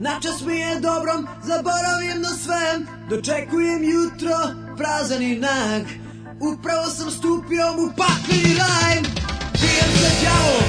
Načas mi je dobrom, zaboravim na sve Dočekujem jutro, prazan i nag Upravo sam stupio u pakli raj Pijem se djavom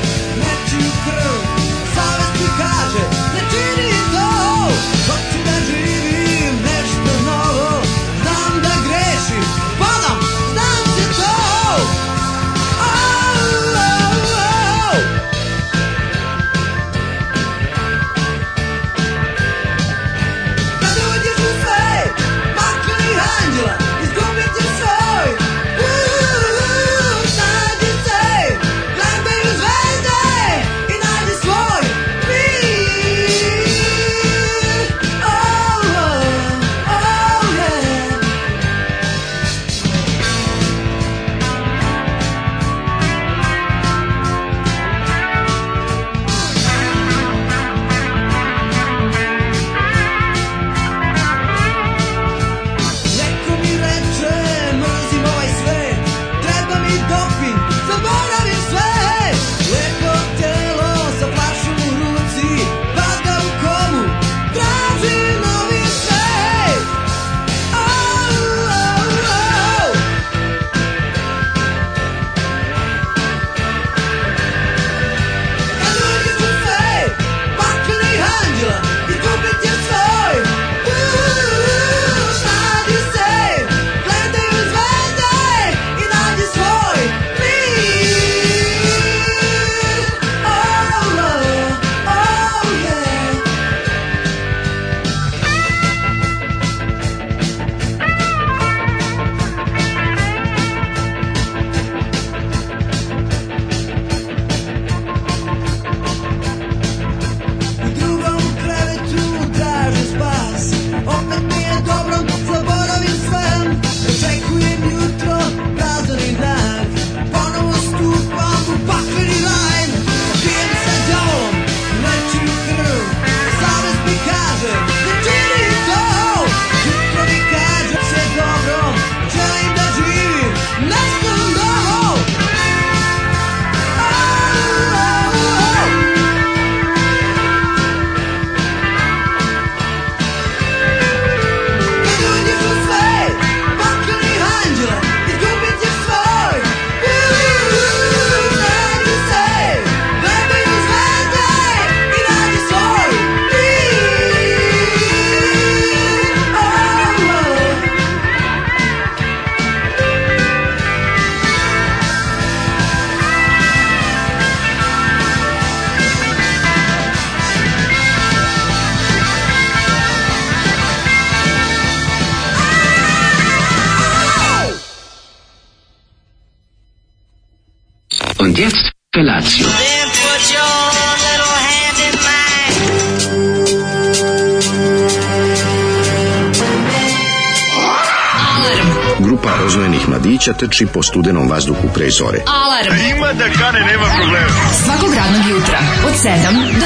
mladića trči po studenom vazduhu pre zore. Alarm! A ima da kane, nema problema. Svakog radnog jutra, od 7 do 10.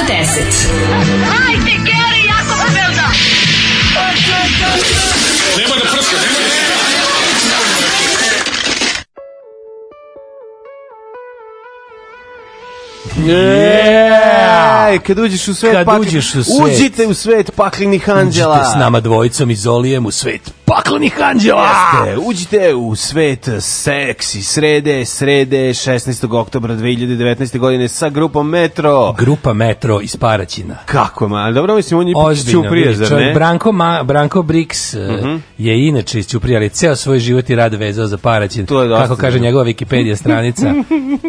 Hajde, Geri, jako se pa velda! Nema da prska, nema da prska! Yeah! Kad uđeš u svet Kad pakli... uđeš u svet. Uđite u svet paklinih anđela. Uđite s nama dvojicom iz Zolijem u svet paklenih anđela. Jeste, uđite u svet seksi srede, srede 16. oktobra 2019. godine sa grupom Metro. Grupa Metro iz Paraćina. Kako, ma, dobro, mislim, on je iz Ćuprije, zar ne? Branko, ma, Branko Brix uh eh, -huh. Mhm. je inače iz Ćuprije, ali ceo svoj život i rad vezao za Paraćin. To je dosta, Kako kaže njegova Wikipedia stranica,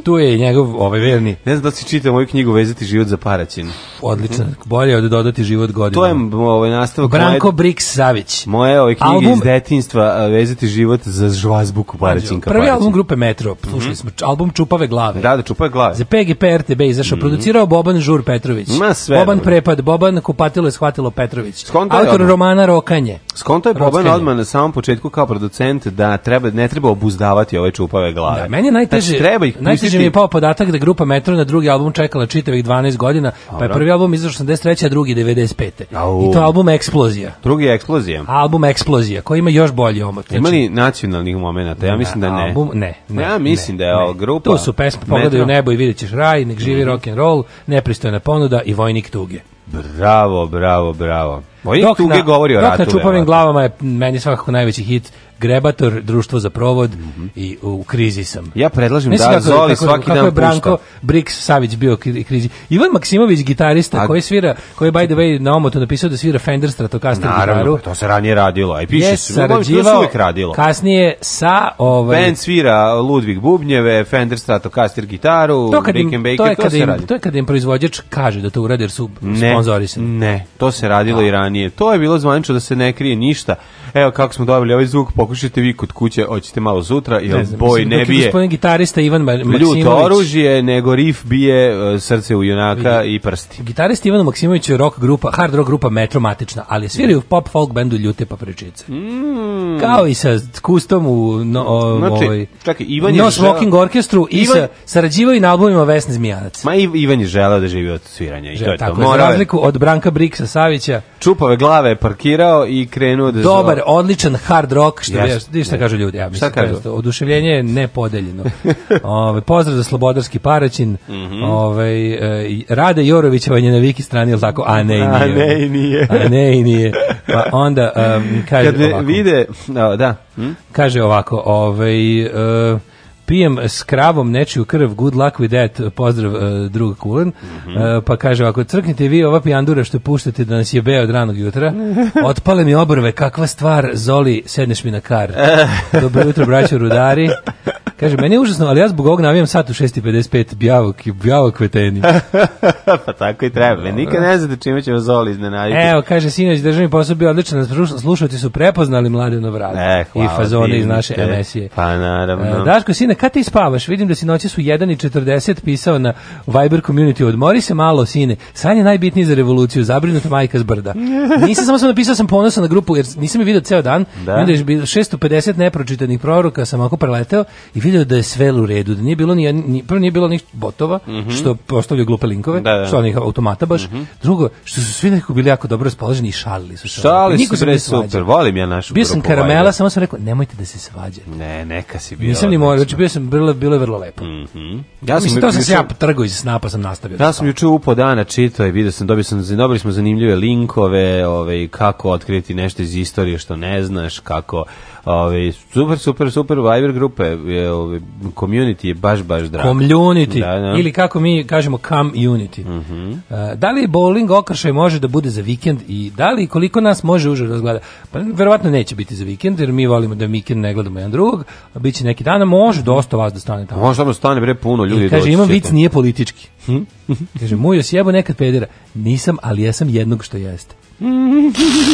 tu je njegov, ovaj verni. Ne znam da si čitao moju knjigu Vezati život za Paraćin. Odlično, bolje od dodati život godinu. To je ovaj nastavak. Branko moje, Brix Savić. Moje ove ovaj, knjige iz detinjstva vezati život za žvazbuku Paraćinka. Prvi album grupe Metro, mhm. slušali mm. smo, album Čupave glave. Da, da, Čupave glave. Za PGP RTB izašao, mm. producirao Boban Žur Petrović. Ma sve. Boban Prepad, Boban Kupatilo je shvatilo Petrović. Skonto Autor je romana Rokanje. Skonto je Boban odmah na samom početku kao producent da treba, ne treba obuzdavati ove Čupave glave. Da, meni je najteže, znači, treba ih najteže mi je pao podatak da grupa Metro na drugi album čekala čitavih 12 godina, pa je prvi album izašao 83, a drugi 95. Au. I to album Eksplozija. Drugi je Eksplozija. Album Eksplozija koja ima još bolji omot. Znači, ima li nacionalnih momenta? Ja mislim da ne. Album, ne, ne. Ja mislim ne, da je ova grupa... To su pesme Pogledaj u nebo i vidjet ćeš raj, nek živi mm -hmm. rock and roll, nepristojna ponuda i vojnik tuge. Bravo, bravo, bravo. Moje dok tuge na, govori o dok ratu. Dok na čupavim verovatno. glavama je meni svakako najveći hit Grebator, društvo za provod mm -hmm. i u krizi sam. Ja predlažem Nisi da kako, Zoli kako, svaki kako dan je Branko Brix Savić bio krizi. Ivan Maksimović, gitarista A... koji svira, koji je by the way na omotu napisao da svira Fender Stratocaster Naravno, gitaru. Pa to se ranije radilo. I piše se, uvijek radilo. Kasnije sa... Ovaj, Band svira Ludvig Bubnjeve, Fender Stratocaster gitaru, to kad im, Baker, to, je to, kad im, to je kad im proizvođač kaže da to uradi jer su ne, se. Ne, to se radilo A. i ranije ranije. To je bilo zvanično da se ne krije ništa. Evo kako smo dobili ovaj zvuk, pokušajte vi kod kuće, hoćete malo sutra, jer ne znam, boj ne bije. Gospodin gitarista Ivan Maksimović. Ljuto oružje, nego rif bije e, srce u junaka i prsti. Gitarista Ivan Maksimović je rock grupa, hard rock grupa metromatična, ali sviraju pop folk bendu Ljute Papričice. Mm. Kao i sa kustom u no, o, znači, ovaj, čekaj, Ivan je Nos Walking žel... Orkestru i Ivan... sa, sarađivaju i na albumima Vesne Zmijanac. Ma Ivan je želeo da živi od sviranja i Žel, to je tako, to. Morave... Za razliku od Branka Briksa Savića. Čupave glave parkirao i krenuo da... Dobar odličan hard rock, što yes, ja, yes. kažu ljudi, ja mislim, kažu? Presto, oduševljenje je nepodeljeno. ove, pozdrav za Slobodarski Paraćin, mm -hmm. ove, e, Rade Jorovićeva je na Viki strani, al tako? A ne i nije. A ne i nije. A ne i nije. Pa onda, um, kaže Kad ovako. vide, no, da, da. Hm? Kaže ovako, ovaj... E, pijem s kravom nečiju krv, good luck with that, pozdrav uh, drug Kulen, mm -hmm. uh, pa kaže ako crknite vi ova pijandura što puštate da nas jebe od ranog jutra, otpale mi obrve, kakva stvar, Zoli, sedneš mi na kar. Dobro jutro, braćo rudari, Kaže, meni je užasno, ali ja zbog ovog navijam sat u 6.55, bjavok, bjavok veteni. pa tako i treba. Dobro. Nikad ne znate čime će vas Zoli iznenaditi. Evo, kaže, sinoć državni posao bio odličan, slušati su prepoznali mladeno vrata. E, I fazone iz naše emisije. Pa naravno. E, Daško, sine, kad ti spavaš? Vidim da si noći su 1.40 pisao na Viber community. Odmori se malo, sine. San je najbitniji za revoluciju. Zabrinuta majka zbrda. brda. Nisam samo sam napisao, sam ponosan na grupu, jer nisam je vidio ceo dan. Da. I onda je 650 nepročitanih proroka sam ako preleteo i vidio video da je sve u redu, da nije bilo ni, ni prvo nije bilo ni botova mm -hmm. što postavljaju glupe linkove, da, da. što onih automata baš. Mm -hmm. Drugo, što su svi nekako bili jako dobro raspoloženi i šalili su se. Šalili Niko su bre super, volim ja našu. Bio sam karamela, samo sam rekao nemojte da se svađate. Ne, neka si bio. Nisam ni morao, znači bio sam bilo bilo je vrlo lepo. Mhm. Mm ja sam Mislim, to sam se ja potrgao iz snapa sam nastavio. Ja da sam juče upo dana čitao i video sam, dobio sam, dobili smo zanimljive linkove, ovaj kako otkriti nešto iz istorije što ne znaš, kako Ove, ovaj, super, super, super Viber grupe, je, ove, ovaj, community je baš, baš drago. Community, da, da. ili kako mi kažemo community. Mm -hmm. uh, da li bowling okršaj može da bude za vikend i da li koliko nas može užas razgleda? Pa verovatno neće biti za vikend, jer mi volimo da vikend ne gledamo jedan drugog, a bit će neki dan, može dosta vas da stane tamo. Može da stane, bre, puno e, ljudi. I kaže, imam vic, nije politički. Hm? kaže, mujo sjebo nekad pedira. Nisam, ali jesam jednog što jeste.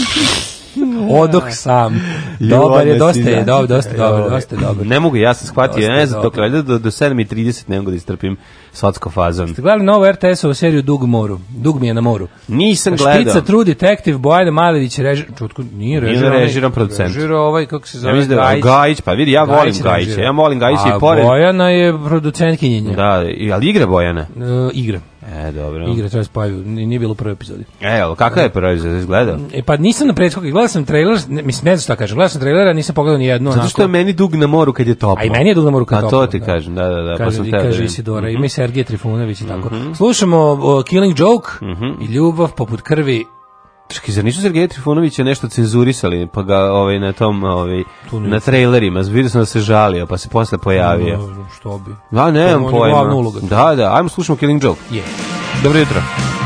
Odoh sam. Dobar je, dosta je, dobro, dosta dobro, dosta dobro. Ne mogu, ja sam shvatio, ne znam, dok do, do 7.30 ne mogu da istrpim svatsko fazon. Ste gledali novu RTS-ovu seriju Dug moru? Dug mi je na moru. Nisam Špica, gledao. Špica, True Detective, Bojana Malević, režir... Čutko, nije režir. Nije režiran producent. Režir ovaj, kako se zove, ja da, Gajić. Gajić, pa vidi, ja volim Gajića. Ja volim Gajića i pored. A Bojana je producentkinjenja. Da, ali igra Bojana? E, igra. E, dobro. Igra Travis Paju, nije bilo u prvoj epizodi. E, ali kakva je prva epizoda izgledao? E, pa nisam na prethodnog, gledao sam trailer, ne, mislim, ne znam šta kažem, gledao sam trailer, a nisam pogledao ni jedno. Zato što onako. je meni dug na moru kad je toplo. A i meni je dug na moru kad je toplo. A to ti da. kažem, da, da, da. Pa kaže, pa sam da kaže da Isidora, mm -hmm. ima i Sergije Trifunović i tako. Mm -hmm. Slušamo uh, Killing Joke mm -hmm. i Ljubav poput krvi Čekaj, zar nisu Sergeja Trifunovića nešto cenzurisali, pa ga ovaj, na tom, ovaj, na trailerima, vidio sam da se žalio, pa se posle pojavio. No, što bi? Da, ne, pojma. Da, da, ajmo slušamo Killing Joke. Yeah. Dobro jutro. Dobro jutro.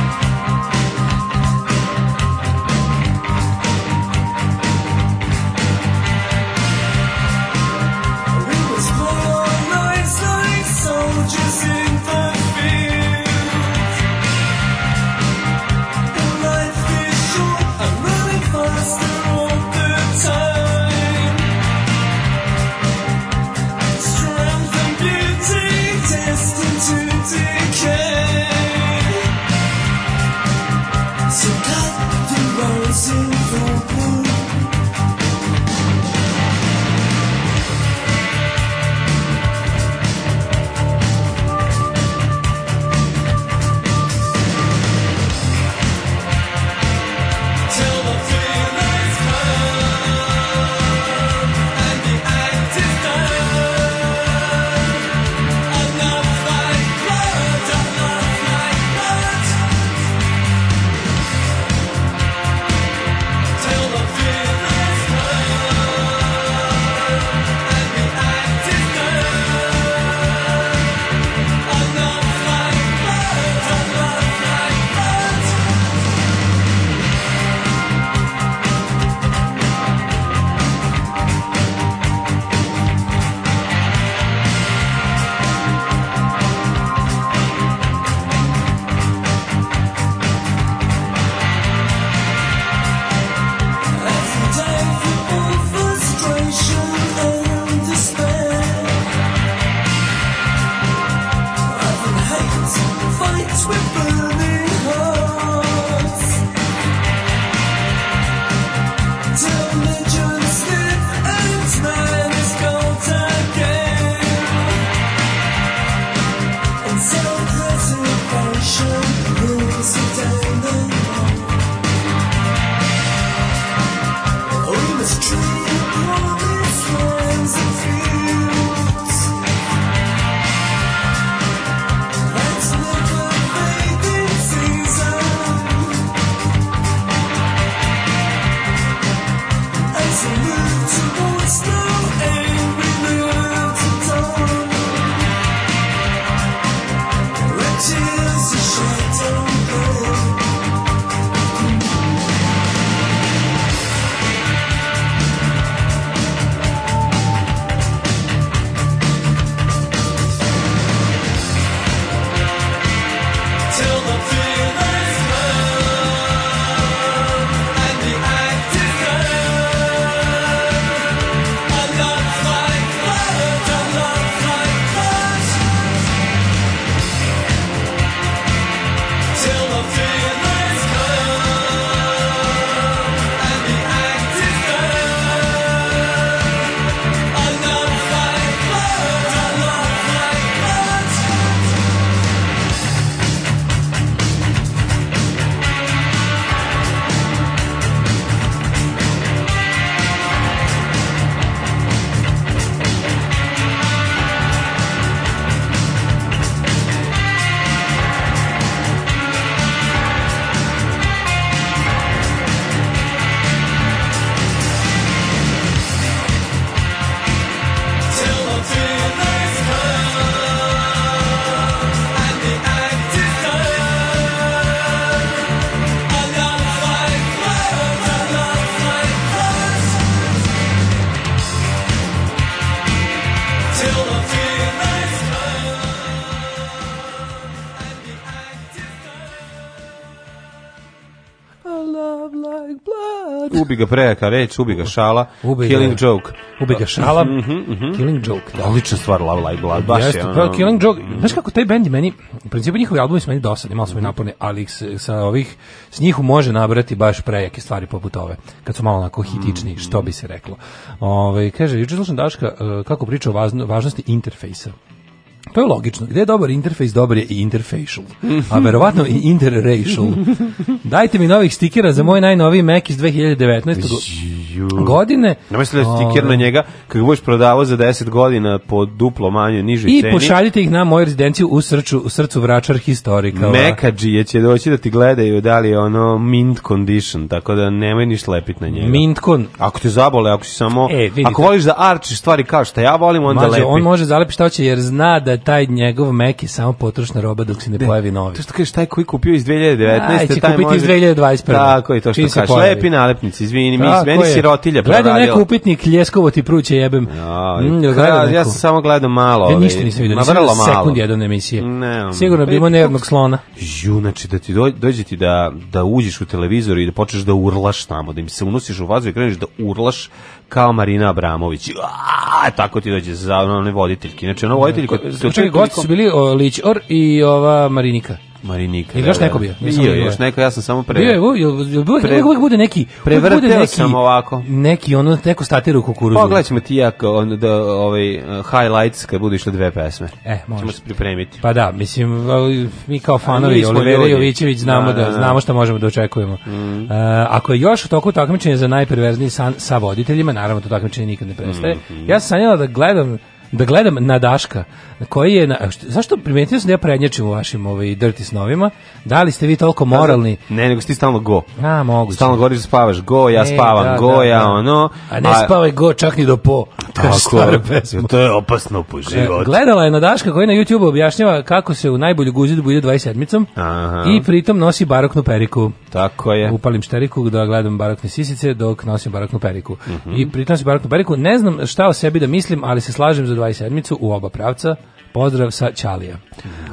ubi ga prejaka reč, ubi ga šala, ubi Killing ga, Joke. Ubi ga šala, mm -hmm, Killing Joke. Da. Odlična stvar, Love like, Blood, baš je. Jeste, je. Ono... Killing Joke, znaš kako taj bend meni, u principu njihovi albumi su meni dosadni, malo su mi naporni, ali sa ovih, s njih može nabrati baš prejake stvari poput ove, kad su malo onako hitični, mm -hmm. što bi se reklo. Ove, kaže, juče slušam Daška e, kako priča o važnosti interfejsa. To je logično. Gde je dobar interfejs, dobar je i interfacial. A verovatno i interracial. Dajte mi novih stikera za moj najnoviji Mac iz 2019. Ju. godine. Da na misle da ti kirno njega, kad ga budeš prodavao za 10 godina po duplo manje, niže I ceni. I pošaljite ih na moju rezidenciju u srcu, u srcu Vračar Historika. Mekadžije će doći da ti gledaju da li je ono mint condition, tako da nemoj ni lepit na njega. Mint con. Ako te zabole, ako si samo... E, vidite. ako voliš da arčiš stvari kao šta ja volim, onda Mađe, lepi. On može zalepi šta hoće jer zna da taj njegov mek je samo potrošna roba dok se ne De, pojavi novi. To što kažeš, taj koji kupio iz 2019. Aj, će taj kupiti može... iz 2021. Tako je, to što kažeš. Lepi nalepnici, izvini, mi, meni sirotilja proradila. Gledam neko upitnik, ljeskovo ti pruće jebem. Ja, mm, ja, ja sam samo gledam malo. Ja e, ništa nisam vidio, nisam malo. sekund jedan emisije. Ne, Sigurno bi imao nervnog slona. Ju, znači da ti dođe ti da, da uđeš u televizor i da počneš da urlaš tamo, da im se unosiš u vazu i kreneš da urlaš kao Marina Abramović. A, tako ti dođe za one voditeljke. Znači, ona voditeljka... Čekaj, gosti su bili Lić Or i ova Marinika. Marinika. Je da, još da. neko bio? Bio još neko, ja sam samo pre. Bio je, uvijek bude neki. Prevrteo sam ovako. Neki ono neko statira u kukuruzu. Pogledaćemo pa, ti ja on da ovaj uh, highlights kad budu išle dve pesme. E, možemo se pripremiti. Pa da, mislim mi kao fanovi Olivera Jovićević znamo da, da, znamo šta možemo da očekujemo. Mm. Uh, ako je još u toku takmičenja za najperverzniji san sa voditeljima, naravno to takmičenje nikad ne prestaje. Mhm. Ja sam sanjala da gledam da gledam na Daška koji je na, što, zašto primetio sam da ja prednjačim u vašim ovaj dirty snovima? Da li ste vi toliko da, da. moralni? Ne, nego ste stalno go. A, mogu. Stalno govoriš da spavaš go, ja ne, spavam da, go, da, ja da. ono. A ne a... spavaj go čak ni do po. Tako, to je opasno po život. Gledala je na Daška koji na YouTube objašnjava kako se u najbolju guzidbu ide 27-micom i pritom nosi baroknu periku. Tako je. Upalim šteriku da gledam barokne sisice dok nosim baroknu periku. Uh mhm. -huh. I pritom se baroknu periku. Ne znam šta o sebi da mislim, ali se slažem za 27-micu u oba pravca. Pozdrav sa Ćalija.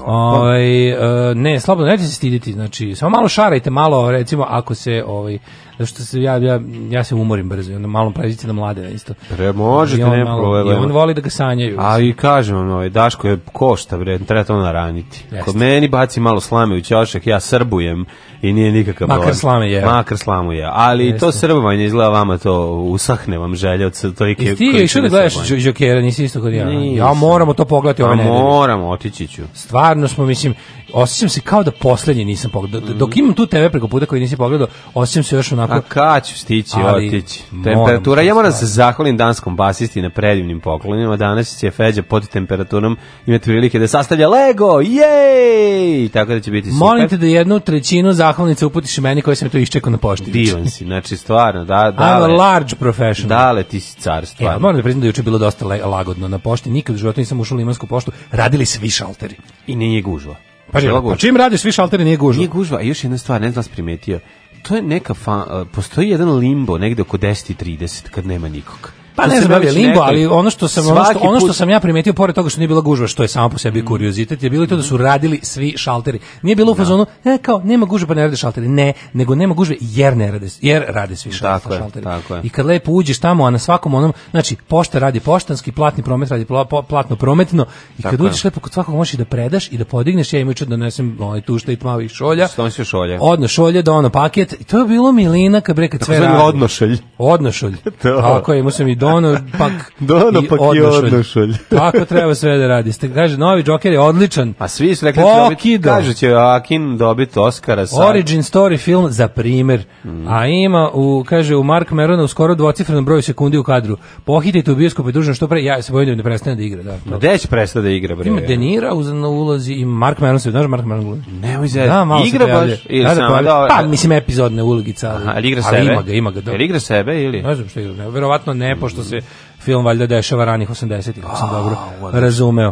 Ovaj e, ne, slobodno nećete se stiditi, znači samo malo šarajte, malo recimo ako se ovaj što se ja, ja, ja se umorim brzo i onda malo pređite na mlade isto. Pre možete, ne problema. On voli da ga sanjaju. A i kažem vam, ovaj, Daško je košta, bre, treba to naraniti. Kod meni baci malo slame u ćošak, ja srbujem i nije nikakav Makar bor. je. Makar slamu je. Ali Jeste. to srbovanje izgleda vama to usahne vam želje od tolike I ti je išao da gledaš Jokera, nisi isto kod ja. Ja moramo to pogledati ove pa nedelje. Moramo, otići ću. Stvarno smo, mislim, osjećam se kao da poslednje nisam pogledao. Mm Dok imam tu TV preko puta koji nisi pogledao, osjećam se još onako... A kad ću stići, ali otići? Temperatura, ja moram da se zahvalim danskom basisti na predivnim poklonima. Danas će Feđa pod temperaturom imate prilike da sastavlja Lego, jej! Tako da će biti super. Molim te da jednu trećinu za zahvalnice uputiš meni koji sam to iščekao na pošti. Divan si, znači stvarno, da, da. I'm a large professional. Dale, ti si car, e, stvarno. Ja, moram da priznam da juče bilo dosta lagodno na pošti, nikad u životu nisam ušao u limansku poštu, radili svi šalteri. I nije gužva. Pa, pa čim radiš svi šalteri nije gužva. Nije gužva, a još jedna stvar, ne znam da primetio, to je neka, fan, postoji jedan limbo negde oko 10.30 kad nema nikog. Pa ne da znam, je limbo, ali ono što sam ono što, ono što sam ja primetio pored toga što nije bila gužva, što je samo po sebi mm. kuriozitet, je bilo to da su mm. radili svi šalteri. Nije bilo u da. fazonu, e, kao nema gužve pa ne rade šalteri. Ne, nego nema gužve jer ne rade, jer rade svi šalteri. Tako je, tako je. I kad lepo uđeš tamo, a na svakom onom, znači pošta radi poštanski, platni promet radi platno prometno i kad uđeš lepo kod svakog možeš da predaš i da podigneš, ja imaju imam da donesem onaj tušta i tmavih šolja. Što se šolje? Odno šolje da ono paket. I to je bilo milina kad bre kad sve radi. Odnošolj. Odnošolj. Tako je, imao sam i dono pak dono pak i odnošolj. Tako treba sve da radi. Ste kaže novi Joker je odličan. A svi su rekli da kaže će Akin dobiti Oscara sa Origin story film za primer. Mm. A ima u kaže u Mark Merona skoro dvocifrenom broju sekundi u kadru. Pohitajte u bioskop i dužno što pre ja se bojim da ne prestane da igra, da. Ma gde će prestati da igra bre? Ima Denira uz na ulozi i Mark Meron se, znaš Mark Meron. Ne, za da, igra baš ili da, da sam, da, pa mislim epizodne ulogica, ali, Aha, ali igra ali sebe. Ima ga, ima ga. Da. Jel igra sebe ili? Ne znam što igra, verovatno ne, pošto što se film valjda dešava ranih 80-ih, ako sam dobro razumeo.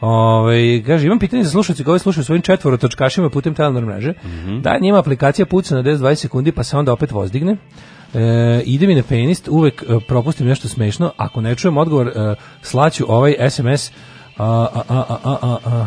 Ove, ovaj, kaže, imam pitanje za slušalci koji slušaju svojim četvorotočkašima putem telenor mreže. Mm -hmm. Da, njima aplikacija puca na 10-20 sekundi pa se onda opet vozdigne. E, ide mi na penist, uvek e, propustim nešto smešno. Ako ne čujem odgovor, e, slaću ovaj SMS a, a, a, a, a, a,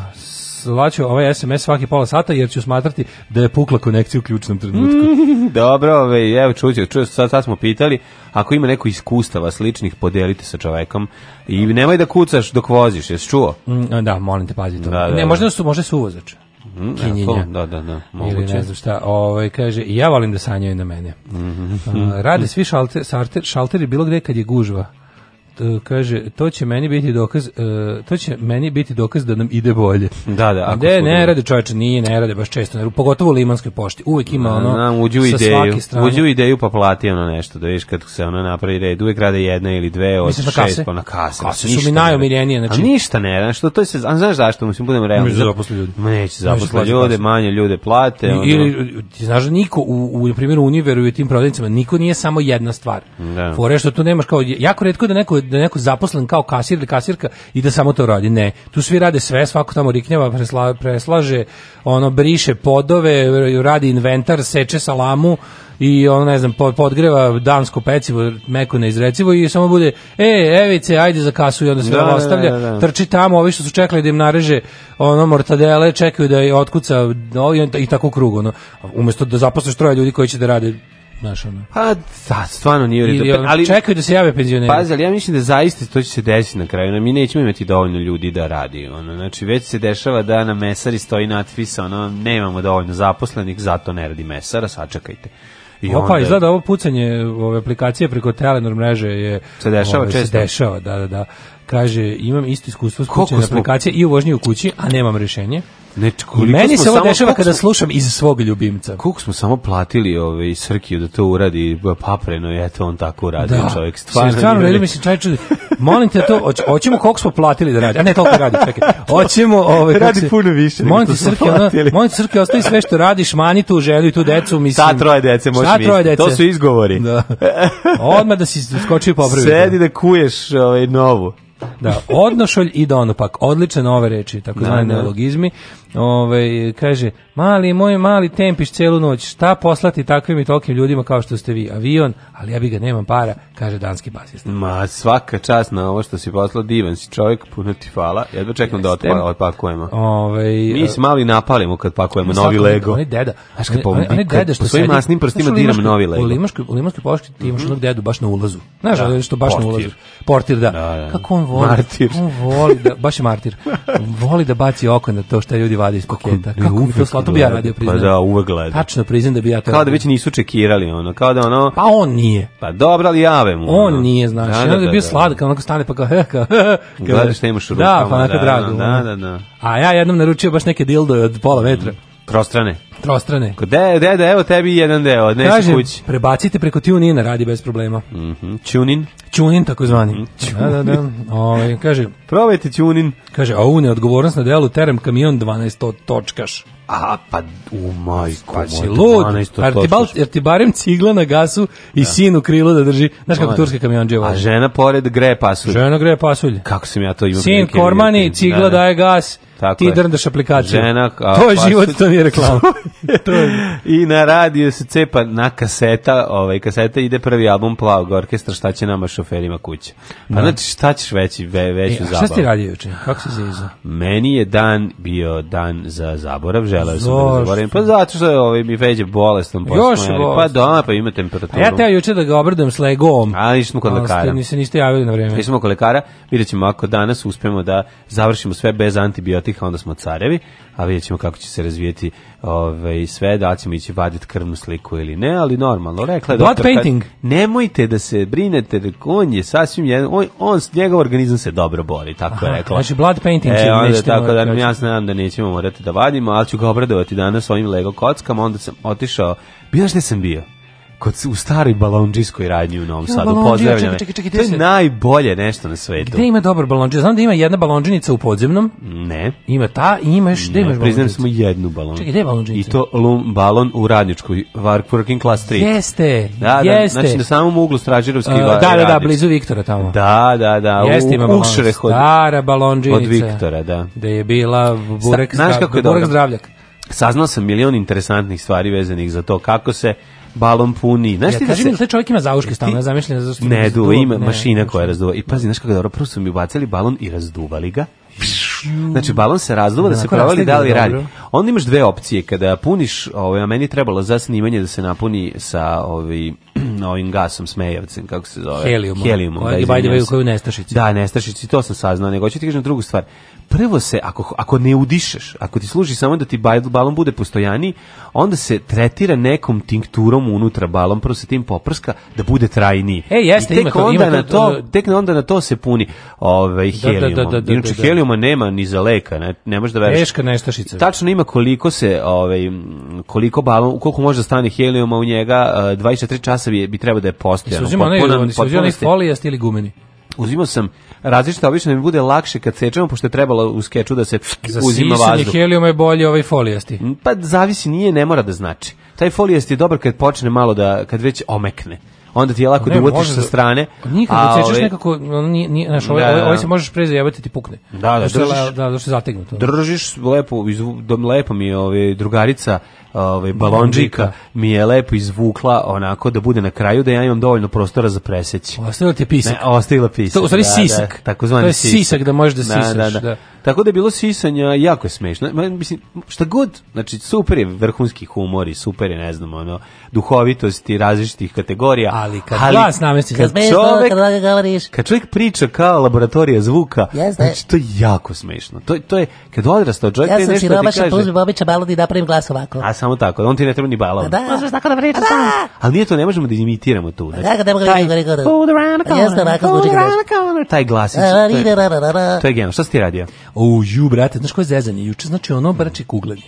zavlačio ovaj SMS svaki pola sata jer ću smatrati da je pukla konekcija u ključnom trenutku. Mm, dobro, ovaj, evo čuće, čuće, sad, sad smo pitali, ako ima neko iskustava sličnih, podelite sa čovekom i nemoj da kucaš dok voziš, jesi čuo? Mm, da, molim te, pazi to. Da, da, ne, možda da. su, možda su uvozač. Mm, Kinjenja. Da, da, da, moguće. Ili ne znam šta. Ovaj, kaže, ja volim da sanjaju na mene. Mm -hmm. A, rade svi šalter, šalteri bilo gde kad je gužva. E, kaže to će meni biti dokaz uh, to će meni biti dokaz da nam ide bolje. Da, da, ako ne, ne rade čoveče, nije ne rade baš često, ne, pogotovo u Limanskoj pošti. Uvek ima da, ono. Na, na uđu ideju. Uđu ideju pa plati ono nešto, da vidiš kad se ono napravi red, uvek rade jedna ili dve od Misliš šest kase? pa na kase. Kase su mi najomiljenije, znači. A ništa ne, znači to, to se a znaš zašto, mislim budemo realni. Neće da zaposli ljudi. Neće zaposli ljude, da manje ljude plate, ono. Ili ti znaš da niko u u primjeru Univeru i tim prodavnicama niko nije samo jedna stvar. Da. Fore što tu nemaš kao jako retko da neko da neko zaposlen kao kasir ili kasirka i da samo to radi. Ne. Tu svi rade sve, svako tamo riknjava, presla, preslaže, ono, briše podove, radi inventar, seče salamu, i ono, ne znam podgreva dansko pecivo meko neizrecivo i samo bude e evice ajde za kasu i onda sve da, da ostavlja da, da, da, trči tamo ovi što su čekali da im nareže ono mortadele čekaju da je otkuca no, i tako krugu, ono umesto da zaposliš troje ljudi koji će da rade Znaš, ono. Pa, da, stvarno nije redu. Ili, pa, ali, čekaju da se jave penzioneri. Pazi, ali ja mislim da zaista to će se desiti na kraju. No, mi nećemo imati dovoljno ljudi da radi. Ono. Znači, već se dešava da na mesari stoji natpis, ono, nemamo dovoljno zaposlenih, zato ne radi mesara, sačekajte. I Opa, onda... izgleda ovo pucanje ove aplikacije preko Telenor mreže je... Se dešava ove, često. Se dešava, da, da, da. Kaže, imam isto iskustvo s pucanjem aplikacije i u vožnji u kući, a nemam rješenje. Ne, meni se ovo dešava kada smo, slušam iz svog ljubimca. Koliko smo samo platili ovaj Srkiju da to uradi papreno i eto on tako uradi da. čovjek stvarno. Stvarno redi mi se čaj čudi. Molim te to hoćemo koliko smo platili da radi. A ne toliko radi, čekaj. Hoćemo ovaj radi se, puno više. Molim te Srkija, molim te Srkija, ostavi sve što radiš, mani tu ženu i tu decu, mislim. Ta troje dece možeš. Ta dece. To su izgovori. Da. Odmah da si skočio popraviti. Sedi da kuješ ovaj novu. Da, odnošolj i donopak. Odlične ove reči, takozvani da, da. neologizmi. ovaj kaže, mali moj mali tempiš celu noć, šta poslati takvim i tolkim ljudima kao što ste vi? Avion, ali ja bi ga nemam para, kaže danski basista. Ma, svaka čast na ovo što si poslao, divan si čovjek, puno ti hvala. Jedva čekam da otpakujemo. ovaj Mi se mali napalimo kad pakujemo novi Lego. Onaj deda. Znaš, kad, one, one deda što svojim masnim prstima da diram novi Lego. U Limanskoj, u Limanskoj pošti ti imaš mhm. onog dedu baš na ulazu. Znaš, što baš na ulazu. Portir, da. Kako on voli martir. On voli da, baš je martir. Voli da baci oko na to što ljudi vade iz paketa. Kako, kako mi to slatko bi ja radio pa priznam. Pa da, uvek gleda. Tačno priznam da bi ja to. Kao da već nisu čekirali ono, kao da ono. Pa on nije. Pa dobro, ali jave mu. On ono. nije, znaš. Da, da, da, da, da. bio da. sladak, onako stane pa kao, kao. Gledaš šta imaš u da, rukama. Da, pa neka da, drago. Da, da, da. A ja jednom naručio baš neke dildoje od pola metra. Mm. Prostrane. Prostrane. Gde, gde, da, evo tebi jedan deo, odnesi Kaže, kući. prebacite preko TuneIn-a, radi bez problema. Mm -hmm. TuneIn? TuneIn, tako zvani. Mm, da, da, da, da. Ove, ovaj, kaže, Probajte TuneIn. Kaže, au, ovu neodgovornost na delu terem kamion 12 to, točkaš. A, pa, u majko, pa si lud. 12 to jer, jer ti barem cigla na gasu i da. sin u krilu da drži. Znaš kako turski kamion dževa. A žena pored gre pasulj. Žena gre pasulj. Kako sam ja to imao? Sin kormani, cigla da, da, daje gas Tako ti drndaš aplikaciju. Žena, a, to je pa život, to nije reklama. to je. I na radiju se cepa na kaseta, ovaj, kaseta ide prvi album Plavog orkestra, šta će nama šoferima kuće. Pa da. znači, šta ćeš veći, ve, veću e, zabavu? Šta ti radio juče? Kako se zezao? Meni je dan bio dan za zaborav, želeo sam da zaboravim. Pa zato što je ovaj, mi veđe bolestom. Još Pa doma, pa ima temperaturu. A ja teo juče da ga obradujem s legom. A nismo kod lekara. Niste, niste javili na vreme. Nismo kod lekara, vidjet ćemo ako danas uspemo da završimo sve bez antibiotika narkotika, onda smo carevi, a vidjet ćemo kako će se razvijeti ove, ovaj, sve, da ćemo ići vaditi krvnu sliku ili ne, ali normalno, rekla je doktor, painting. nemojte da se brinete, on je sasvim jedan, on, on, njegov organizam se dobro bori, tako Aha, je rekla. Znači blood painting e, onda, tako da, da ja znam da nećemo morati da vadimo, ali ću ga obradovati danas ovim Lego kockama, onda sam otišao, bio što sam bio? kod u staroj balondžijskoj radnji u Novom Sadu. Pozdravljam. Čekaj, čekaj, to je najbolje nešto na svetu. Gde ima dobar balondžija? Znam da ima jedna balondžinica u podzemnom. Ne. Ima ta i ima gde imaš Priznajem smo jednu balon. Čekaj, gde je balondžinica? I to lum, balon u radničkoj working class 3. Jeste. Da, da, znači na samom uglu Stražirovski uh, Da, da, da, blizu Viktora tamo. Da, da, da. Jeste ima balon. Stara balondžinica. Od Viktora, da. Da je bila burek, Sta, znaš kako je burek zdravljak. Saznao sam milion interesantnih stvari vezanih za to kako se balon puni. Znaš ja, ti da se... taj čovjek ima zauške stalno, zamišljam za Ne, razduva, duva, ima ne, mašina ne, znači. koja razduva. I pazi, znaš kako dobro, prvo su mi ubacili balon i razduvali ga. Znači balon se razduva da, da se provali da li radi. Onda imaš dve opcije kada puniš, ovaj, a meni je trebalo za snimanje da se napuni sa ovaj ovim gasom smejavcem, kako se zove? Heliumom. Heliumom, da, by the way, koju nestašici. Da, nestašici, to sam saznao, nego ću ti kažem drugu stvar. Prvo se, ako, ako ne udišeš, ako ti služi samo da ti balon bude postojani, onda se tretira nekom tinkturom unutra balon, prvo se tim poprska da bude trajniji. E, jeste, tek ima to, onda ima na to, tek onda na to se puni ovaj, da, da, da, helijumom. Da, da, da, Inače, helijuma nema ni za leka, ne, ne možeš da veriš. Teška nestašica. Tačno ima koliko se, ovaj, koliko balon, koliko može da stane helijuma u njega, eh, 24 časa kasa bi, bi trebao da je postojan. Jesi uzimao onaj folijast ili gumeni? uzimao sam različite, obično mi bude lakše kad sečemo, pošto je trebalo u skeču da se Za uzima vazduh. Za helijum je bolje ovaj folijasti. Mm, pa zavisi, nije, ne mora da znači. Taj folijast je dobar kad počne malo da, kad već omekne onda ti je lako pa da ne, da uvotiš sa strane. Nikad da sečeš ovaj- nekako, ono, nije, nije, znaš, ovaj, da, ovaj- da, ovaj da. se možeš prezajebati ti pukne. Da, da, držiš, da, da, zašto je zategnuto. Držiš, lepo, iz, lepo mi je ove, drugarica ovaj balonđika mi je lepo izvukla onako da bude na kraju da ja imam dovoljno prostora za preseć. Ostavila ti pisak. Ne, ostavila pisak. To u stvari da, sisak. Da, takozvani sisak. To je sisak da možeš da, da sisaš. Da, da, da. Tako da je bilo sisanja, jako je smešno. Mislim, šta god, znači super je vrhunski humor i super je, ne znam, ono, duhovitosti različitih kategorija. Ali kad ali, glas namesti, kad, pa kad, čovek, kad, govoriš. kad čovjek priča kao laboratorija zvuka, yes, znači to je jako smešno. To, to je, kad odrastao čovjek, ja nešto siromašan, ti kaže. Ja sam siromašan, bobića balodi da pravim glas ovako. A samo tako, on ti ne treba ni balon. Da, možeš tako da pričaš. Da. Ali nije to, ne možemo da imitiramo tu. Da, znači, da, da, da, taj, gori, gori. Food around the corner, food da Taj glasić, da, to je, to je genijalno. Šta si ti radio? O, ju, brate, znaš je zezanje? Juče, znači ono, brači, kuglanje.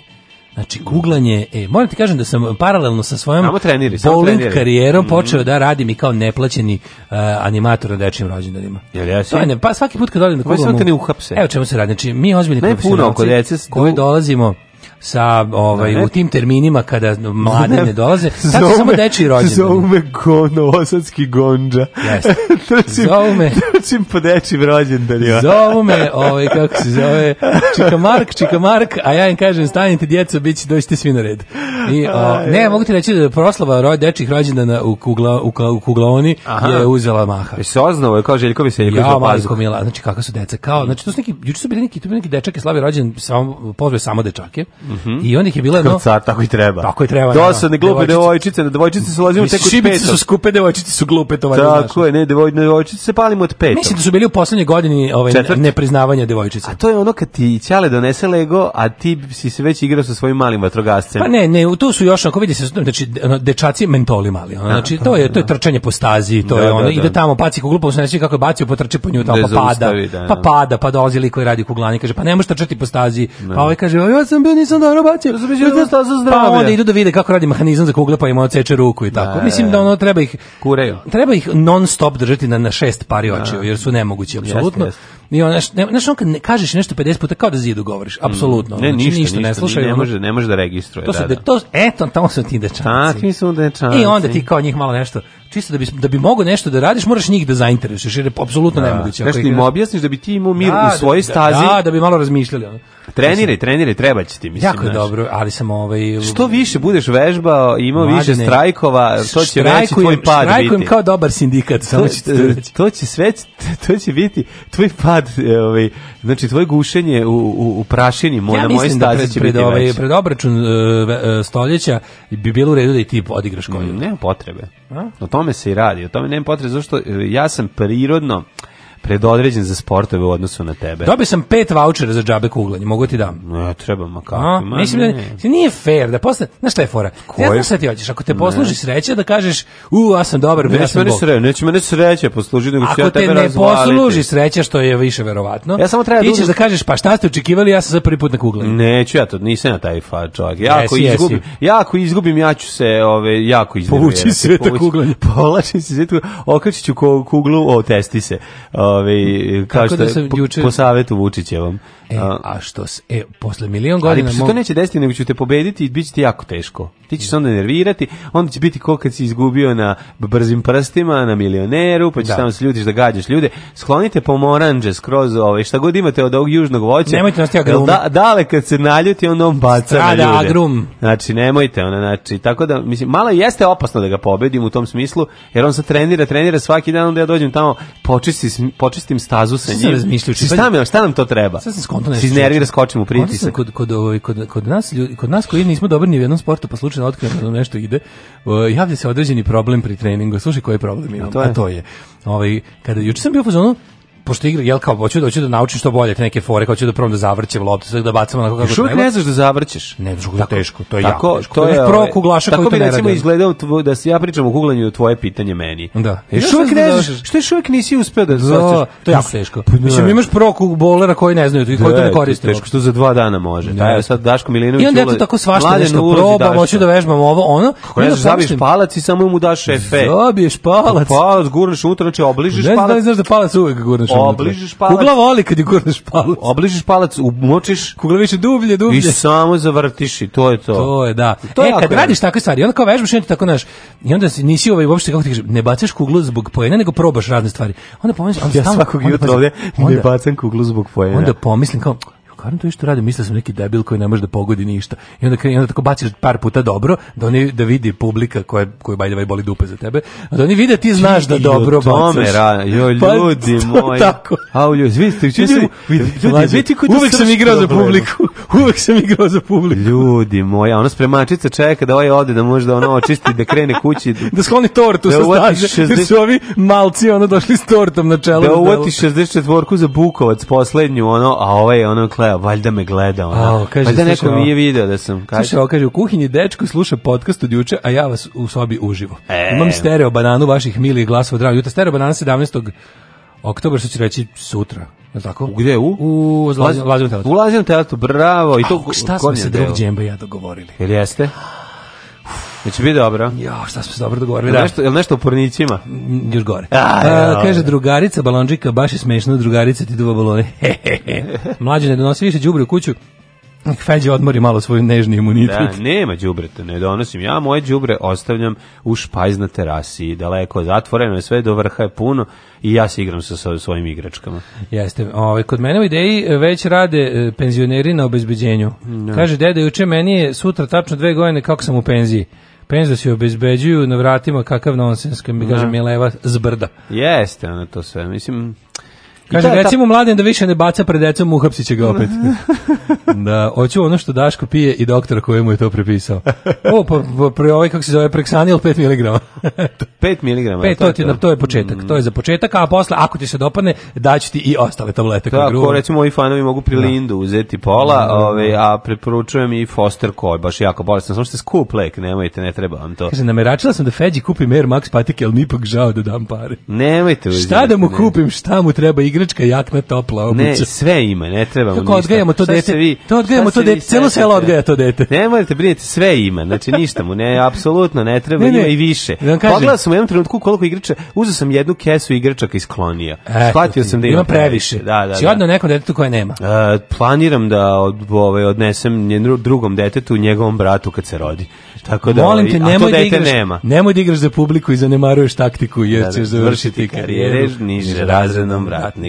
Znači, kuglanje, e, moram ti kažem da sam paralelno sa svojom samo treniri, bowling karijerom mhm. počeo da radim i kao neplaćeni uh, animator na dečijim rođendanima. Jel jesi? To pa svaki put kad dođem na kuglamo... Koji sam te ne uhapse? Evo čemu se radi, znači mi ozbiljni ne profesionalci puno, znači, djece, koji dolazimo sa ovaj da, u tim terminima kada mladi ne, ne dolaze sad zove, samo dečiji rođendan zaume me go, gondža jeste zaume me po dečijim rođendan ja. zovu ovaj kako se zove čika Mark čika Mark a ja im kažem stanite djeca biće dođite svi na red i o, ne mogu ti reći da proslava roj dečih rođendana u kugla u, u kuglaoni Aha. je uzela maha I se oznao je kao Željko Veseljević ja, majko mila znači kako su deca kao znači to su neki juče su bili neki tu bili neki dečak je slavio rođendan samo pozvao samo dečake -hmm. I onda je bila no, car, tako i treba. Tako i treba. Dosadne da, no, glupe devojčice, na devojčice se ulazimo tek od pet. su skupe, devojčice su glupe, to valjda Tako je, ne, devoj, devojčice se palimo od pet. Mislim da su bili u poslednje godini ovaj Četvrt? nepriznavanja devojčica. A to je ono kad ti ćale donese Lego, a ti si se već igrao sa svojim malim vatrogascem. Pa ne, ne, tu su još ako vidi se znači dečaci mentoli mali. Ono, znači to je to je da. trčanje po stazi, to da, je da, ono da, da. ide tamo paci ko glupo, znači kako je bacio potrči po nju tamo pa pada. Pa pada, pa dolazi lik koji radi kuglani, kaže pa ne možeš trčati po stazi. Pa ovaj kaže ja sam bio nisam Da, da, sam dano bacio. Razumeš, jedno staza zdravlja. Pa onda idu da vide kako radi mehanizam za kugle, pa im odseče ruku i tako. Da, Mislim da ono treba ih... Kureju. Treba ih non stop držati na, na šest pari da. očiju, jer su nemogući, apsolutno. I on, znaš, ne, znaš, on kad ne kažeš nešto 50 puta, kao da zidu govoriš, mm. apsolutno. Mm. Ne, znači, ništa, ništa, ne slušaju. Ne može, ne može da registruje. To su, da, da. To, eto, tamo su ti dečanci. Takvi su dečanci. I onda ti kao njih malo nešto, čisto da bi, da bi mogo nešto da radiš, moraš njih da zainteresuješ, jer je apsolutno da. nemoguće. Nešto im objasniš da bi ti imao mir da, u svojoj stazi. Da, da, da bi malo razmišljali. Ono. Treniraj, treniraj, treba će ti, mislim. Jako je dobro, ali sam ovaj... Što više budeš vežbao, imao Mladine, više strajkova, to će veći tvoj pad biti. Štrajkujem kao dobar sindikat, samo ću To to će sve, to će biti tvoj pad, e, ovaj, znači tvoje gušenje u, u, u prašini, moja, ja na moje da staze će pred, biti ovaj, veći. Pred obračun uh, stoljeća bi bilo u redu da i ti odigraš mm, koju. Nema potrebe. A? O tome se i radi, o tome nema potrebe, zašto ja sam prirodno predodređen za sportove u odnosu na tebe. Dobio sam pet vouchera za džabe kuglanje, mogu ti dam. a treba makako. Mislim da ne. da nije fair da posle, znaš šta je fora? Koje? Ja šta ti hoćeš, ako te posluži sreća da kažeš, u, ja sam dobar, ja sam bog. Sre, neće mene sreća posluži, nego ću ja tebe razvaliti. Ako te ne posluži sreća, što je više verovatno, ja samo treba ti da ćeš da kažeš, pa šta ste očekivali, ja sam za prvi put na kuglanje. Neću ja to, nisam na taj fa, čovjek. Ja ako yes, izgubim, yes. ja ako izgubim, ja ću se, ove, jako iznervirati. Povući se ta kuglanje. Povlačim se, okrećit ću kuglu, o, testi se. O, Ove, ovaj, kao da što da po, juče... po savetu Vučićevom. E, a što se, e, posle milion godina... Ali pa se to neće desiti, nego ću te pobediti i bit ti jako teško. Ti ćeš onda nervirati, onda će biti kao kad si izgubio na brzim prstima, na milioneru, pa ćeš samo da. se ljutiš da gađaš ljude. Sklonite pomoranđe skroz ove, ovaj, šta god imate od ovog južnog voća. Nemojte nas da, dale kad se naljuti, onda on baca Strada na ljude. Agrum. Znači, nemojte, ona, znači, tako da, mislim, malo jeste opasno da ga pobedim u tom smislu, jer on se trenira, trenira svaki dan, onda ja dođem tamo, počisti počistim stazu sa njim. Razmišljao, šta, mi, šta nam to treba? Sad sam skonto nešto. Iznervira, skočim u pritisak. Kod, kod, kod, kod, nas, ljudi, kod nas koji nismo dobri ni u jednom sportu, pa slučajno otkrijem da nešto ide, javlja se određeni problem pri treningu. Slušaj koji problem imam, a to je. A to je. Ovaj, kada juče sam bio u fazonu, pošto igra jel kao hoću da hoću da naučim što bolje te neke fore, kao hoću da probam da zavrćem loptu, sve da bacam onako kako ne znaš da zavrćeš. Ne, drugo je teško, to je tako, jako. Teško. To je ovaj, pro kuglaša koji to ne radi. Tako bi recimo izgledao tvo, da se ja pričam o kuglanju tvoje pitanje meni. Da. E, još uvek ne znaš, što još uvek nisi uspeo da zavrćeš. Da, to je da, jako teško. Pa da. Mislim imaš pro kuglera koji ne znaju i koji to ne koriste. Teško što za dva dana može. Da, evo sad Daško Milinović. I onda eto tako svašta nešto probam, hoću da vežbam ovo, ono. Kako ne zaviš palac i samo mu daš efekt. Zabiješ palac. Palac gurneš unutra, znači obližiš palac. Ne znaš da palac uvek gurneš ušao. Obližiš palac. Kugla voli kad je gurneš palac. Obližiš palac, umočiš. Kugla više dublje, dublje. I samo zavrtiš i to je to. To je, da. To je e, kad radiš takve stvari, onda kao vežbaš i tako naš, i onda nisi ovaj, uopšte, kako ti kažem, ne bacaš kuglu zbog pojena, nego probaš razne stvari. Onda pomisliš, onda ja stalno, svakog jutra ovdje ne bacam kuglu zbog pojena. Onda pomislim kao, Karno to isto radi, misle sam neki debil koji ne može da pogodi ništa. I onda, i onda tako baciš par puta dobro, da oni da vidi publika koja koja koji i boli dupe za tebe, a da oni vide ti znaš da dobro bacaš. Ra, jo pa, ljudi moji. Tako. A u ljudi, vidite, vidite, ljudi, ljudi, uvek sam igrao za publiku. Uvek sam igrao za publiku. Ljudi moji, ona spremačica čeka da ovaj ode da može da ona očisti da krene kući. da skloni tortu da sa staže. Jer su ovi malci ono došli s tortom na čelu. Da uvati 64 za Bukovac poslednju ono, a ovaj ono gleda, valjda me gleda ona. A, kaže, valjda neko mi je video da sam. Kaže, slušaj, kaže u kuhinji dečko sluša podcast od juče, a ja vas u sobi uživo. E. Imam stereo bananu vaših milih glasova drago. Juta stereo banana 17. Oktobar, što ću reći sutra. Je tako? Gde u? U Lazim Telatu. U Lazim Telatu, bravo. I to, A, šta smo se drug džemba ja dogovorili? Jel jeste? Znači bi dobro. Jo, šta smo se dobro dogovorili. Da. Nešto, jel nešto u pornicima? Mm, još gore. A, A, kaže, drugarica balonđika, baš je smešno, drugarica ti duva balone. Mlađe ne donosi više đubre u kuću. Feđe odmori malo svoju nežni imunitet. Da, nema đubreta, ne donosim. Ja moje đubre ostavljam u špajz na terasi, daleko zatvoreno je sve do vrha je puno i ja se igram sa svojim igračkama. Jeste. Ovaj kod mene u ideji e, već rade e, penzioneri na obezbeđenju. No. Da. Kaže deda juče meni je sutra tačno dve godine kako sam u penziji penz da se obezbeđuju na vratima kakav nonsens, kad mi kaže da. leva zbrda. Jeste, ono to sve. Mislim, Kaže, recimo mladen da više ne baca pred decom, uhapsit će ga opet. da, hoću ono što Daško pije i doktora koji mu je to prepisao. O, pa, pa pre ovaj, kako se zove, preksanil 5 mg. 5 mg. 5, to, ti, to. Da. to je početak, to je za početak, a posle, ako ti se dopadne, daći ti i ostale tablete. Tako, da, recimo, moji fanovi mogu pri prilindu da. uzeti pola, ove, ovaj, a preporučujem i Foster Koj, baš jako bolestan, samo što je skup lek, nemojte, ne treba vam to. Kaže, nameračila sam da Feđi kupim Air Max patike, ali mi ipak žao da dam pare. Nemojte uzeti. Šta da mu kupim, šta mu treba igra igračka jakna topla obuća. Ne, sve ima, ne trebamo Kako ništa. odgajamo to dete? Vi, to odgajamo to dete, celo selo odgaja to dete. Ne morate brinuti, sve ima, znači ništa mu ne, apsolutno ne treba, ne, ne. ima i više. Da Pogledao sam u jednom trenutku koliko igrača, uzeo sam jednu kesu igračaka iz klonija. E, Shvatio sam da ima, ima previše. Da, da, si znači, da. odno nekom detetu koje nema. Uh, planiram da od, ovaj, odnesem njenu, drugom detetu, njegovom bratu kad se rodi. Tako da, Molim te, ovaj, nemoj da igraš, nema. nemoj da igraš za publiku i zanemaruješ taktiku jer da, ćeš da, završiti karijere niže razrednom ratniku.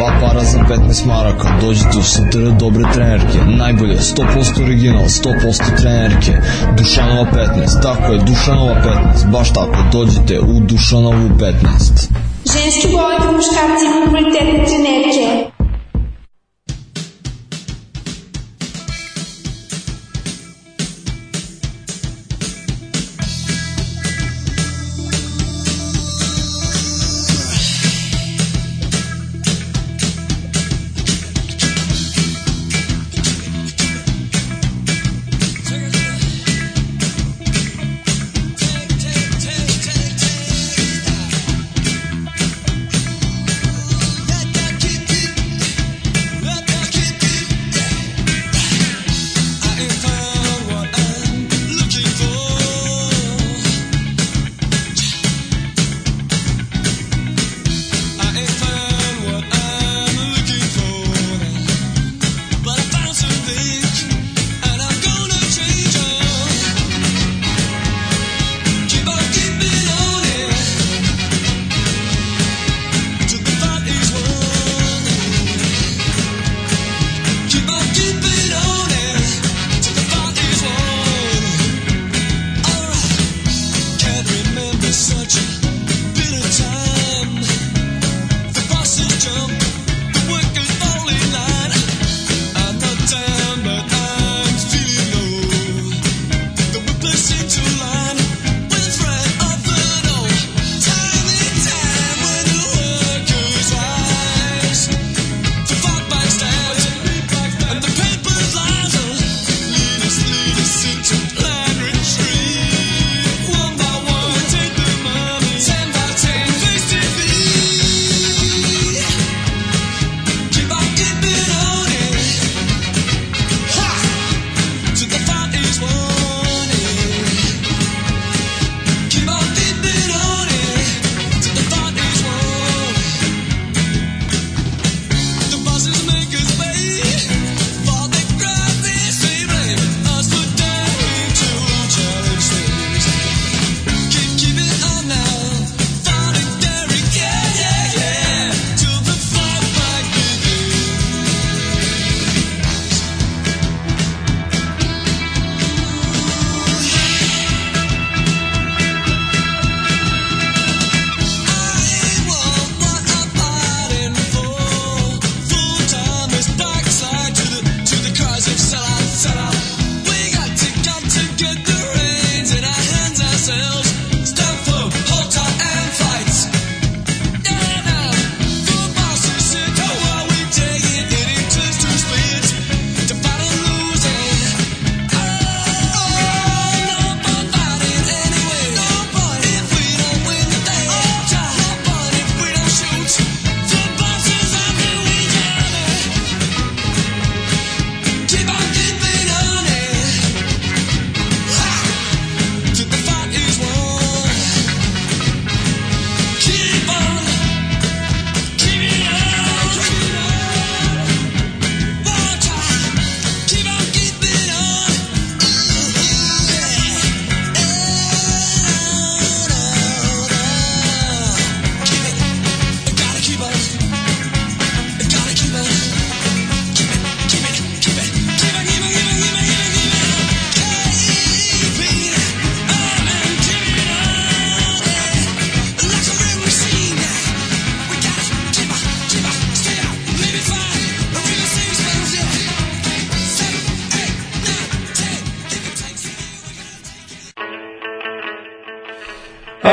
Dva para za 15 maraka, dođite u STR dobre trenerke, najbolje, 100% original, 100% trenerke, Dušanova 15, tako je, Dušanova 15, baš tako, dođite u Dušanovu 15. Ženski boli po muškarci i kvalitetne trenerke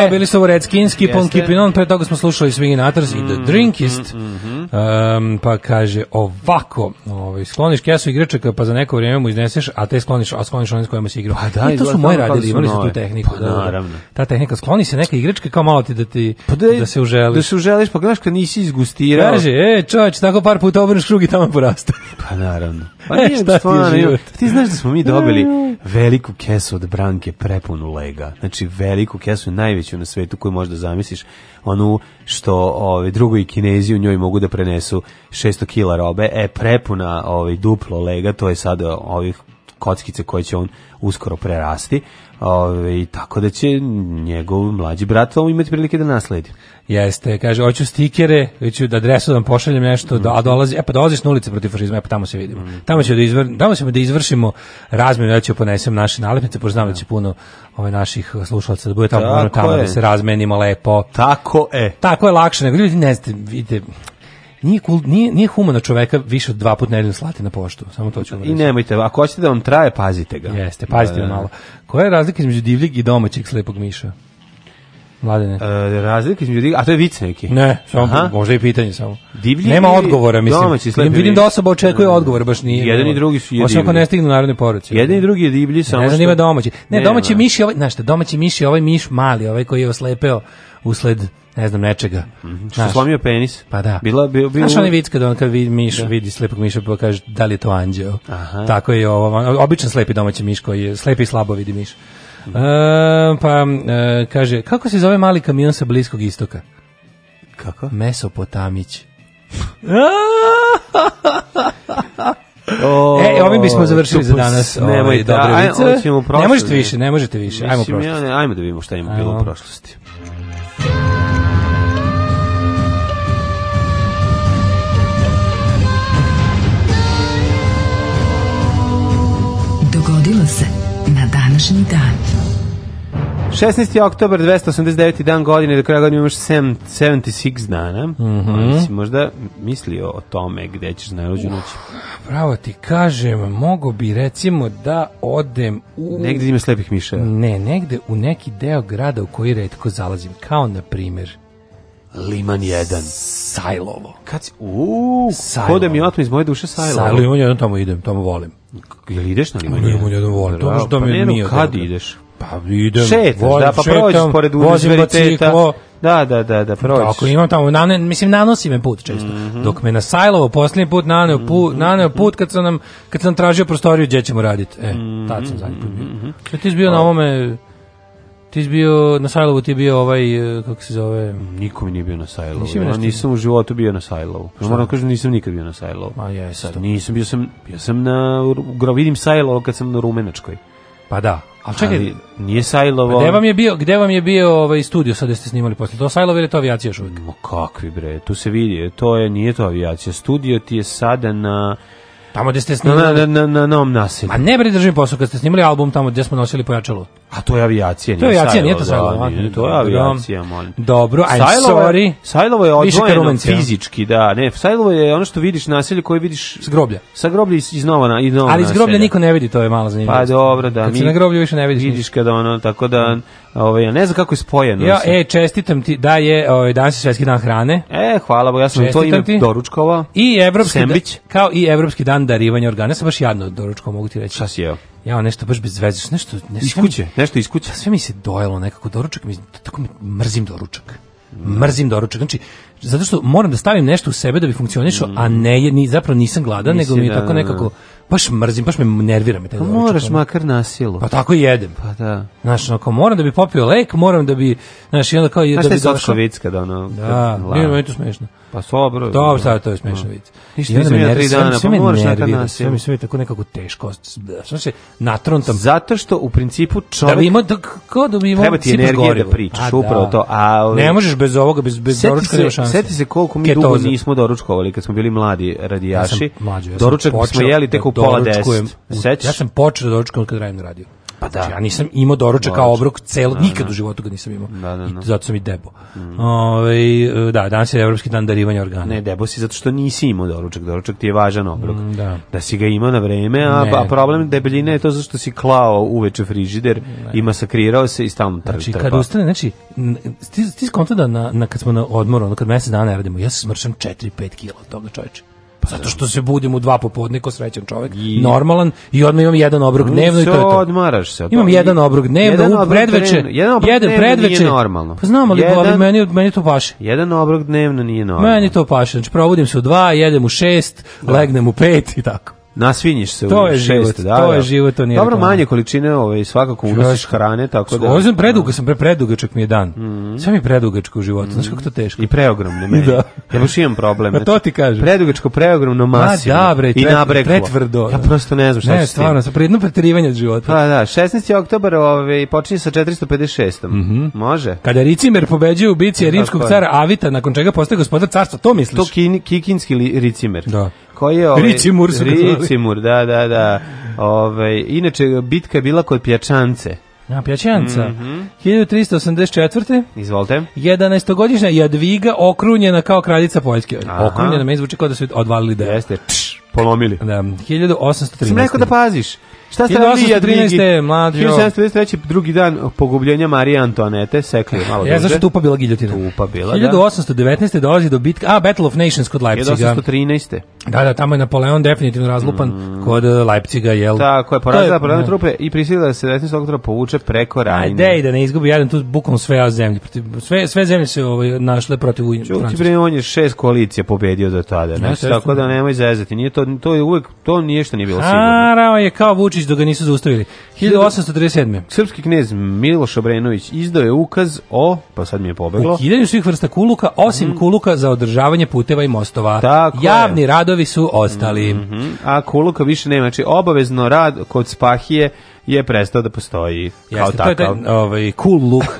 Da, bili su ovo Red Kipinon, pre toga smo slušali Swingin' Atters mm, i The mm, Drinkist. Mm, mm, um, pa kaže ovako ovaj, skloniš kesu igračaka pa za neko vrijeme mu izneseš, a te skloniš, a skloniš onim s kojima si igrao. Pa da, I to su moji da radili, imali su tu tehniku. Pa, da, da, naravno. Ta tehnika, skloni se neka igračka kao malo ti da ti pa da, da se uželiš. Da se uželiš, pa gledaš kad nisi izgustirao. Kaže, e, čoveč, tako par puta obrneš krug i tamo porasta. Pa naravno. Pa e, nije, šta stvarno, ti, je ti znaš da smo mi dobili e, e. veliku kesu od branke prepunu lega. Znači, veliku kesu, najveću na svetu koju možda zamisliš. Onu što ovaj drugi i Kinezi u njoj mogu da prenesu 600 kg robe, e prepuna ovaj duplo lega, to je sad ovih ovaj, kockice koje će on uskoro prerasti, Ove, tako da će njegov mlađi brat ovo imati prilike da nasledi. Jeste, kaže, hoću stikere, hoću da adresu da vam pošaljem nešto, da, a dolazi, e pa dolaziš na ulice protiv fašizma, e pa tamo se vidimo. Mm. Tamo, ćemo da izvr, tamo ćemo da izvršimo razmenu, ja ću ponesem naše nalepnice, pošto znam da će da. puno ovaj, naših slušalaca da bude tamo, tamo, tamo da se razmenimo lepo. Tako je. Tako je lakše, nego ljudi ne znate, vidite, nije, kul, nije, nije humano čoveka više od dva puta nedeljno slati na poštu. Samo to ću vam I nemojte, ako hoćete da vam traje, pazite ga. Jeste, pazite ga da, da, da. malo. Koja je razlika između divljeg i domaćeg slepog miša? Mladene. E, razlika između divljeg, a to je vic neki. Ne, samo Aha. možda i pitanje samo. Divlji Nema odgovora, mislim. Domaći slepi. Vidim da osoba očekuje odgovor, baš nije. Jedan i drugi su je divlji. Osim ne stignu narodne poruci. Jedan i drugi je divlji, samo ne, što... Ne, domaći. Ne, domaći miš je ovaj, znaš šta, domaći miš je ovaj miš mali, ovaj koji je oslepeo usled ne znam, nečega. Mm -hmm. Što slomio penis? Pa da. Bila, bi, bi, Znaš onaj vic kada on kad vidi, miš, da. vidi slepog miša pa kaže da li je to anđeo. Aha. Tako je ovo. Običan slepi domaći miš koji je slepi i slabo vidi miš. Mm e, pa e, kaže, kako se zove mali kamion sa Bliskog istoka? Kako? Mesopotamić. O, e, ovim bismo završili za danas. Nemoj, ovaj, da, aj, ne možete više, ne možete više. Ajmo, Mislim, ja, ajmo da vidimo šta ima bilo u prošlosti. današnji dan. 16. oktober, 289. dan godine, do kraja godine imaš 76 dana. Mm -hmm. Ali si možda mislio o tome gde ćeš na rođu noć? Pravo ti kažem, mogo bi recimo da odem u... Negde ima slepih miša. Ne, negde u neki deo grada u koji redko zalazim, kao na primjer Liman 1. Sajlovo. Kad si... Uuu, da sajlovo. kodem i otme iz moje duše Sajlovo. Sajlovo, on jedan tamo idem, tamo volim. Jel ideš na limunjadu? Limunjadu volim. Dobro što pa mi nije. Kad ideš? Pa idem, šetaš, volim, da, pa prođeš pored univerziteta. Da, da, da, da, prođeš. Tako, imam tamo, nane, mislim, nanosi me put često. Mm -hmm. Dok me na Sajlovo posljednji put naneo, mhm. pu, naneo put kad sam, nam, kad sam tražio prostoriju gdje ćemo raditi. E, tad sam mhm. zadnji put bio. Što mhm. ti izbio na ovome... Ti si bio na Sajlovu, ti je bio ovaj, e, kako se zove? Niko mi nije bio na Sajlovu. ja nisam u životu bio na Sajlovu. Ja moram da kažem, nisam nikad bio na Sajlovu. A je, sad. Nisam, bio sam, bio sam na, vidim Sajlovo kad sam na Rumenačkoj. Pa da, Al čekaj, ali nije Sajlovo. Gde vam je bio, gde vam je bio ovaj studio sad da ste snimali posle? To Sajlovo ili to avijacija još uvijek? Ma kakvi bre, tu se vidi, e, to je nije to avijacija. Studio ti je sada na Tamo gde ste snimali na na na na, na, na, na, na, na, na, na, na, na, na, na, na, na, na, na, na, na, na, A to je avijacija, da, nije To je avijacija, nije to Sajlova. Da, to je avijacija, molim. Dobro, I'm Sajlova, sorry. Sajlova je odvojeno fizički, da. Ne, Sajlovo je ono što vidiš naselje koje vidiš... S groblja. Sa groblja iz nova, iz nova Ali iz groblja niko ne vidi, to je malo zanimljivo. Pa dobro, da. Kad mi, si na groblju više ne vidiš Vidiš ništa. kada ono, tako da... Ovaj, ne znam kako je spojeno. Ja, e, čestitam ti da je ovaj, danas je svetski dan hrane. E, hvala, Bog, ja sam to ime doručkova. I evropski, da, kao i evropski dan darivanja organa. Ja sam baš jadno doručkova, mogu ti reći. Šta si jeo? Ja, nešto baš bez veze, nešto, nešto iz nešto iz Sve mi se dojelo nekako doručak, mi tako mi mrzim doručak. Mm. Mrzim doručak. Znači, zato što moram da stavim nešto u sebe da bi funkcionisao, mm. a ne ni zapravo nisam gladan, Mislim, nego mi je da, tako da, da. nekako baš mrzim, baš me nervira me taj pa doručak. Moraš ono. makar na silu. Pa tako jedem. Pa da. Znaš, ono, kao moram da bi popio lek, moram da bi, znaš, i onda kao... Znaš da bi došao... vic kad da, ono... Da, nije meni to smešno. Pa sobro. Dobro, sad to je smešno da. vic. Ništa nisam ja tri dana, pa moraš makar na silu. Sve mi sve tako nekako teško, znaš da, se, natrontam. Zato što u principu čovjek... Da bi imao, da, kao da bi imao... Treba ti energije da pričaš, upravo to. A, ne možeš bez ovoga, bez, bez doručka nema šanse. Seti se koliko mi dugo nismo doručkovali kad smo bili mladi radijaši. Doručak smo jeli tek u pola doručkujem. Sećaš? Ja sam počeo da doručkujem kad radim na radiju. Pa da. Znači, ja nisam imao doručak kao obrok celo, da, nikad da. u životu ga nisam imao. Da, da, da. I zato sam i debo. Mm. Ove, ovaj, da, danas je evropski dan darivanja organa. Ne, debo si zato što nisi imao doručak. Doručak ti je važan obrok. Mm, da. da si ga imao na vreme, a, a pa problem debeljine je to što si klao uveče frižider ne. i masakrirao se i stalno trpa. Znači, kad ustane, znači, ti, ti skonta da na, na, kad smo na odmoru, ono kad mesec dana radimo, ja sam smršam 4-5 kila od toga čoveče. Pa zato što se budim u dva popodne kao srećan čovjek, I... normalan i odmah imam jedan obrok mm, dnevno i to je to. Odmaraš se. Imam jedan obrok dnevno, jedan predveče, jedan obrok jedan predveče. Nije normalno. Pa znam, ali, jedan, ali meni, meni to paše. Jedan obrok dnevno nije normalno. Meni to paše. Znači probudim se u dva, jedem u šest, da. legnem u pet i tako nasvinjiš se to u je život, šest, da, to je da. život, to nije. Dobro manje količine, ovaj svakako unosiš hrane, tako da. Ozem preduga mm. sam, pre predugačak mi je dan. Mm -hmm. Sve mi predugačko u životu, mm znaš kako to teško. I preogromno meni. da. Ja baš imam problem. Pa to znači, ti kažem. Predugačko, preogromno, masivno. da, bre, i nabreklo. Pretvrdo. Ja prosto ne znam šta ne, stvarno, sa predno preterivanje od života. Pa da, 16. oktobar, ovaj počinje sa 456. Mm -hmm. Može. Kada Ricimer pobeđuje u bici rimskog cara Avita, nakon čega postaje gospodar carstva, to misliš? To kikinski li, Ricimer. Da koji je ovaj Ricimur, Ricimur da, da, da. Ovaj inače bitka je bila kod Pjačance. Na Pjačanca. Mm -hmm. 1384. Izvolite. 11-godišnja Jadviga okrunjena kao kraljica Poljske. Aha. Okrunjena me izvuče kao da su odvalili da. Jeste. Pš, polomili. Da, 1813. Sam rekao da paziš. Šta ste radili Jadvigi? mlađo. 1733. drugi dan pogubljenja Marije Antoanete, sekli malo e, duže. Ja zašto tupa bila giljotina? Tupa bila, 1819. da. dolazi do bitke, a Battle of Nations kod Leipziga. 1813. Da, da, tamo je Napoleon definitivno razlupan mm. kod eh, Leipziga, jel? Tako je, porazila porazila da. trupe i prisilila da se 19. oktobra povuče preko Rajne. Ajde, da ne izgubi jedan tu bukom sve zemlje. Protiv, sve, sve zemlje se ovaj, našle protiv Francuske. Čuti, on je šest koalicija pobedio do tada. Ne, tako da nemoj zezati. Nije to, to je uvek, to ništa nije bilo sigurno. Harao je kao Vučić Vučić dok ga nisu zaustavili. 1837. Srpski knez Miloš Obrenović izdao je ukaz o, pa sad mi je pobeglo, ukidanju svih vrsta kuluka, osim mm. kuluka za održavanje puteva i mostova. Tako Javni je. radovi su ostali. Mm -hmm. A kuluka više nema, znači obavezno rad kod Spahije je prestao da postoji kao Jeste, takav. To je taj, ovaj, cool look.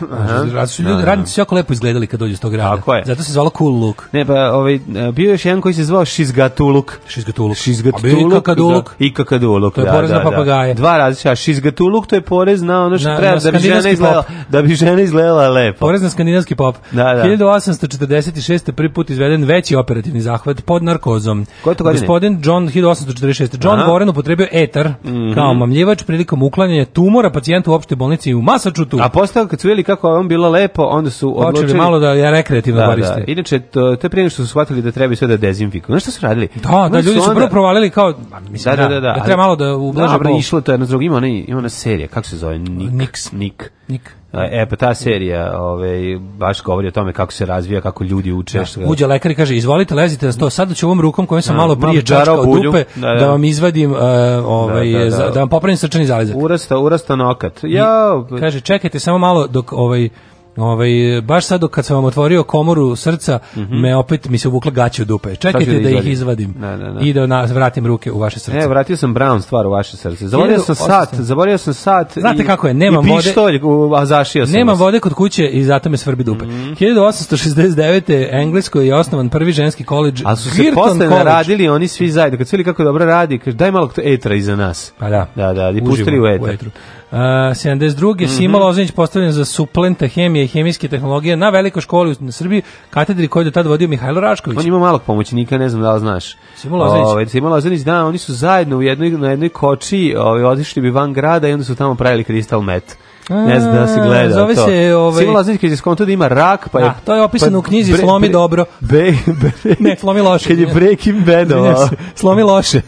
Znači, ljudi, da, da. radnici su jako lepo izgledali kad dođu iz tog grada. Tako je. Zato se zvalo cool look. Ne, pa ovaj, bio je još jedan koji se zvao Šizgatuluk. Šizgatuluk. Šizgatuluk. Ikakaduluk. Da, Ikakaduluk, to je da, porez da, na papagaje. Dva različita. Šizgatuluk to je porez na ono što treba da, bi žena izgledala, da bi žena izgledala lepo. Porez na skandinavski pop. Da, da. 1846. prvi put izveden veći operativni zahvat pod narkozom. Koje to godine? Gospodin John 1846. John Aha. Warren upotrebio etar mm -hmm. kao mamljivač prilikom uklanjanje tumora pacijenta u opštoj bolnici u Masačutu. A posle kad su vidjeli kako je on bilo lepo, onda su Počeli odlučili... malo da je rekreativno da, da. koriste. Da. Inače, to, to prije što su shvatili da treba sve da dezinfikuju. Znaš šta su radili? Da, da, ljudi su, onda... prvo provalili kao... Mislim, da, da, da, da, da, da treba malo da ublaže... Da, bol. išlo to jedno s drugim, ima ona, ima ona serija, kako se zove? Nik. Nik. Nik. E, pa ta serija ovaj, baš govori o tome kako se razvija, kako ljudi uče. Da, uđe lekar i kaže, izvolite, lezite na sto, sada ću ovom rukom kojom sam da, malo prije čačkao dupe, da, da, da, vam izvadim, uh, ovaj, da, da, da. da, vam popravim srčani zalizak. Urasta, urasta nokat. Ja, I, kaže, čekajte samo malo dok ovaj, Ovaj baš sad kad sam vam otvorio komoru srca, mm -hmm. me opet mi se uvukla gaća u dupe. Čekajte da, da, ih izvadim. Ne, da, da, da. I da na, vratim ruke u vaše srce. Ne, vratio sam brown stvar u vaše srce. Zaboravio sam sat, zaboravio sam sat. Znate i, kako je, nema vode. Pištolj, a zašio sam. Nema vas. vode kod kuće i zato me svrbi dupe. Mm -hmm. 1869. Engleskoj je osnovan prvi ženski koleđž. A su se Girton posle college. radili oni svi zajedno. Kad su kako dobro radi, kaže daj malo etra iza nas. Pa da. Da, da, i pustili u etru. U etru. Uh, 72. Mm -hmm. Sima Lozanić postavljen za suplenta hemije i hemijske tehnologije na velikoj školi u Srbiji, katedri koju je do tada vodio Mihajlo Rašković. On ima malog pomoćnika, ne znam da li znaš. Sima Lozanić. Ove, ovaj, Sima Lozanić, da, oni su zajedno u jednoj, na jednoj koči ove, ovaj, odišli bi van grada i onda su tamo pravili kristal met. Ne znam da si gledao Zove se... Ovaj... Simo Lazanić kad skonto da ima rak, pa je... Da, to je opisano pa, u knjizi bre, Slomi bre, dobro. Be, bre, ne, Slomi loše. Kad je Breaking Badova. Slomi loše.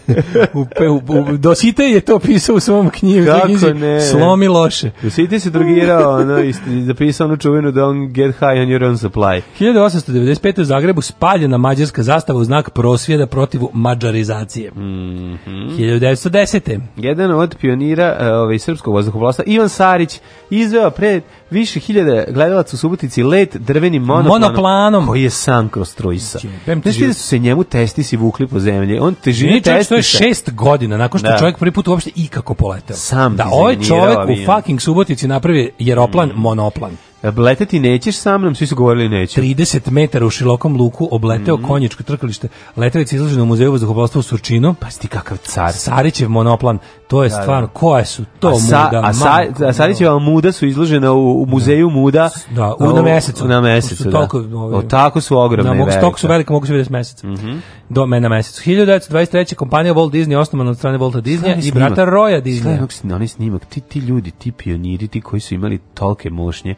U, u, u, Dosite je to pisao u svom knjizi. Kako knjizi, ne? Slomi loše. Dosite se drugirao, ono, i zapisao onu čuvenu Don't da get high on your own supply. 1895. u Zagrebu spaljena mađarska zastava u znak prosvjeda protiv mađarizacije. Mm -hmm. 1910. Jedan od pionira e, ovaj, srpskog vazduhoplasta, Ivan Sarić, izveo pre više hiljada gledalaca u Subotici let drvenim monoplanom, monoplanom. koji je sam kroz Trojsa. Znaš da su se njemu testisi vukli po zemlji? On težini testisa. Što je šest godina nakon što da. čovjek prvi put uopšte ikako poletao. Sam da ovaj čovjek u fucking Subotici napravi jeroplan mm. monoplan. Leteti nećeš sa mnom, svi su govorili neću. 30 metara u širokom luku obleteo mm konjičko trkalište. Letelica izložena u muzeju vazduhoplovstva u Surčinu. Pa si ti kakav car. Sarićev monoplan. To je da, da. stvarno, da. koje su to a sa, muda? A, sa, a Sarićeva muda su izložena u, u muzeju da. muda. Da, u, na mesecu. Na mesecu, da. Toliko, ovi, ovaj, o, tako su ogromne. Da, mogu, toliko su velike, mogu se vidjeti s meseca. Mm -hmm. Do mene na mesecu. 1923. kompanija Walt Disney osnovana od strane Walta Disneya i brata Roya Disneya. Slavim, oni snimak, ti, ti ljudi, ti pioniri, ti koji su imali tolke mošnje,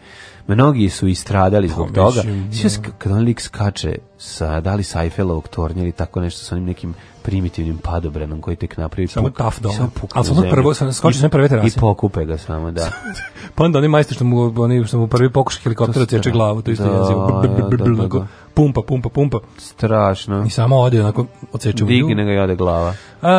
Mnogi su istradali pa, zbog pa, toga. Mislim, da. kad on lik skače sa, da li sa tornja ili tako nešto sa onim nekim primitivnim padobrenom koji tek napravi samo puk, taf dole. Samo puk. Al samo prvo sam skoči na prve terase. I pokupe ga samo, da. pa onda oni majstor što mu oni što mu prvi pokušaj helikoptera ceče glavu, to isto da, je pumpa, pumpa, pumpa. Strašno. I samo ode, onako, odseče Digne ga i ode glava. A,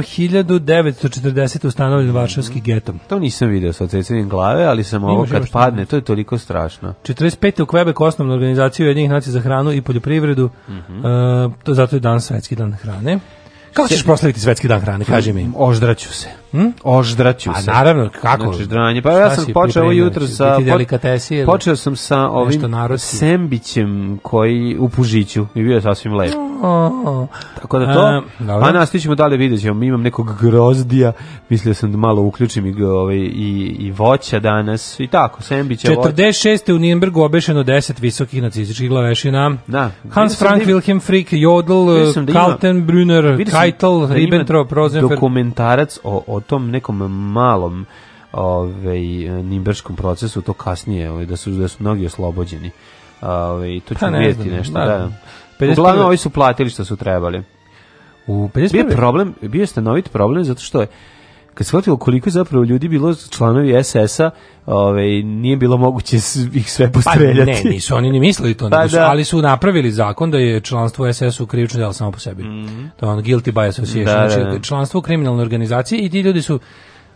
1940. ustanovljen Varšavski geto. To nisam video sa odsecanjem glave, ali sam ovo kad padne, to je toliko strašno. 45. u Quebec osnovnu organizaciju Jedinih nacija za hranu i poljoprivredu, mm -hmm. a, to zato je dan svetski dan hrane. Kako ćeš proslaviti svetski dan hrane, kaži mi? Oždraću se. Hm? Oždraću pa se. A naravno, kako? Znači, dranje. Pa ja sam počeo ovo jutro sa... Delikatesi, da počeo sam sa ovim sembićem koji u Pužiću i bio je sasvim lep. Tako da to... E, a, a nas ćemo dalje vidjet ćemo. Imam nekog grozdija. Mislio sam da malo uključim i, ovaj, i, i voća danas. I tako, sembića 46. u Nijenbergu obešeno 10 visokih nacističkih glavešina. Da. Hans da Frank Wilhelm Frick, Jodl, da Kaltenbrunner, Keitel, Ribbentrop, Rosenfer. Dokumentarac o o tom nekom malom ovaj nimberskom procesu to kasnije ovaj, da su da su mnogi oslobođeni. Ovaj to ćemo pa ne znam, nešto, da. da. 50... Uglavnom ovi su platili što su trebali. U 51. Bio problem, bio je stanovit problem zato što je kad shvatilo koliko je zapravo ljudi bilo članovi SS-a, ovaj nije bilo moguće ih sve postreljati. Pa ne, nisu oni ni mislili to, pa da. ali su napravili zakon da je članstvo SS-u krivično delo samo po sebi. Mm. To je on guilty by association, da, znači da, da. članstvo u kriminalnoj organizaciji i ti ljudi su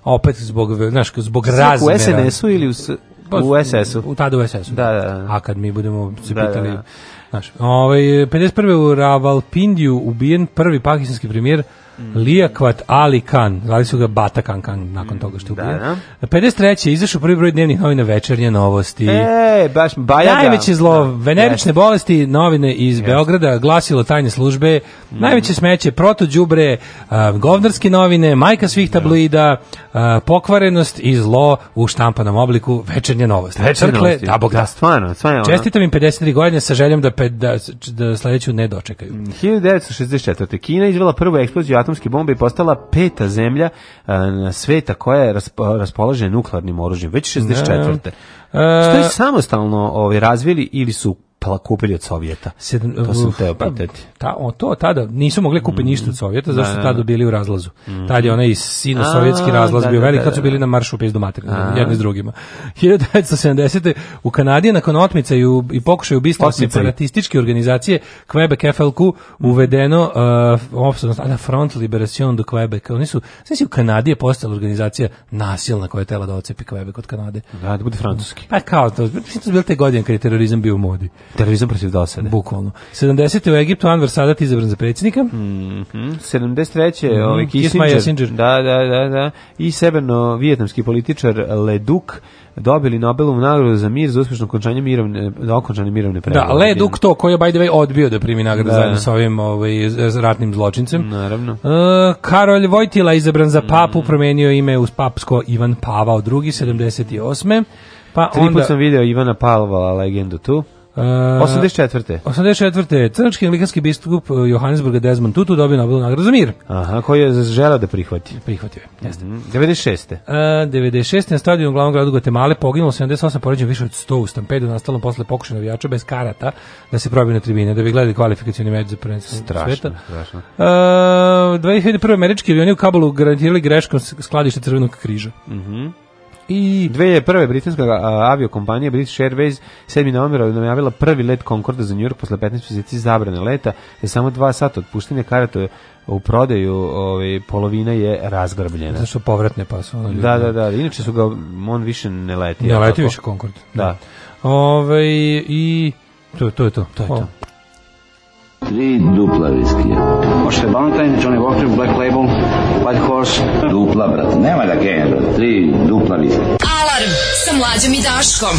opet zbog, znaš, zbog Znak razmera. U SNS-u ili u, pa, u SS-u? U, tada u SS-u. Da, da, da, A kad mi budemo se pitali... Da, da, da. Znaš, ovaj, 51. u Ravalpindiju ubijen prvi pakistanski premijer Mm. Lijakvat Ali Khan, zvali su ga Bata Khan Khan nakon toga što je da, ubio. Da, da. 53. izašao prvi broj dnevnih novina Večernje novosti. E, baš bajaga. Najveće zlo, da. venerične yes. bolesti, novine iz yes. Beograda, glasilo tajne službe, mm. najveće smeće, proto đubre, uh, govnarske novine, majka svih da. tabloida, uh, pokvarenost i zlo u štampanom obliku Večernje novosti. Večernje novosti. Da, bog da. da stvarno, stvarno. Čestitam im 53 godine sa željom da, ped, da, da sledeću ne dočekaju. 1964. Mm, Kina izvela prvu eksploziju atom atomske bombe i postala peta zemlja uh, sveta koja je raspolaže nuklearnim oružjem, već 64. Da. E, Što je samostalno ovaj, razvili ili su pa kupili od Sovjeta. Sedam, to sam uh, teo pitati. Ta, o, to tada nisu mogli kupiti mm. ništa od Sovjeta, zato su da, da, tada da. bili u razlazu. Mm. Tad je onaj i sino sovjetski razlaz da, bio velik, kad su bili na maršu pizdu mater, jedni s drugima. 1970. u Kanadi nakon otmica i, u, i pokušaju ubistva separatističke organizacije Quebec FLQ mhm. uvedeno uh, opstavno tada Front Liberation do Quebec. Oni su, znači si u Kanadi je postala organizacija nasilna koja je tela da ocepi Quebec od Kanade. Da, da bude francuski. Pa kao to, mislim to su bile te godine kad je terorizam bio u modi. Terorizam protiv dosade. Bukvalno. 70. u Egiptu Anwar Sadat izabran za predsjednika. Mm -hmm. 73. Mm -hmm. ovaj Kissinger, Kissinger. Da, da, da, da. I severno vijetnamski političar Le Duc dobili Nobelovu nagradu za mir za uspješno okončanje mirovne okončanje mirovne da, pregovore. Da, Le Duc to koji je by the way odbio da primi nagradu da. zajedno sa ovim ovaj ratnim zločincem. Naravno. E, Karolj Vojtila izabran za papu, mm. promijenio ime uz papsko Ivan Pavao II 78. Pa Tri onda... put sam video Ivana Palvala legendu tu. Uh, 84. 84. Crnački anglikanski biskup uh, Johannesburga Desmond Tutu dobio Nobelovu nagradu za mir. Aha, koji je želeo da prihvati. Prihvatio je, jeste. Mm -hmm. 96. Uh, 96. na stadionu u glavnom gradu Guatemala poginulo 78 porođenja više od 100 u stampedu nastalom posle pokušaja navijača bez karata da se probiju na tribine, da bi gledali kvalifikacijni meč za prvenstvo sveta. Strašno, uh, 2001. američki avioni u Kabulu garantirali greškom skladište Crvenog križa. Mhm. Mm I 2001. britanska aviokompanija British Airways 7. novembra najavila prvi let Concorde za New York posle 15 meseci zabrane leta, jer samo 2 sata od puštanja karata u prodaju ovaj, polovina je razgrbljena. Zašto povratne pa su da, da, da, da. Inače su ga, on više ne leti. Ne leti tako. više Concorde. Da. da. Ove, ovaj, i to, to je to. To je to. Tri dupla viskija. Možete Valentine, Johnny Walker, Black Label, Paljhorš. Dupla, brate, nema da genja, brate, tri dupla više. Alarm sa mlađom i Daškom.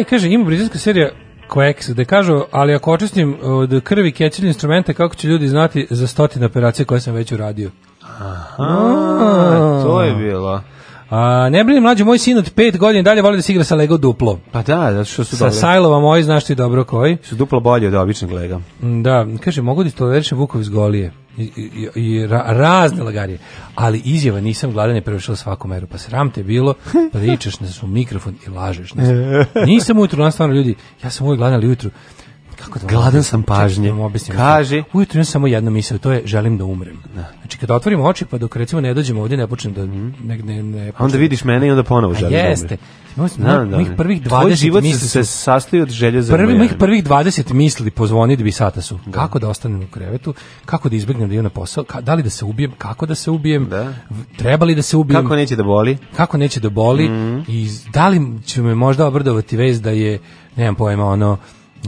E, kaže, ima brizanska serija Quex, da kažu, ali ako očistim e, od krvi kećenje instrumente, kako će ljudi znati za stotine operacija koje sam već uradio? Aha, A, to je bilo. A, ne brini mlađi, moj sin od pet godina dalje voli da se igra sa Lego Duplo. Pa da, zato što su Sa dobre. Sajlova moji, znaš ti dobro koji. Su duplo bolje od običnog Lega. Da, kaže, mogu da tolerišem Vukov iz Golije i, i, i ra, razne lagarije. Ali izjava nisam gladan je prevešila svaku meru. Pa sram te bilo, pričaš pa da na svom mikrofon i lažeš nas. Nisam ujutru, stvarno ljudi, ja sam uvijek gladan, ali ujutru kako da gladan sam da pažnje. Čekaj, objasnim, Kaže, ujutro imam samo jednu misao, to je želim da umrem. Da. Znači kad otvorim oči pa dok recimo ne dođemo ovdje ne počnem da mhm. ne ne, ne počnem. onda vidiš mene i onda ponovo pa želiš. Da jeste. Da, da, mojih da, prvih 20 Tvoj život misli se sastoji od želje za Prvi mojih prvih 20 misli pozvoni da bi sata su. Da. Kako da ostanem u krevetu, kako da izbegnem da idem na posao, ka, da li da se ubijem, kako da se ubijem, da. treba li da se ubijem. Kako neće da boli? Kako neće da boli mm -hmm. i da li će me možda obrdovati vez da je nemam pojma ono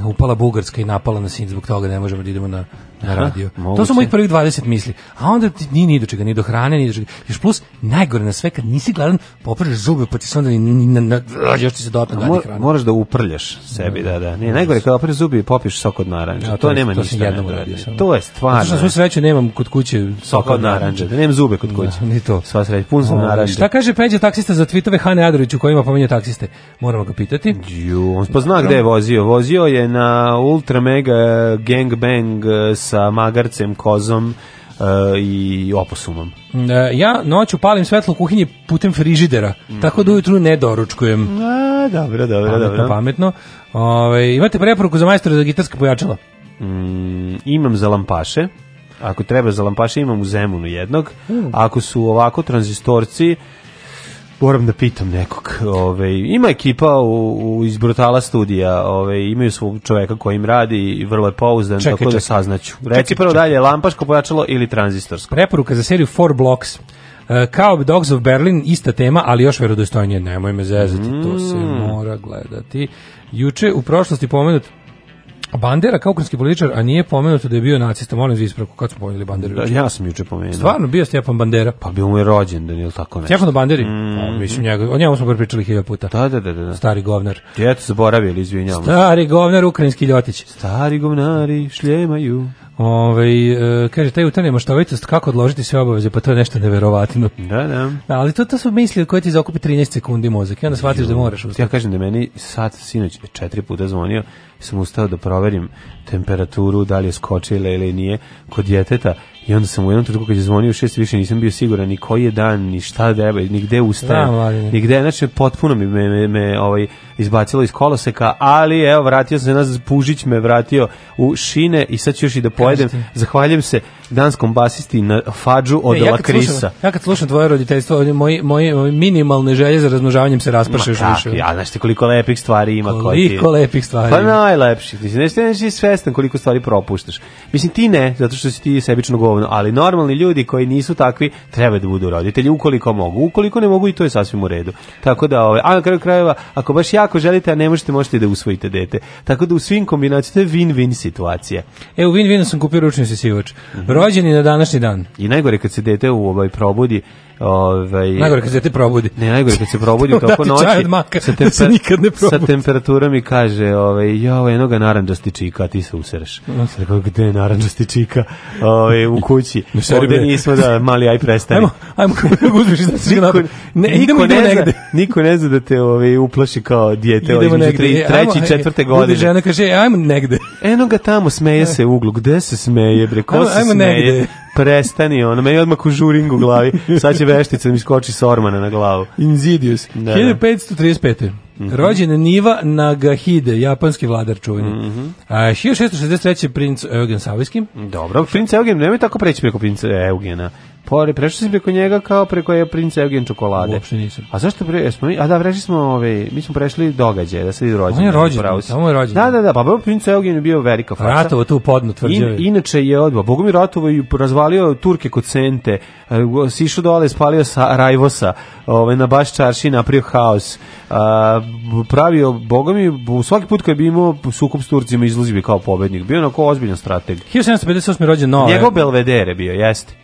upala Bugarska i napala nas i zbog toga ne možemo da idemo na na radio. Moguće. To su mojih prvih 20 misli. A onda ti ni, ni do čega, ni do hrane, ni do čega. Još plus, najgore na sve, kad nisi gladan, popražeš zube, pa ti se onda ni, ni, na, na, još ti se dodatno gadi hrana. Moraš da uprljaš sebi, da, da. Nije, najgore kada opražeš zube i popiš sok od naranđa. Da, ja, to, to, nema to ništa. Jednom radio, to je stvarno. Zato što svu sreću nemam kod kuće sok od naranđa. Da nemam zube kod da, kuće. Da, ni to. Sva sreća, pun sam ovaj, naranđa. Šta kaže Peđa taksista za tvitove Hane Adoriću kojima pominje taksiste? Moramo ga pitati. Ju, on pa zna gde je vozio. Vozio je na ultra mega gang gangbang eh, sa magarcem, kozom eh, i oposumom. E, ja noću palim svetlo u kuhinji putem frižidera, mm. tako da ujutru ne doručkujem. A, dobro, dobro, pametno, dobro. Pametno. Ove, imate preporuku za majstora za gitarska pojačala? Mm, imam za lampaše. Ako treba za lampaše imam u Zemunu jednog. Mm. Ako su ovako tranzistorci, Moram da pitam nekog. Ove, ovaj, ima ekipa u, u iz Brutala studija, ove, ovaj, imaju svog čoveka koji im radi i vrlo je pouzdan, čekaj, tako da čekaj. da saznaću. Reci prvo dalje, lampaško pojačalo ili tranzistorsko? Preporuka za seriju Four Blocks. Uh, kao Dogs of Berlin, ista tema, ali još verodostojnije, nemoj me zezati, mm. to se mm. mora gledati. Juče u prošlosti pomenut Bandera kao ukrajinski političar, a nije pomenuto da je bio nacista. Molim za ispravku, kad smo pomenuli Bandera. Da, ja sam juče pomenuo. Stvarno bio Stjepan Bandera. Pa bio mu je rođen, da nije tako nešto. Stjepan Banderi? Mm. Pa, mislim njega, o njemu smo prepričali hiljada puta. Da, da, da, da, da. Stari govnar. Djeto zaboravili, izvinjavam. Stari govnar, ukrajinski ljotić. Stari govnari šljemaju. Ove, ovaj, kaže, taj utarnja maštovitost, kako odložiti sve obaveze, pa to je nešto neverovatno. Da, da. da ali to, to su misli koje ti zakupi 13 sekundi mozak i onda shvatiš da moraš ustati. Ja kažem da meni sat sinoć četiri puta zvonio i sam ustao da proverim temperaturu, da li je skočila ili nije kod djeteta I onda sam u jednom trenutku kad je zvonio šest više nisam bio siguran ni koji je dan, ni šta treba, ni gde ustajem, da, ni gde, znači potpuno mi me, me, me, ovaj, izbacilo iz koloseka, ali evo vratio sam se nazad, Pužić me vratio u šine i sad ću još i da pojedem, zahvaljujem se danskom basisti na Fadžu od e, ja Lakrisa. Slušam, ja kad slušam tvoje roditeljstvo, moji, moji minimalne želje za razmnožavanjem se raspraše još više. Ja, znaš ti koliko lepih stvari ima. Koliko koji ti... lepih stvari. Pa najlepših, ti si svestan koliko stvari propuštaš. Mislim ti ne, zato što si ti sebično govor govno, ali normalni ljudi koji nisu takvi treba da budu roditelji ukoliko mogu. Ukoliko ne mogu i to je sasvim u redu. Tako da ovaj a na kraju krajeva ako baš jako želite, a ne možete, možete da usvojite dete. Tako da u svim kombinacijama je win-win situacija. E u win-winu sam kupio ručni sisivač. Mm -hmm. Rođeni na današnji dan. I najgore kad se dete u ovaj probudi Ovaj najgore kad se ti probudi. Ne, najgore kad se probudi u da toku noći. Čaj od maka, sa, temper, da nikad ne probudi. sa temperaturom i kaže, ovaj ja ovaj enoga narandžasti čika, ti se usereš. Da. kako gde je narandžasti čika? Ovaj u kući. Ovde nismo da mali aj prestani. Hajmo, ajmo kako uzmeš da se niko, ne, idemo, idemo ne negde. Niko ne zna da te ovaj uplaši kao dijete od ovaj, tri, e, treći, e, četvrte godine. Bude žena kaže, ajmo negde. ga tamo smeje e. se u uglu. Gde se smeje bre? Ko se smeje? prestani, ono, meni odmah u žuring u glavi, sad će veštica da mi skoči sormana na glavu. Inzidius. Da. 1535. Mm -hmm. Rođen Niva Nagahide, japanski vladar čuveni. Mm -hmm. A, 1663. princ Eugen Savijski. Dobro, princ Eugen, nemoj tako preći preko princa Eugena. Pore, prešli smo preko njega kao preko je princa Eugen čokolade. Uopšte nisam. A zašto pre, smo mi, a da prešli smo, ovaj, mi smo prešli događaje, da se vidi rođendan. On je rođendan, tamo je rođendan. Da, da, da, pa princa Eugen je bio velika faca. Ratovo tu podno tvrđave. In, inače je odba, Bogomir Ratovo je razvalio Turke kod Sente, e, sišao dole, spalio sa Rajvosa, ovaj, na baš čarši napravio haos. A, e, pravio, Bogomir, svaki put kad bi imao sukob s Turcima izlazio bi kao pobednik. Bio onako ozbiljan strateg. 1758. rođen Noe. Njegov Belvedere bio, jeste.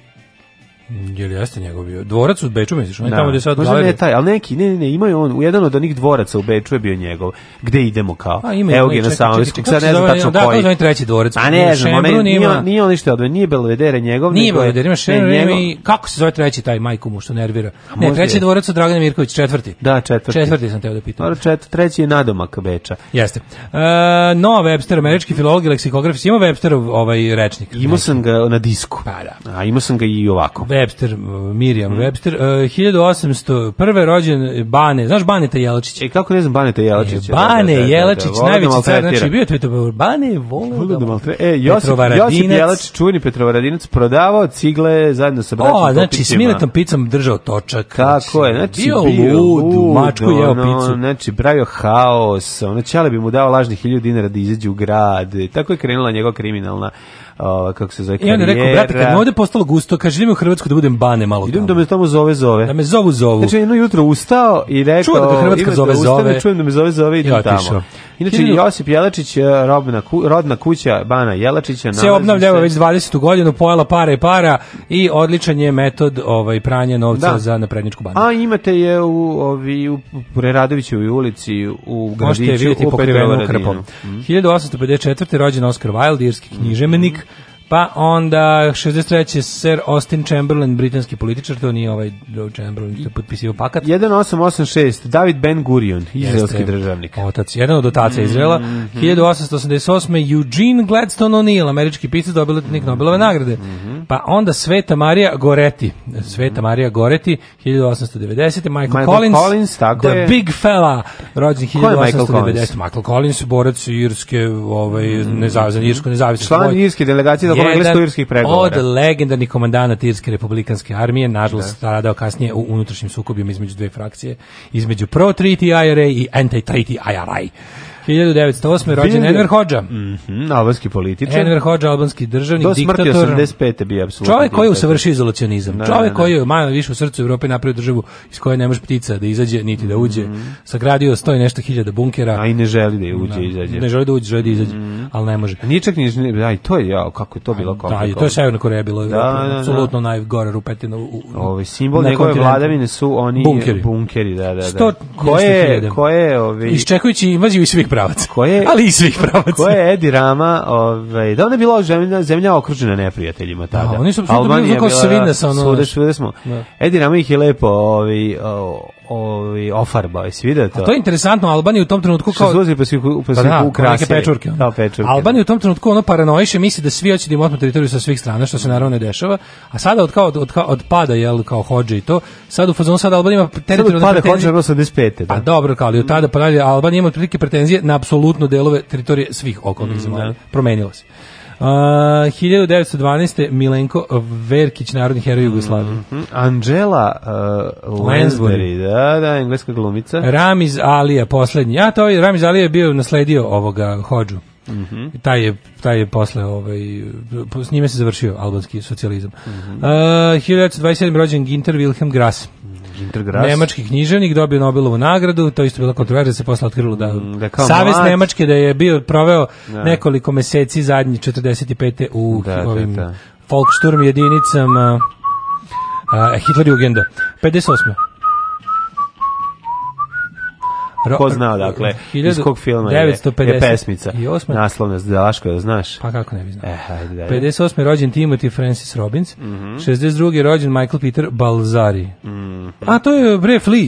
Mm, jer jeste njegov bio. Dvorac u Beču, misliš? On je da. tamo gde sad Možda ne taj, ali neki, ne, ne, ne, imaju on, u jedan od onih dvoraca u Beču je bio njegov. Gde idemo kao? Evo ga na Samovskog, sad ne znam tačno da, koji. Da, to treći dvorac. A ne znam, ona nije, nije, on ništa odve, nije Belvedere njegov. Nije Belvedere, ima Šembrun i kako se zove treći taj majku mu što nervira? Ne, treći dvorac od Dragana Mirković, četvrti. Da, četvrti. Četvrti sam teo da pitam. Dobro, čet, treći je nadomak Beča. Jeste. Uh, e, no, Webster, američki filolog i leksikograf, ima Websterov ovaj rečnik. Imao sam ga na disku. Pa da. A imao sam ga i ovako. Webster, Miriam mm. Webster, uh, 1801. rođen Bane, znaš Baneta Jelačić? E, kako ne znam Baneta e, Jelačića? E, Bane da, da, Jelačić, da, da, da. najveći car, znači bio je Petrovaradinac. Bane vole, vole da, da maltre... E, Josip, Josip Jelačić, čuveni Petrovaradinac, prodavao cigle zajedno sa braćom O, znači, s Miletom Picom držao točak. Tako znači, je, znači, bio, bio lud, lud mačku ono, jeo picu. Znači, bravio haos, ono, Čale bi mu dao lažnih 1000 dinara da izađe u grad, tako je krenula njegova kriminalna ova kako se zove karijera. I onda rekao brate kad ovde postalo gusto, kaže idem u Hrvatsku da budem bane malo. Idem da me tamo zove zove. Da me zovu zovu. Znači jedno jutro ustao i rekao čuo da Hrvatska zove da zove. Čujem da me zove zove i idem tamo. Inače, Hiljadu... Josip Jelačić, e, robna, ku, rodna kuća Bana Jelačića. Se obnavlja se... već 20. godinu, pojela para i para i odličan je metod ovaj, pranja novca da. za napredničku banu. A imate je u, ovi, u Preradovićevoj ulici u Gradiću, u Petrovaradinu. Mm. 1854. Mhm. rođen Oscar Wilde, irski književnik. Mm Pa onda 63. Sir Austin Chamberlain, britanski političar, to nije ovaj Joe Chamberlain, to je potpisio pakat. 1886, David Ben Gurion, izraelski Jeste, državnik. Otac, jedan od otaca mm, Izraela. Mm 1888. Eugene Gladstone O'Neill, američki pisac, dobitnik mm Nobelove nagrade. Mm Pa onda Sveta Marija Goreti, Sveta mhm. Marija Goreti, 1890. Michael, Michael Collins, Collins tako The je. Big Fella, rođen 1890. Michael Collins, borac irske, ovaj, mm -hmm. nezavisno, irsko nezavisno. Član irske delegacije jedan irskih pregovora. Od legendarnih komandanata Irske republikanske armije, nažalost da. stradao kasnije u unutrašnjim sukobima između dve frakcije, između pro-treaty IRA i anti-treaty IRA. 1908. rođen Enver Hođa. Mm albanski političar. Enver Hođa, albanski državnik, diktator. Do smrti 85. bio apsolutno. Čovjek koji je usavršio izolacionizam. Da, čovjek da, koji da. je malo više u srcu Evrope napravio državu iz koje ne može ptica da izađe niti da uđe. Mm -hmm. Sagradio sto i nešto hiljada bunkera. A i ne želi da je uđe da. i izađe. Ne želi da uđe, želi da izađe, mm. ali ne može. Nije čak ni, aj, to je jao, kako je to bilo komplikovano. Da, to je Severna Koreja bilo, da, apsolutno da, da. najgore rupetina u, u Ovi, ovaj simbol njegove vladavine su oni bunkeri, bunkeri da, da, da. Koje, koje, ovi... Iščekujući invaziju iz svih pravaca. Koje, ali i svih pravaca. Koje je Edi Rama, ovaj, da onda je bila zemlja, zemlja okružena neprijateljima da, tada. Da, oni su apsolutno bili kao svinja sa ono. Svude, svude smo. Da. Edi Rama ih je lepo ovaj, ovaj ofarbao. Jesi video to? A to je interesantno, Albanija u tom trenutku kao Što pa, pa svi pa svi da, ukrasi. pečurke. Da, pečurke. Albanija da. u tom trenutku ono paranoiše, misli da svi hoće da im otmu teritoriju sa svih strana, što se naravno ne dešava. A sada od kao od, od, od pada je kao hodže i to, sad u fazonu sada Albanija ima teritoriju pada hodže 85. Da. A pa dobro, kao ali od tada pa dalje Albanija ima otprilike pretenzije na apsolutno delove teritorije svih okolnih mm, zemalja. Da. Promenilo se. Uh, 1912. Milenko Verkić, narodni heroj Jugoslavije. Mm -hmm. Anđela uh, Lansbury, da, da, engleska glumica. Ramiz Alija, poslednji. Ja to, Ramiz Alija je bio nasledio ovoga Hođu. Mm -hmm. taj, je, taj je posle ovaj, s njime se završio albanski socijalizam mm -hmm. uh, 1927. rođen Ginter Wilhelm Grass mm Intergras. Nemački književnik dobio Nobelovu nagradu, to isto bila kontroverza, se posle otkrilo da, mm, da Savez mlad. Nemačke da je bio proveo da. nekoliko meseci zadnji 45. u da, da, ovim da, da. Volksturm jedinicama uh, Hitlerjugenda. 58 ko zna dakle, 1950, iz kog filma je, je pesmica, naslovna Daško, da znaš? Pa kako ne bi znao. E, hajde, da, da. 58. rođen Timothy Francis Robbins, mm -hmm. 62. rođen Michael Peter Balzari. Mm -hmm. A to je bre Flea.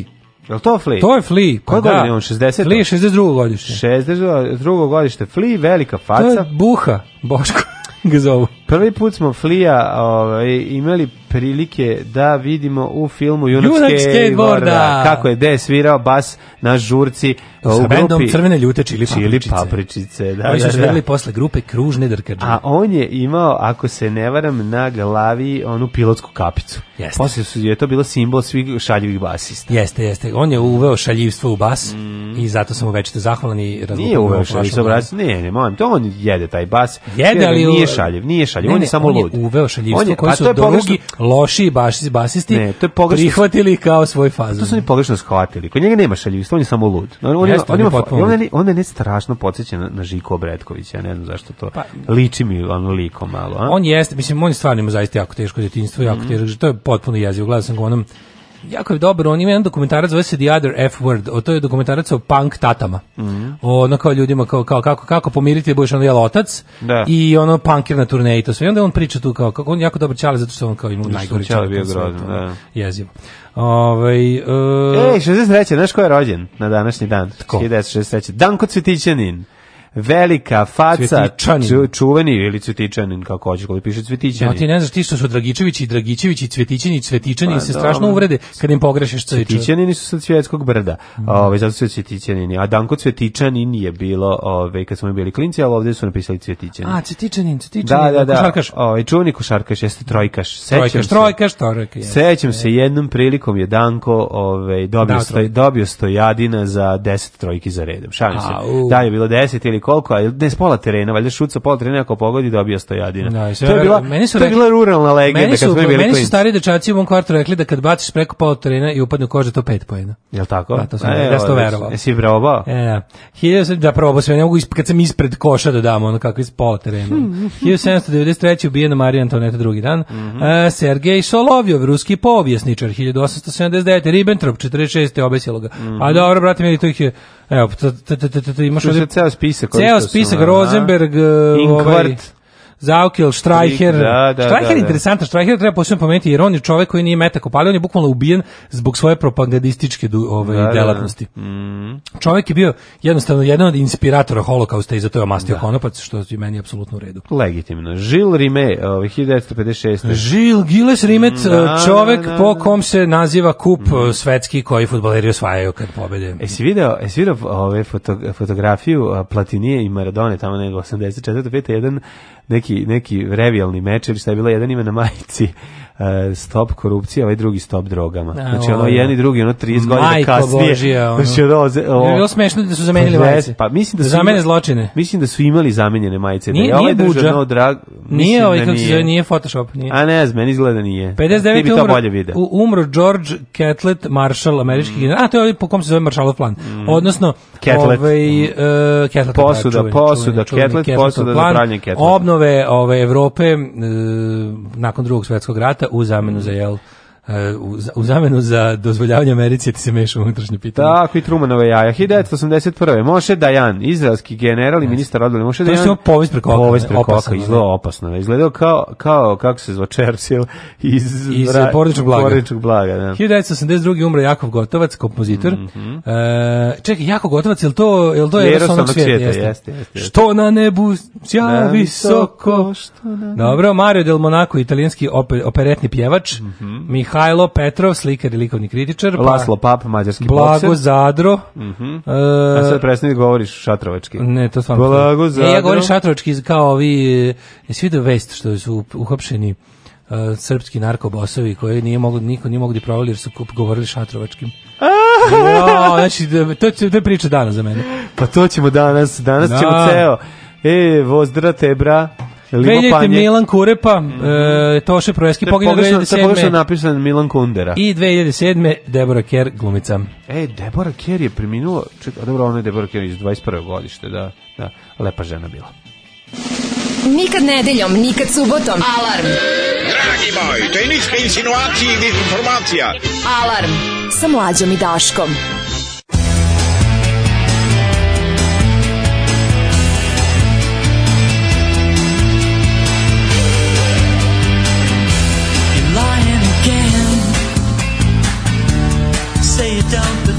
Je to Flea? To je Flea. Pa Koje da. on? 60? Flea 62. godište. 62. godište. Flea, velika faca. To je Buha, Boško ga zovu. Prvi put smo Flija ovaj, imali prilike da vidimo u filmu Junak, skateboarda. Kako je, gde je svirao bas na žurci uh, Sa u grupi. Crvene ljute čili papričice. papričice da, Oni su svirali da, da. posle grupe Kružne drkađe. A on je imao, ako se ne varam, na glavi onu pilotsku kapicu. Jeste. Posle su, je to bilo simbol svih šaljivih basista. Jeste, jeste. On je uveo šaljivstvo u bas mm. i zato sam mu večito zahvalan i razlukom. Nije uveo šaljivstvo u bas, ne, ne, molim, to on jede taj bas. Jede, ali... Nije šaljiv, nije šaljiv šaljiv, ne, on je samo on lud. Je uveo šaljivstvo je, koji su drugi pogrešno... loši baš basisti ne, to je pogrešno... prihvatili kao svoj fazon. To su oni pogrešno shvatili. Kod njega nema šaljivstva, on je samo lud. On, Jeste, on, on, ima, on, je, on je ne strašno podsjeća na, na Žiku Obretkovića, ja ne znam zašto to. Pa, liči mi ono liko malo. A? On jeste, mislim, on je stvarno ima zaista jako teško djetinjstvo, jako mm -hmm. teško, to je potpuno jezivo. Gledao sam ga onom Jako je dobro, on ima jedan dokumentarac, zove se The Other F Word, o, to je dokumentarac o punk tatama. Mm -hmm. o, ono kao ljudima, kao, kao, kako, kako pomiriti da budeš ono jel otac da. i ono punkir na turneji i to sve. I onda on priča tu kao, kako on jako dobro čale, zato što on kao ima najgori čale. bio grozno, da. Jezivo. Ovaj uh, Ej, 63. znaš ko je rođen na današnji dan? Tko? 1963. Danko Cvetićanin velika faca, ču, čuveni ili Cvetičanin, kako hoćeš, koji piše Cvetičanin. Ja, ti ne znaš, ti su, su Dragičević i Dragićević i Cvetićani i Cvetičani pa, se strašno uvrede kad im pogrešiš Cvetičani. Cvetičanini su sa cvetskog brda, mm. ovaj, zato su Cvetičanini. A Danko Cvetičanin je bilo, ovaj, kad smo bili klinci, al ovdje su napisali Cvetičani. A, Cvetičanin, Cvetičanin, da, da, da. Ovaj, čuveni košarkaš, jeste trojkaš. Sećam trojkaš, se, trojkaš, trojkaš. Jeste. Sećam se jednom prilikom je Danko ovaj, dobio, da, stoj, dobio stojadina za 10 trojki za redom. Šalim se. Da je bilo 10 ili koliko, a ne s pola terena, valjda šuca pola terena ako pogodi dobija stojadina. Da, sve, to je bila, meni su to je bila ruralna legenda meni su, kad smo bili Meni su stari dečaci u mom kvartu rekli da kad baciš preko pola terena i upadne u kožu to pet poena. Jel tako? Da, to sam, e, ja da sam to ovaj, verovao. Jesi probao? E, da. Hiljada sam, da probao sam, ne mogu kad sam ispred koša da dam ono kako iz pola terena. 1793. ubijena Marija Antoneta drugi dan. Mm -hmm. uh, Sergej Solovjov, ruski povjesničar, 1879. Ribbentrop, 46. obesilo ga. Mm -hmm. A dobro, brate, mili, to ih je Evo, imaš ovdje... ceo spisak Ceo spisak Rosenberg, e, ovaj, Inkvart, Zaukel, Streicher. Da, da, Streicher je da, da, interesantan, Streicher treba posebno pomenuti jer on je čovjek koji nije metak opalio, on je bukvalno ubijen zbog svoje propagandističke ove, da, da, delatnosti. Mm. Čovjek je bio jednostavno jedan od inspiratora holokausta i zato je omastio konopac, što je meni apsolutno u redu. Legitimno. Žil Rime, ove, ovaj, 1956. Žil Giles Rimet, eh, čovjek po kom se naziva kup mm. svetski koji futbaleri osvajaju kad pobede. E, si video, e si video ove ovaj, foto, fotografiju eh, Platinije i Maradone tamo nego 84. 5. jedan neki neki, neki revijalni meč, ili šta je bilo, jedan ima na majici e, stop korupcija, ovaj drugi stop drogama. A, znači ono jedan i drugi, ono 30 godina kasnije. Božija, ono. Znači ono... O, je bilo da su zamenili pa majice. Pa, mislim da, da su zamene zločine. Mislim da su imali zamenjene majice. Da nije, da je ovaj nije buđa. Držano, drag, nije ovaj, da kako da se zove, nije Photoshop. Nije. A ne meni izgleda nije. 59. umro, bolje video. umro George Catlett Marshall, američki mm. general. A, to je ovaj po kom se zove Marshallov plan. Mm. Odnosno, Catlett. Ovaj, uh, e, Catlett posuda, čuveni, posuda, čuveni, Catlett, posuda za pravljanje Catlett. Obnove je ove Evrope e, nakon drugog svetskog rata u zamenu za jel u, zamenu za dozvoljavanje Americi ti se meša u unutrašnje pitanje. Tako i Trumanove jaja. 1981. Moše Dajan, izraelski general i ministar odbrane Moše Dajan. To je povest preko oka. Povest preko oka, izgledao opasno. Izgledao kao, kao kako se zva Churchill iz, iz ra, porodičnog blaga. Porodičnog blaga da. 1982. umre Jakov Gotovac, kompozitor. Mm -hmm. e, čekaj, Jakov Gotovac, je li to, je li to je Jerosonog svijeta? Jeste. Jeste, jeste, Što na nebu sja na visoko. Što na nebu. Dobro, Mario Del Monaco, italijanski oper, operetni pjevač. Mm -hmm. Mihajlo Petrov, slikar i likovni kritičar. Laslo Pap, mađarski Blago bokser. Blago Zadro. Mm -hmm. A sad prestani da govoriš šatrovački. Ne, to stvarno. Blago Zadro. E, ja govorim šatrovački kao ovi, jesi vidio vest što su uhapšeni uh, srpski narkobosovi koji nije mogli, niko nije mogli da provali jer su kup govorili šatrovačkim. jo, znači, to, će, to je priča dana za mene. Pa to ćemo danas, danas da. ćemo ceo. E, vozdra tebra. bra. Veljete Milan Kurepa, mm -hmm. e, Toše Projeski, pogledaj 2007. Te pogrešno napisan Milan Kundera. I 2007. Debora Kerr, glumica. E, Debora Kerr je preminula, čekaj, dobro, ona je Debora Kerr iz 21. godište, da, da, lepa žena bila. Nikad nedeljom, nikad subotom. Alarm. Dragi moj, to je nička insinuacija i informacija. Alarm. Sa mlađom i Daškom. down the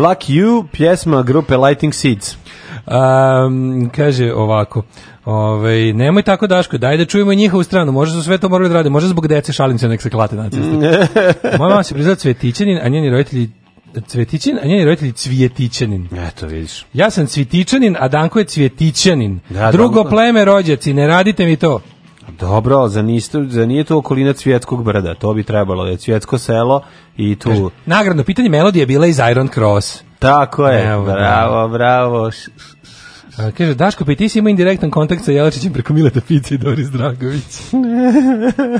Luck You, pjesma grupe Lighting Seeds. Um, kaže ovako, Ove, ovaj, nemoj tako Daško, daj da čujemo njihovu stranu. može su sve to morali da rade, možda zbog dece šalim se nek se klate na cestu. Moja mama se prizvala Cvjetićanin, a njeni roditelji Cvjetićin, a njeni roditelji Cvjetićanin. Eto, vidiš. Ja sam Cvjetićanin, a Danko je Cvjetićanin. Da, Drugo Danko. pleme rođaci, ne radite mi to. Dobro, za, nisto, za nije to okolina Cvjetskog brda, to bi trebalo, da je Cvjetsko selo i tu... nagradno pitanje melodije je bila iz Iron Cross. Tako je, Evo, da. bravo, bravo. bravo. A, kaže, Daško, pa i ti si ima indirektan kontakt sa Jelačićem preko Mileta Pici i Doris Dragović.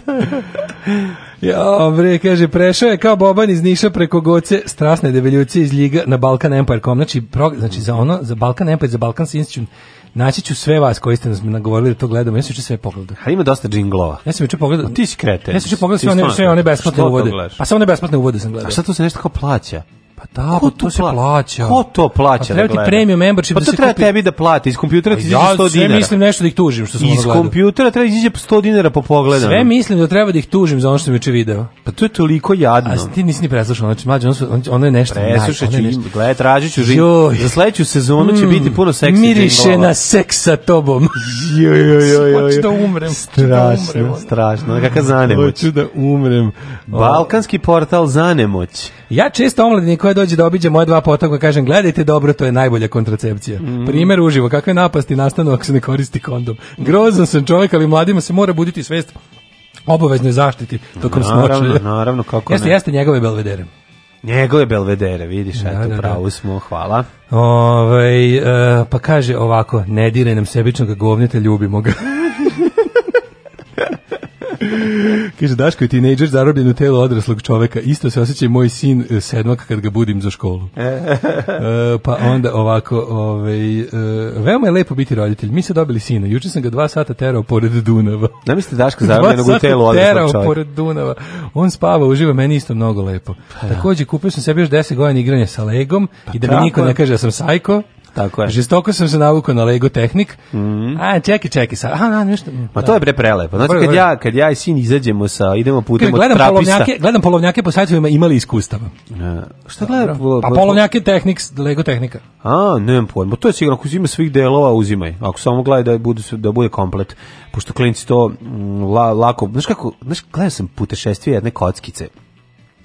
ja, bre, kaže, prešao je kao Boban iz Niša preko Goce, strasne debeljuce iz Liga na Balkan Empire.com. Znači, pro, znači, za ono, za Balkan Empire, za Balkan Institute, Naći ću sve vas koji ste nas nagovorili da to gledamo. Ja sam juče sve pogledao. A ima dosta džinglova. Ja sam juče pogledao. Pa ti si kreten. Ja sam juče pogledao sve one, sve one besplatne uvode. Pa sve one besplatne uvode sam gledao. A šta to se nešto kao plaća? Pa da, pa ko to, se plaća? Ko to pa plaća? Pa treba da ti premium membership pa da to treba tebi da plati, iz kompjutera ti izađe 100 dinara. Ja mislim nešto da ih tužim što smo Iz kompjutera treba da izađe 100 dinara po pogledu. Sve mislim da treba da ih tužim za ono što mi juče video. Pa to je toliko jadno. A ti nisi ni preslušao, znači mlađe, ono, ono je nešto. Preslušat ću, nešto... gledaj, tražit ću živ. Za sledeću sezonu će mm. biti puno seksi. Miriše na seks sa tobom. Joj, joj, joj, joj. Hoću da umrem. Da strašno, strašno. Kakva zanemoć. Hoću da umrem. Balkanski portal zanemoć. Ja često omladini koja dođe da obiđe moje dva potoka kažem gledajte dobro, to je najbolja kontracepcija. Mm -hmm. Primer uživo, kakve napasti nastanu ako se ne koristi kondom. Grozan sam čovjek, ali mladima se mora buditi svest obaveznoj zaštiti tokom naravno, snočenja. Naravno, kako jeste, ne. Jeste njegove belvedere. Njegove belvedere, vidiš, da, eto, da, da. pravu da. smo, hvala. Ove, ovaj, e, pa kaže ovako, ne dire nam sebičnog govnjeta, ljubimo ga. Kaže, Daško je tinejdžer zarobljen u telo odraslog čoveka. Isto se osjeća i moj sin e, sedmak kad ga budim za školu. E, e pa onda ovako, ovaj, e, veoma je lepo biti roditelj. Mi se dobili sina. Juče sam ga dva sata terao pored Dunava. Da mislite Daško zarobljenog u telo odraslog čoveka? terao pored Dunava. On spava, uživa, meni isto mnogo lepo. Pa da. Takođe, kupio sam sebi još 10 godina igranje sa Legom pa, i da mi niko ne kaže da sam sajko. Tako je. Žestoko sam se navukao na Lego tehnik. Mm -hmm. A čekaj, čekaj sad. Aha, na, nešto. Ma to je bre prelepo. Znači kad ja, kad ja i sin izađemo sa idemo putem Kaj, gledam od trapista. Polovnjake, gledam polovnjake po sajtovima imali iskustava. Ne. Šta gledam? Pa polovnjake tehnik, Lego tehnika. A, nemam pojma. To je sigurno ako uzima svih delova uzimaj. Ako samo gledaj da bude da bude komplet. Pošto klinci to mm, la, lako, znaš kako, znaš, gledam sam putešestvije jedne kockice.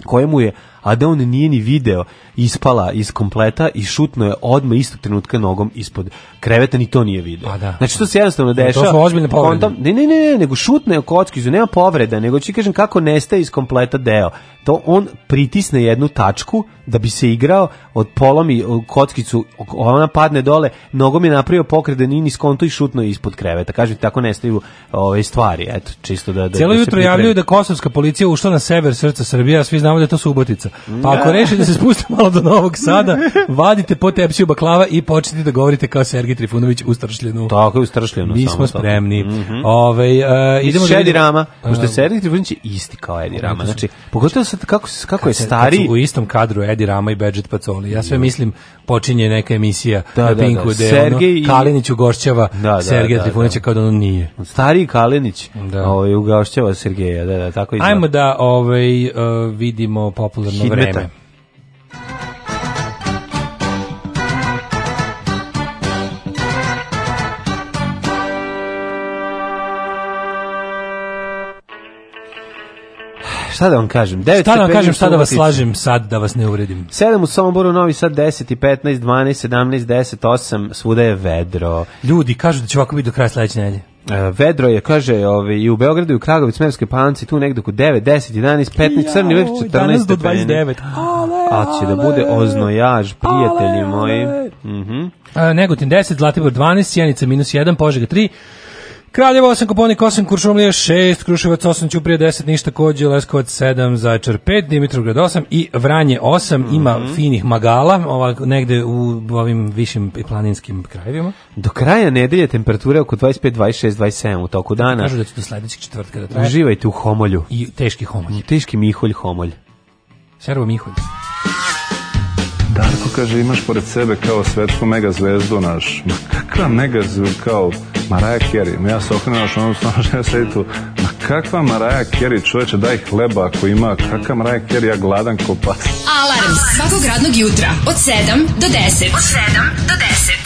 Kojemu je a da on nije ni video, ispala iz kompleta i šutno je odma istog trenutka nogom ispod kreveta, ni to nije video. Pa da. Znači, to se jednostavno da, dešava. To su ozbiljne povrede. ne, ne, ne, nego šutno je kocki, kockizu, nema povreda, nego ću kažem kako nestaje iz kompleta deo. To on pritisne jednu tačku da bi se igrao, od polomi kockicu, ona padne dole, nogom je napravio pokret pokrede, nini skonto i šutno je ispod kreveta. Kažem, tako nestaju ove stvari, eto, čisto da... da, da Cijelo da jutro javljaju da kosovska policija ušla na sever srca Srbije, a svi znamo da je to Subotica. Pa ako da. rešite da se spustite malo do Novog Sada, vadite po tepsiju baklava i počnite da govorite kao Sergej Trifunović u Stršljenu. Tako je u Stršljenu. Mi samo smo spremni. Mm uh, idemo da Edi Rama, pošto je da. Sergej Trifunović isti kao Edi Rama. Znači, pogotovo sad kako, kako je stari... u istom kadru Edi Rama i Bedžet Pacoli. Ja sve mislim, počinje neka emisija da, na Pinku, da, da. Gde ono, i... Kalinić ugošćava da, da, Sergeja da, Trifunovića kao da on nije. Stariji Kalinić da. ovaj, ugošćava Sergeja, da, da, tako i Ajmo da ovaj, uh, vidimo popularno kidneta. Vreme. šta da vam kažem? 9 šta da vam kažem, šta da vas slažem sad, da vas ne uredim? 7 u Somboru, Novi Sad 10 i 15, 12, 17, 10, 8, svuda je vedro. Ljudi kažu da će ovako biti do kraja sledeće nedelje. E, vedro je, kaže, ovaj, i u Beogradu i u Kragovic, Smerskoj panci, tu negdje oko 9, 10, 11, 15, crni vrh 14 danas do 29. Ale, A će da bude oznojaž, prijatelji ale, moji. Ale. Mm -hmm. E, A, Negotin 10, Zlatibor 12, Sjenica minus 1, Požega 3, Kraljevo 8, Koponik 8, Kuršumlija 6, Kruševac 8, Ćuprije 10, Ništa Kođe, Leskovac 7, Zaječar 5, Dimitrovgrad 8 i Vranje 8, mm -hmm. ima mhm. finih magala, ovako negde u ovim višim planinskim krajevima. Do kraja nedelje temperature oko 25, 26, 27 u toku dana. Kažu da će do sledećeg četvrtka da traje. Uživajte u homolju. I teški homolj. Teški miholj homolj. Servo miholj. Darko kaže, imaš pored sebe kao svetsku megazvezdu naš. Ma kakva megazvezdu kao Maraja Kerry? Ma ja se okrenem naš onom stvarno ja sedi tu. Ma kakva Maraja Kerry? Čoveče, daj hleba ako ima. Kakva Maraja Kerry? Ja gladan ko pas. Alarm svakog radnog jutra od 7 do 10. Od 7 do 10.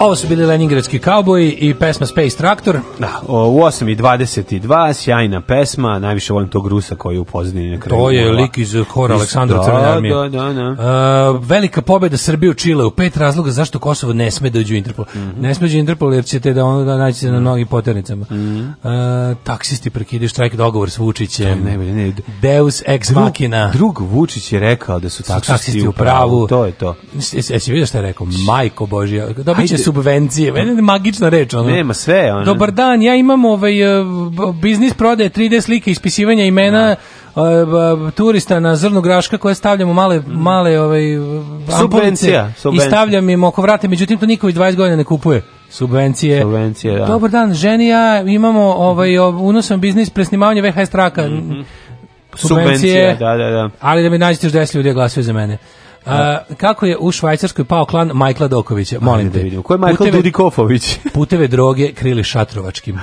Ovo su bili Leningradski kauboji i pesma Space Traktor. Da, u 8.22, sjajna pesma, najviše volim tog Rusa koji je u pozadini na kraju. To je lik iz hora Aleksandra da, Crvene da, armije. Da, da, da. Uh, velika pobeda Srbije u Čile u pet razloga zašto Kosovo ne sme dođu u Interpol. Mm -hmm. Ne sme dođu u Interpol jer ćete da ono da naći na mhm. mnogim poternicama. Mm -hmm. uh, taksisti prekidaju štrajk dogovor s Vučićem. Ne, ne, ne. Deus ex drug, machina. Drug Vučić je rekao da su taksisti, taksisti u pravu. To je to. Jesi vidio šta je rekao? Majko Božja. Dobiće subvencije. Mene magična reč. ona. Nema sve. ona. Dobar dan, ja imam ovaj, eh, biznis prodaje 3D slike, ispisivanja imena da eh, turista na zrnu graška koje stavljamo male mm. male ovaj subvencija, subvencija. i stavljam im oko vrata međutim to niko 20 godina ne kupuje subvencije. Subvencije, da. Dobar dan, ženi ja imamo ovaj mhm. unosan biznis presnimavanja VHS traka. Mm -hmm. subvencije, subvencije, da, da, da. Ali da mi nađete još 10 ljudi da glasaju za mene. Uh, kako je u Švajcarskoj pao klan Majkla Dokovića? Molim Ajde, da te. Da vidimo. Ko je Majkla Dudikofović? puteve droge krili šatrovačkim.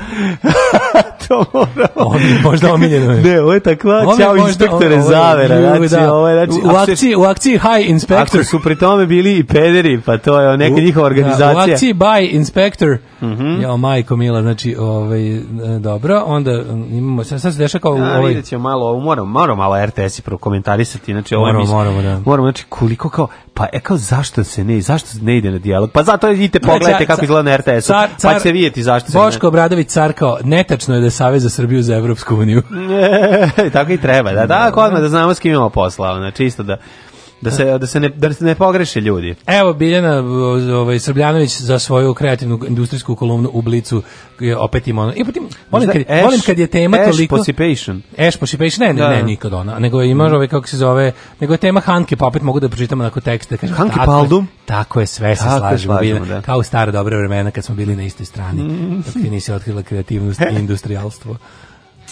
to mora. On možda omiljeno. Je. Ne, ovo je takva Ćao inspektore zavera. Znači, da. ovo je, znači, u, u, akciji, u akciji High Inspector. Ako su pri tome bili i pederi, pa to je neka njihova da, organizacija. U akciji By Inspector. Mm -hmm. Jao, majko mila, znači, ovaj, e, dobro, onda e, imamo, sad, sad se deša kao... Ja, ovaj... vidjet ćemo malo, moramo, moramo malo RTS-i prokomentarisati, znači, ovo ovaj moramo, moramo, da. Moramo, znači, ku, toliko kao pa e kao zašto se ne zašto ne ide na dijalog pa zato idite pogledajte kako izgleda na RTS car, car, pa ćete vidjeti zašto se Boško Obradović car kao netačno je da je savez za Srbiju za Evropsku uniju tako i treba da da, da kodme da. da znamo s kim imamo posla znači isto da da se da se ne da se ne pogreše ljudi. Evo Biljana ovaj Srbljanović za svoju kreativnu industrijsku kolumnu u Blicu je opet ima ono. I potim molim kad, ash, molim kad je tema ash toliko participation. Ash participation ne, ne, da. ne nikad ona, nego ima mm. ovaj kako se zove, nego je tema Hanke, pa opet mogu da pročitam onako tekst da kažem. Hanke Paldum. Tako je sve se tako slažemo, slažemo da. kao u stare dobre vremena kad smo bili na istoj strani. Mm. Dok ti nisi otkrila kreativnost i industrijalstvo.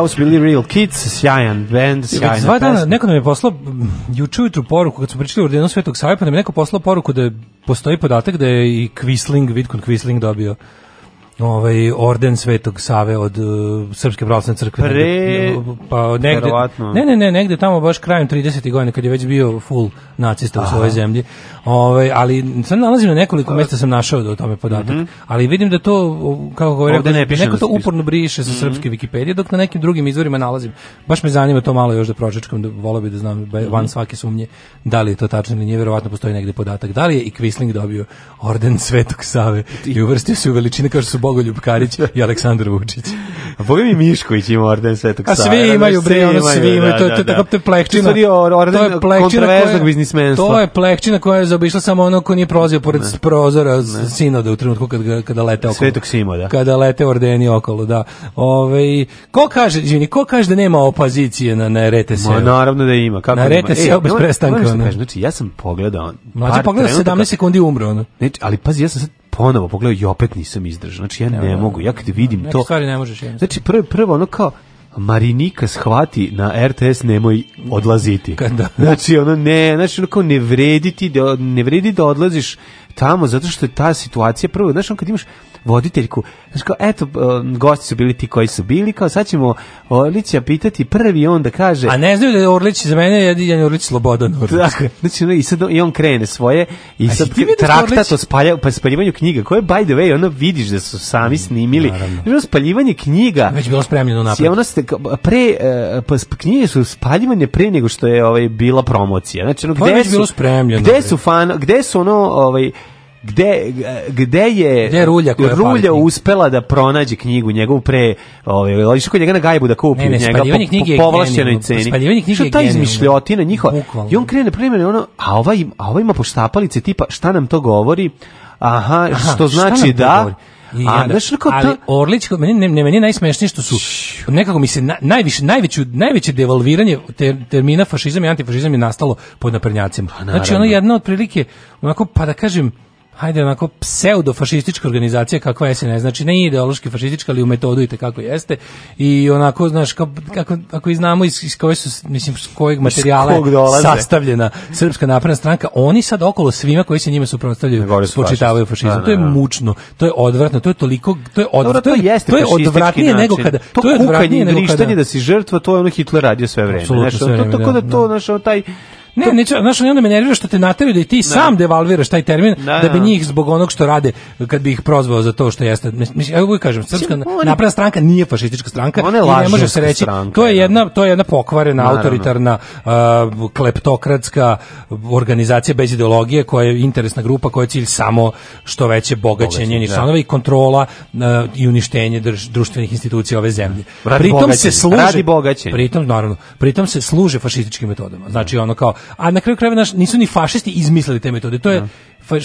ovo su bili Real Kids, sjajan band, sjajna Već dva dana, neko nam je poslao mm, juče ujutru poruku, kad smo pričali u Ordenu Svetog Sajpa, nam je neko poslao poruku da je, postoji podatak da je i Quisling, Vidkun Quisling dobio ovaj orden Svetog Save od uh, Srpske pravoslavne crkve Pre... pa negde, Verovatno. ne ne ne negde tamo baš krajem 30. godine kad je već bio full nacista Aha. u svojoj zemlji ovaj ali sad nalazim na nekoliko mesta sam našao da o tome podatak mm -hmm. ali vidim da to kako govorim Ovde ne neko to uporno briše sa mm -hmm. srpske Wikipedije dok na nekim drugim izvorima nalazim baš me zanima to malo još da pročitam da voleo bih da znam mm -hmm. svake sumnje da li je to tačno ili nije verovatno postoji negde podatak da li je i Quisling dobio orden Svetog Save i uvrstio se u veličine kao što su Bogoljub Karić i Aleksandar Vučić. A boga mi Mišković ima orden Svetog Save. A svi imaju, bre, ono svi imaju, da, to, da, to, da, da. to je plehčina. To je plehčina koja, to je plehčina koja je zaobišla samo ono ko nije prolazio pored ne. prozora ne. sinoda u trenutku kad, kada, kada lete okolo. Svetog Simo, da. Kada lete ordeni okolo, da. Ove, ovaj, ko kaže, izvini, ko kaže da nema opozicije na, na rete se? Ma, naravno da ima. Kako na rete e, se bez prestanka. Da znači, ja sam pogledao. Mlađe pogledao 17 sekundi umro. Ono. Znači, ali pazi, ja sam sad ponovo pogledao i opet nisam izdržao. Znači ja ne, ne da, mogu, ja kad vidim ne, to... stvari ne možeš jednostavno. Znači prvo, prvo ono kao, Marinika shvati na RTS nemoj odlaziti. Kada? Da. Znači ono ne, znači ono kao ne vredi ti da, ne vredi da odlaziš tamo zato što je ta situacija prvo, znaš, kad imaš voditeljku, znaš kao, eto, e, gosti su bili ti koji su bili, kao sad ćemo Orlića pitati prvi, on da kaže... A ne znaju da je Orlić za mene, ja je Orlić Slobodan Orlić. Tako, znači, i, sad, i on krene svoje, i A sad da traktat o spalja, pa spaljivanju knjiga, koje, by the way, ono vidiš da su sami mm, snimili, Naravno. spaljivanje knjiga... Već bilo spremljeno napad. Ono ste, pre, e, pa knjige su spaljivanje pre nego što je ovaj, bila promocija. Znači, ono, pa gde, pa su, bilo gde su fan, gde su ono, ovaj, gde, gde je, gde rulja, koja rulja uspela da pronađe knjigu njegovu pre ovaj ali što njega na gajbu da kupi ne, ne, njega po, knjige po povlašćenoj ceni spaljivanje knjige je ta izmišljotina njihova i on krene primjer ono a ovaj a ovaj ima poštapalice tipa šta nam to govori aha, aha što znači da govori? I a, onda, znaš, ali to... Orlić, meni, ne, ne, meni najsmešnije što su, nekako mi se na, najviše, najveću, najveće devalviranje ter, termina fašizam i antifašizam je nastalo pod naprnjacima. Pa znači, ono jedno otprilike, onako, pa da kažem, hajde onako pseudofašistička organizacija kakva je SNS, znači ne ideološki fašistička, ali u metodu i kako jeste. I onako, znaš, kao, kako, ako i znamo iz, iz koje su, mislim, s kojeg materijala je sastavljena Srpska napredna stranka, oni sad okolo svima koji se njima suprotstavljaju počitavaju fašizam. Da, to je da, da. mučno, to je odvratno, to je toliko, to je odvratno. to, je, to je odvratnije način. nego kada... To, to je odvratnije nego kada... da si žrtva, to je ono Hitler radio sve vreme. Absolutno, znači, sve vreme, to, tako da, da to, znaš, taj Ne, to... neću, znaš, onda me nervira što te nateraju da i ti ne. sam devalviraš da taj termin, ne, da bi njih zbog onog što rade, kad bi ih prozvao za to što jeste. Mislim, ja uvijek kažem, srpska napredna stranka nije fašistička stranka One i ne može se reći. Stranka, to je da. jedna, to je jedna pokvarena, Naravno. autoritarna, uh, kleptokratska organizacija bez ideologije koja je interesna grupa koja je cilj samo što veće bogaćenje njenih da. članova i kontrola uh, i uništenje drž, društvenih institucija ove zemlje. Radi pritom bogaćenje. se služe, radi bogaćenje. Pritom naravno, pritom se služe fašističkim metodama. Znači ono kao a na kraju krajeva naš nisu ni fašisti izmislili te metode. To je da.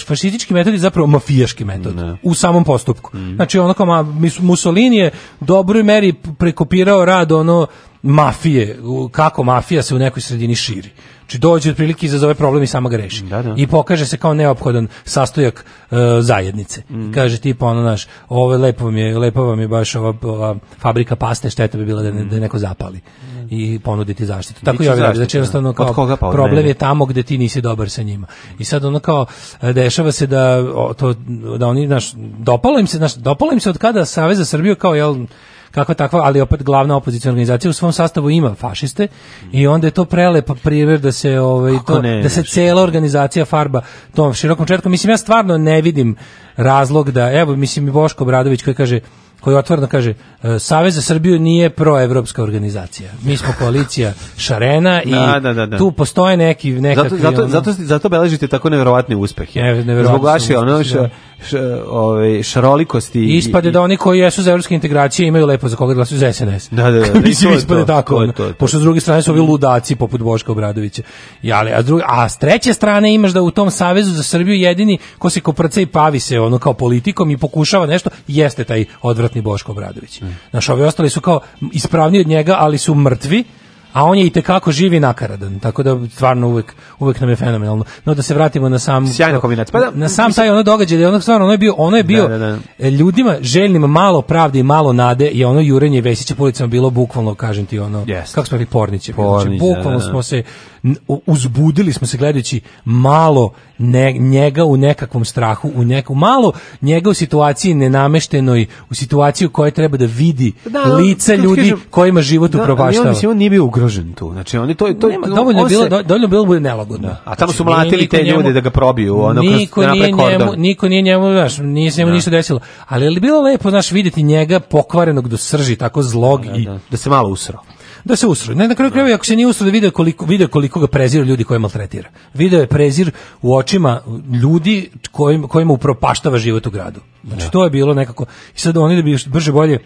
fašistički metod je zapravo mafijaški metod ne. Da. u samom postupku. Mm. Znači onako ma, Mussolini je dobroj meri prekopirao rad ono mafije, kako mafija se u nekoj sredini širi. Znači dođe otprilike izazove problem i sama ga reši. Da, da. I pokaže se kao neophodan sastojak uh, zajednice. Mm. Kaže tipa ono naš, ovo je lepo vam je, lepo vam je baš ova, ova fabrika paste, šteta bi bila da, ne, da neko zapali mhm. i ponuditi zaštitu. Tako i ovi radi. Znači jednostavno da. kao pa problem mene. je tamo gde ti nisi dobar sa njima. I sad ono kao e, dešava se da o, to da oni naš dopalo im se naš dopalo im se od kada Saveza za kao jel kako takva, ali opet glavna opozicijna organizacija u svom sastavu ima fašiste i onda je to prelepa primjer da se ovaj to, ne, da se cela organizacija farba tom širokom četkom. Mislim ja stvarno ne vidim razlog da evo mislim i Boško Bradović koji kaže koji otvoreno kaže e, Savez za Srbiju nije proevropska organizacija. Mi smo koalicija šarena i da, da, da, da. tu postoje neki nekakvi zato zato, zato, zato beležite tako neverovatne uspehe. Ne, Zbog vaše ono š, da. š, ove, šarolikosti i ispade i, da oni koji jesu za evropske integracije imaju lepo za koga da glasuju za SNS. Da, da, da. Mislim ispade to, tako. To, ono, to, pošto s druge strane su ovi ludaci poput Boška Obradovića. Jale, a, druge, a s treće strane imaš da u tom Savezu za Srbiju jedini ko se koprca i pavi se ono kao politikom i pokušava nešto jeste taj odvrat odvratni Boško Obradović. Mm. Znaš, ovi ostali su kao ispravni od njega, ali su mrtvi, a on je i tekako živi nakaradan, tako da stvarno uvek, uvek nam je fenomenalno. No da se vratimo na sam sjajna kombinacija. Pa da, na sam taj ono događaj, da ono stvarno ono je bio, ono je da, bio da, da, da. ljudima željnim malo pravde i malo nade je ono jurenje Vesića ulicama bilo bukvalno kažem ti ono yes. kako smo rekli porniće, porniće znači, da, bukvalno smo se uzbudili smo se gledajući malo ne, njega u nekakvom strahu, u neku malo njega u situaciji nenameštenoj, u situaciji u kojoj treba da vidi da, da lice ljudi kažem, kojima život da, upropaštava. Ali on, on nije bio ugrožen tu. Znači oni to to Nema, dovoljno on bilo se... dovoljno bilo da bude nelagodno. Da. A tamo znači, su mlatili te ljude da ga probiju, ono niko kroz da nije njemu, niko nije njemu, znaš, nije se njemu ništa desilo. Ali je li bilo lepo, znaš, videti njega pokvarenog do srži, tako zlog i da se malo usro da se usru. Ne, na kraju krajeva, ako se nije usru da vide koliko, vide koliko ga prezira ljudi koje maltretira. Video je prezir u očima ljudi kojim, kojima upropaštava život u gradu. Znači, da. to je bilo nekako. I sad oni da bi brže bolje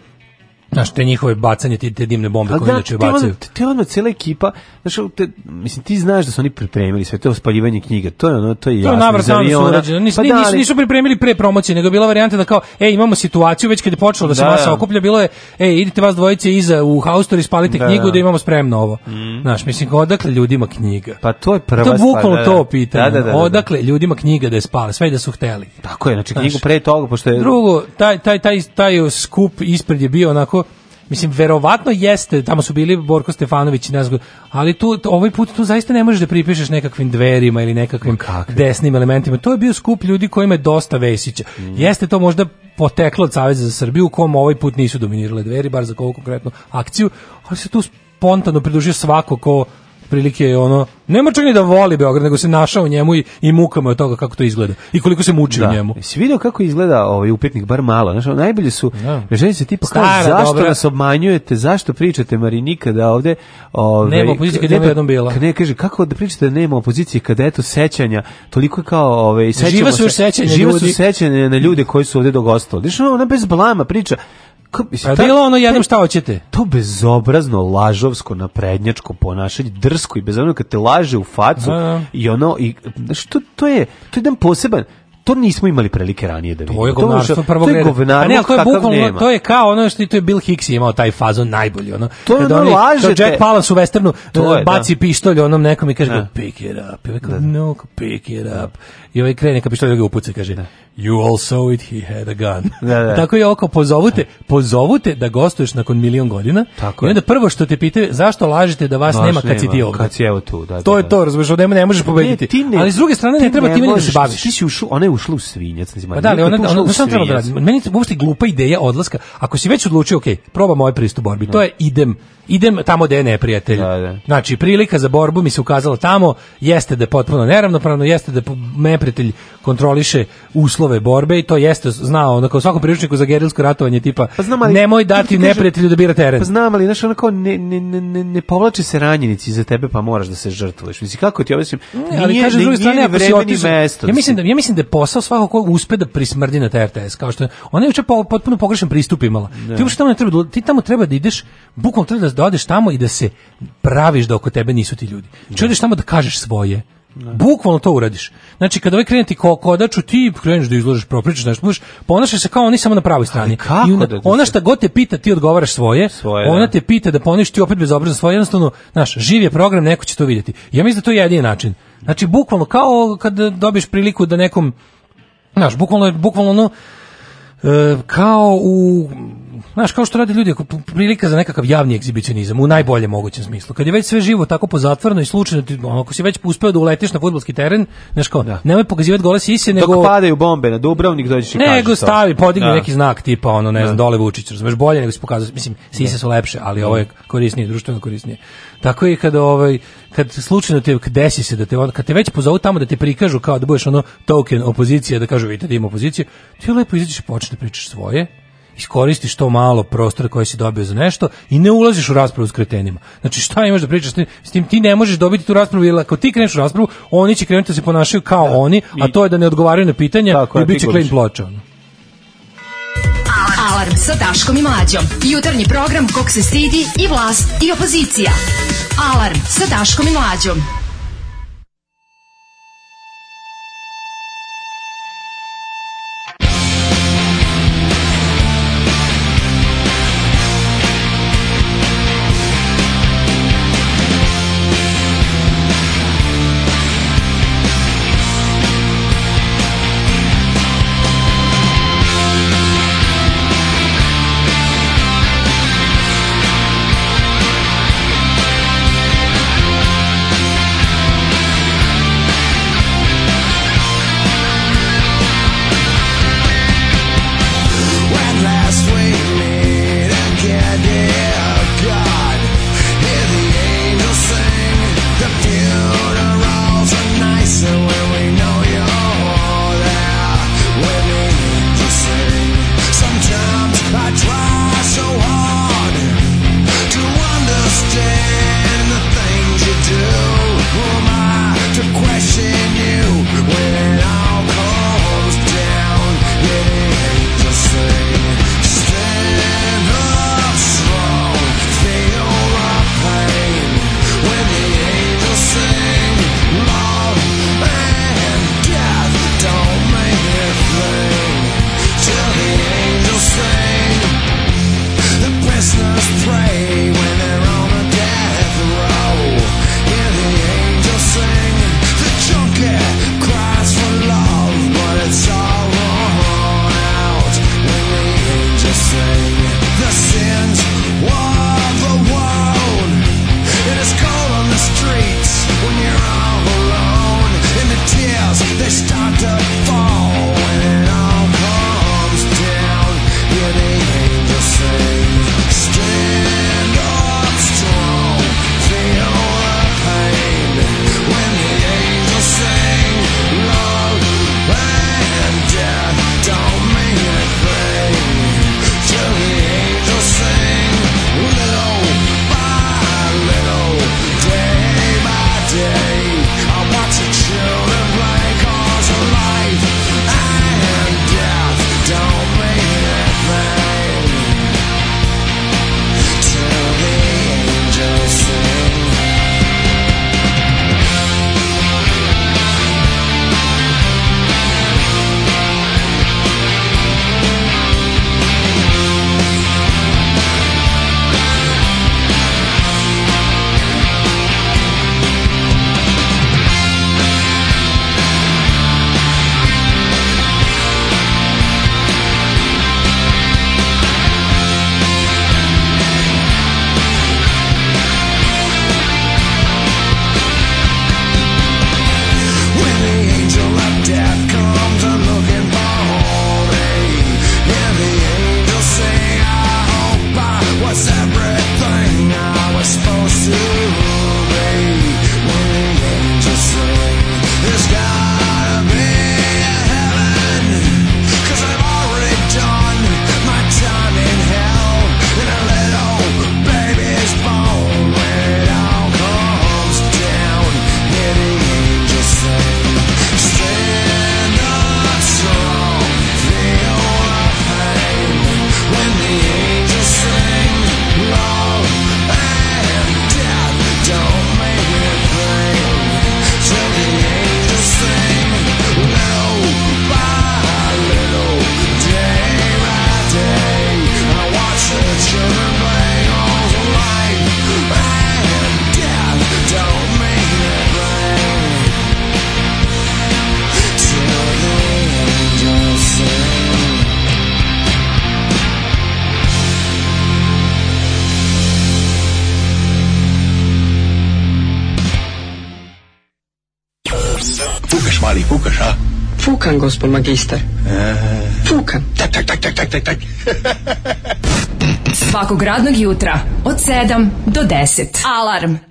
Znaš, te njihove bacanje, te, te dimne bombe koje da, inače bacaju. Te, te ono, cela ekipa, znaš, te, mislim, ti znaš da su oni pripremili sve to je spaljivanje knjiga, to je ono, to je jasno. To je navratano da su urađeno, nis, pa da, nis, nisu pripremili pre promocije, nego bila varijanta da kao, ej, imamo situaciju, već kada je počelo da se da. masa okuplja, bilo je, ej, idite vas dvojice iza u haustor i spalite da. knjigu da imamo spremno ovo. Mm. Znaš, mislim, odakle ljudima knjiga? Pa to je prva stvar. To je bukvalno to pitanje. Da, da, da, da, odakle ljudima knjiga da je spale, sve da su hteli. Tako je, znači knjigu pre toga, pošto je... Drugo, taj, taj, taj, taj skup ispred je bio onako Mislim, verovatno jeste, tamo su bili Borko Stefanović i nas, ali tu, ovaj put tu zaista ne možeš da pripišeš nekakvim dverima ili nekakvim Kakve? desnim elementima. To je bio skup ljudi kojima je dosta Vesića. Mm. Jeste to možda poteklo od Saveza za Srbiju, u kom ovaj put nisu dominirale dveri, bar za koliko konkretnu akciju, ali se tu spontano pridružio svako ko prilike je ono nema čak ni da voli Beograd, nego se našao u njemu i, i mukama od toga kako to izgleda. I koliko se muči da. u njemu. Jesi vidio kako izgleda ovaj upitnik, bar malo. znači najbolje su da. se tipa kao, zašto dobra. nas obmanjujete, zašto pričate Marinika da ovde... Ovaj, nema opozicije kad nema pa, jednom bila. Ne, kaže, kako da pričate da nema opozicije kad eto sećanja, toliko je kao... Ovaj, sećamo živa su još sećanja Živa ljudi. su sećanja na ljude koji su ovde dogostali. Znaš, ona bez blama priča. K, mislim, pa bilo ono jednom šta hoćete. To bezobrazno lažovsko naprednjačko ponašanje, drsko i bezobrazno kad te laže u facu A da, -a. Da. i ono i što to je to je jedan poseban to nismo imali prilike ranije da vidimo. To je govnarstvo prvog reda. To je govnarstvo ne, to je bukvalno, to je kao ono što je, to je Bill Hicks imao taj fazon najbolji, ono. To je ono oni, lažete. Kao Jack Palance u westernu e, to je, da. baci da. pištolj onom nekom i kaže, da. pick it up. I ovaj kao, da. no, pick it up. I ovaj krene ka pištolju ga upuca, kaže, da. you all saw it, he had a gun. Da, da. da. Tako je oko, pozovute, pozovute da gostuješ nakon milion godina. Tako I onda prvo što te pitaju, zašto lažete da vas Baš nema kad si ti ovdje? Kad si evo tu, da. To je to, razumiješ, ne možeš pobediti. Ali s druge strane, ne treba ti meni da se baviš. Ti si ušao, onaj ušla u svinjac. Znači, pa da, ali ona, ona, ona, ona treba da radi. Meni je uopšte glupa ideja odlaska. Ako si već odlučio, ok, probam moj ovaj pristup borbi, to da. je idem, idem tamo gde je neprijatelj. Da, da. Znači, prilika za borbu mi se ukazala tamo, jeste da je potpuno neravnopravno, jeste da neprijatelj kontroliše uslove borbe i to jeste znao, onako u svakom priručniku za gerilsko ratovanje tipa, pa znam, ali, nemoj dati neprijatelju da bira teren. Pa znam, ali znači onako, ne, ne, ne, ne povlači se ranjenici za tebe, pa moraš da se žrtvuješ. Mislim, kako ti objasnim? Ne, ali kaže s druge strane, ako si otišao, ja mislim da, ja mislim da je posao svako ko uspe da prismrdi na taj RTS, kao što ona je juče potpuno pogrešan pristup imala. Ne. Da. Ti uopšte tamo ne treba, ti tamo treba da ideš, bukvalno treba da odeš tamo i da se praviš da oko tebe nisu ti ljudi. Čuješ znači, da. tamo da kažeš svoje. Ne. Da. Bukvalno to uradiš. Znači, kada ovaj krene ti kodaču, ti kreneš da izložiš, propričaš nešto, budeš, ponašaš se kao oni samo na pravoj strani. Kako I ona, da ona šta god te pita, ti odgovaraš svoje, svoje ona te pita da poniš, ti opet bezobrazno svoje, jednostavno, znaš, živ je program, neko će to vidjeti. Ja mislim da to je jedini način. Znači, bukvalno, kao kad dobiješ priliku da nekom, znaš, bukvalno, bukvalno no, e, kao u znaš, kao što rade ljudi, prilika za nekakav javni egzibicionizam, u najbolje mogućem smislu. Kad je već sve živo tako pozatvoreno i slučajno, ti, ono, ako si već uspeo da uletiš na futbolski teren, znaš kao, da. nemoj pokazivati gole sise, nego... Dok padaju bombe na Dubrovnik, dođeš i Nego stavi, podigni da. neki znak tipa, ono, ne da. znam, dole Vučić, razumeš, bolje nego si pokazao, mislim, sise da. su lepše, ali da. ovo je korisnije, društveno korisnije. Tako je kada ovaj kad slučajno te desi se da te kad te već pozovu tamo da te prikažu kao da budeš ono token opozicije da kažu vidite da ima opozicije ti lepo izađeš i počneš da pričaš svoje iskoristi što malo prostora koji si dobio za nešto i ne ulaziš u raspravu s kretenima. Znači šta imaš da pričaš s tim? Ti ne možeš dobiti tu raspravu jer ako ti kreneš u raspravu, oni će krenuti da se ponašaju kao da. oni, a to je da ne odgovaraju na pitanja Tako, i bit će klin ploča. Alarm. Alarm sa Daškom i Mlađom. Jutarnji program kog se stidi i vlast i opozicija. Alarm sa Daškom i Mlađom. gospel magister. Eh. Fukam. Tak, tak, tak, tak, tak, tak, tak. Svakog radnog jutra od 7 do 10. Alarm.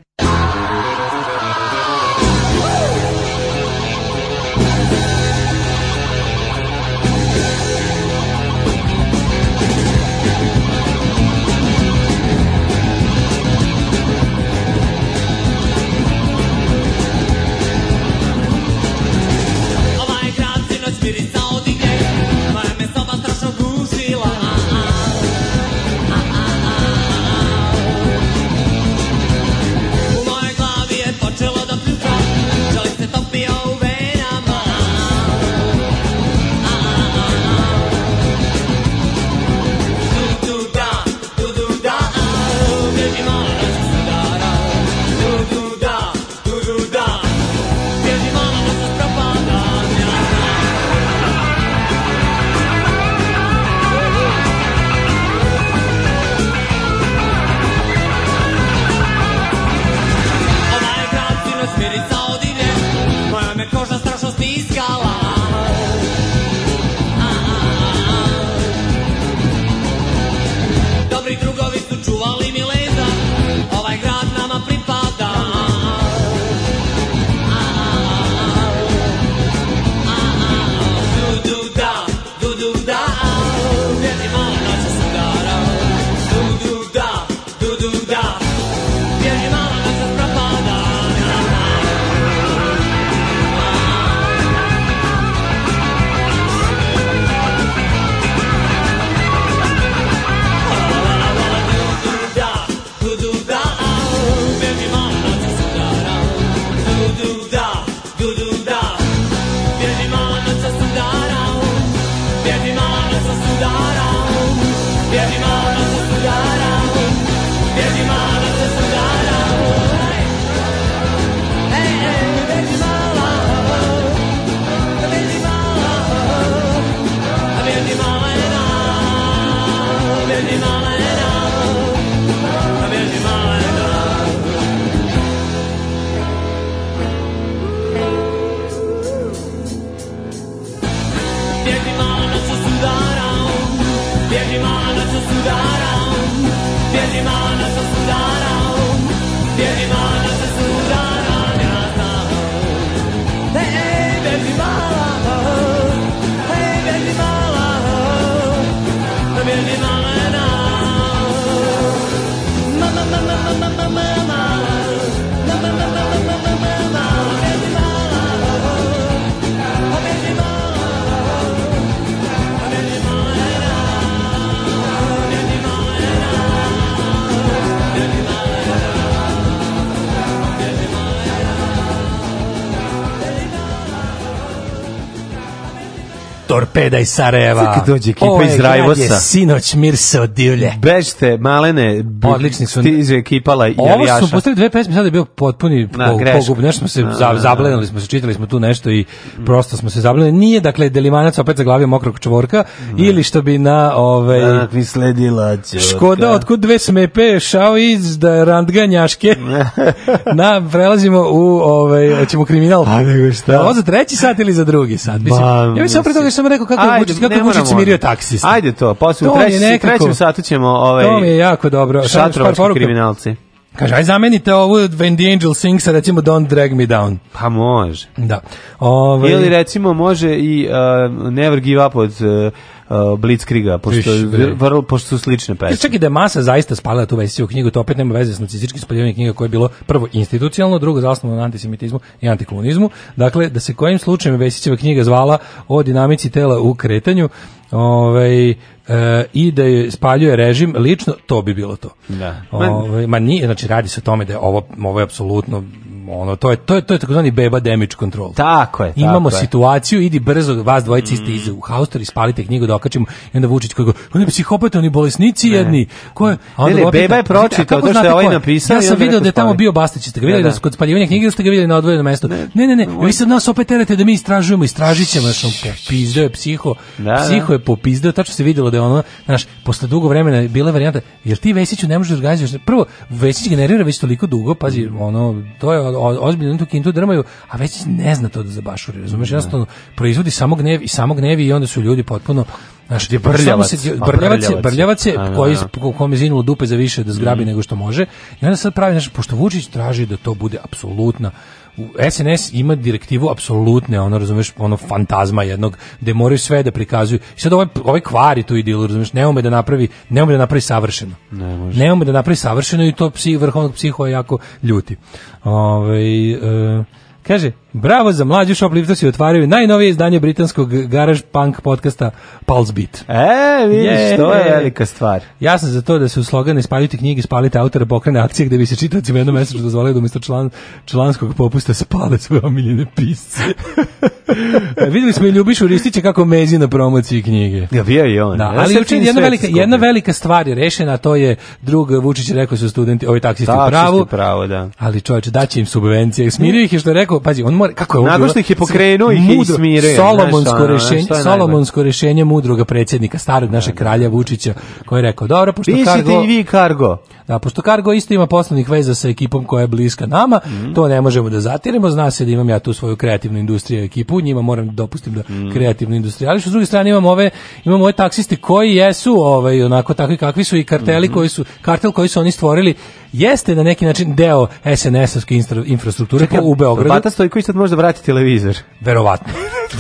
Beograda i Sarajeva. Sad dođe ekipa Ovo iz Rajvosa. Ovo je sinoć Mirse od Divlje. Bežte, malene, odlični su. Stiže ekipala i Jarijaša. Ovo su postali dve pesme, sada je bio potpuni na, po, pogub. Nešto smo se na, zablenili, smo se čitali smo tu nešto i mm. prosto smo se zablenili. Nije, dakle, Delimanac opet zaglavio mokrog čvorka mm. ili što bi na... Ovaj, Ak da, mi sledila čvorka. Škoda, otkud dve smepe, šao iz da randganjaške. na, prelazimo u, ovaj, ćemo kriminal. A nego šta? Da ovo za treći sat ili za drugi sat? Mislim, ja mislim, pre toga sam rekao kako kako Ajde, Vučić, kako Vučić smirio taksista. Ajde to, posle to u treći, nekako, trećem satu ćemo ovaj, to mi je jako dobro. šatrovački kriminalci. Kaže, aj zamenite ovu When the Angel Sings, recimo Don't Drag Me Down. Pa može. Da. Ove... Ovaj- Ili recimo može i uh, Never Give Up od... Uh, uh, Blitzkriga, pošto, da. vrlo, pošto su slične pesme. Čak i da je masa zaista spalila tu vesiju knjigu, to opet nema veze s nacističkim spaljivanjem knjiga koje je bilo prvo institucionalno, drugo zasnovano na antisemitizmu i antikolonizmu. Dakle, da se kojim slučajem Vesićeva knjiga zvala o dinamici tela u kretanju, ovaj, e, i da je spaljuje režim lično to bi bilo to. Da. Ove, ovaj, ma nije, znači radi se o tome da je ovo ovo je apsolutno ono to je to je to je takozvani beba damage control. Tako je. Tako Imamo je. situaciju, idi brzo, vas dvojica mm. iz u haustor ispalite knjigu da okačimo i onda Vučić koji govori, pa oni psihopati, oni bolesnici ne. jedni. Ko je? A ne, ne, beba je da, pročitao to što je ovaj napisao. Ja sam video da je tamo bio Bastić, ste ga videli da, da, da su kod spaljivanja knjige ste ga videli na odvojenom mestu. Ne, ne, ne, vi sad nas opet terate da mi istražujemo, istražićemo našom popizdeo je psiho. Psiho je popizdeo, tačno se videlo da je ono, znaš, posle dugo vremena bila varijanta, jer ti Vesiću ne možeš organizovati. Prvo Vesić generira već toliko dugo, pazi, ono, to je ozbiljno tu kintu drmaju, a već ne zna to da zabašuri, razumeš? Da. Jednostavno, proizvodi samo gnev i samo gnevi i onda su ljudi potpuno Znaš, je brljavac. Se, brljavac, je, brljavac je, da, koji, da. kome zinulo dupe za više da zgrabi mm. nego što može. I onda sad pravi, znaš, pošto Vučić traži da to bude apsolutna SNS ima direktivu apsolutne, ono razumeš, ono fantazma jednog, gde moraju sve da prikazuju. I sad ovaj, ovaj kvari tu ideju, razumeš, ne ume da napravi, ne ume da napravi savršeno. Ne, može. ne ume da napravi savršeno i to psi, vrhovnog psiho jako ljuti. Ove, ovaj, e, Kaže, bravo za mlađu shopliftersi otvaraju najnovije izdanje britanskog garage punk podcasta Pulse Beat. E, vidiš, to je velika stvar. Ja sam za to da se u slogane spaljuti knjige, spalite autora pokrene akcije gde bi se čitacima jednom mesečno dozvolio da umjesto član, članskog popusta spale svoje omiljene pisce. E, videli smo i Ljubišu Ristića kako mezi na promociji knjige. Ja, bio i on. Da, ja ali učin, jedna, velika, jedna velika stvar je rešena, to je drug Vučić rekao su studenti, ovi taksisti u pravu, pravo, da. ali čovječe, daće im subvencije. Smirio ih je što je rekao kako pazi, on mora kako je Nakon što ih je pokrenuo ih je smirio. Solomonsko rešenje, Solomonsko rešenje mudroga predsjednika starog našeg da, da. kralja Vučića koji je rekao: "Dobro, pošto Pišite Kargo i vi Kargo. Da, pošto Kargo isto ima poslovnih veza sa ekipom koja je bliska nama, mm. to ne možemo da zatiremo, zna se da imam ja tu svoju kreativnu industriju ekipu, njima moram da dopustim da mm. kreativnu industriju. Ali što s druge strane imamo ove imamo ove taksiste koji jesu, ovaj onako takvi kakvi su i karteli mm -hmm. koji su kartel koji su oni stvorili jeste na neki način deo SNS-ovske infrastrukture Čekaj, u Beogradu. Bata Stojković sad može da vratiti televizor. Verovatno.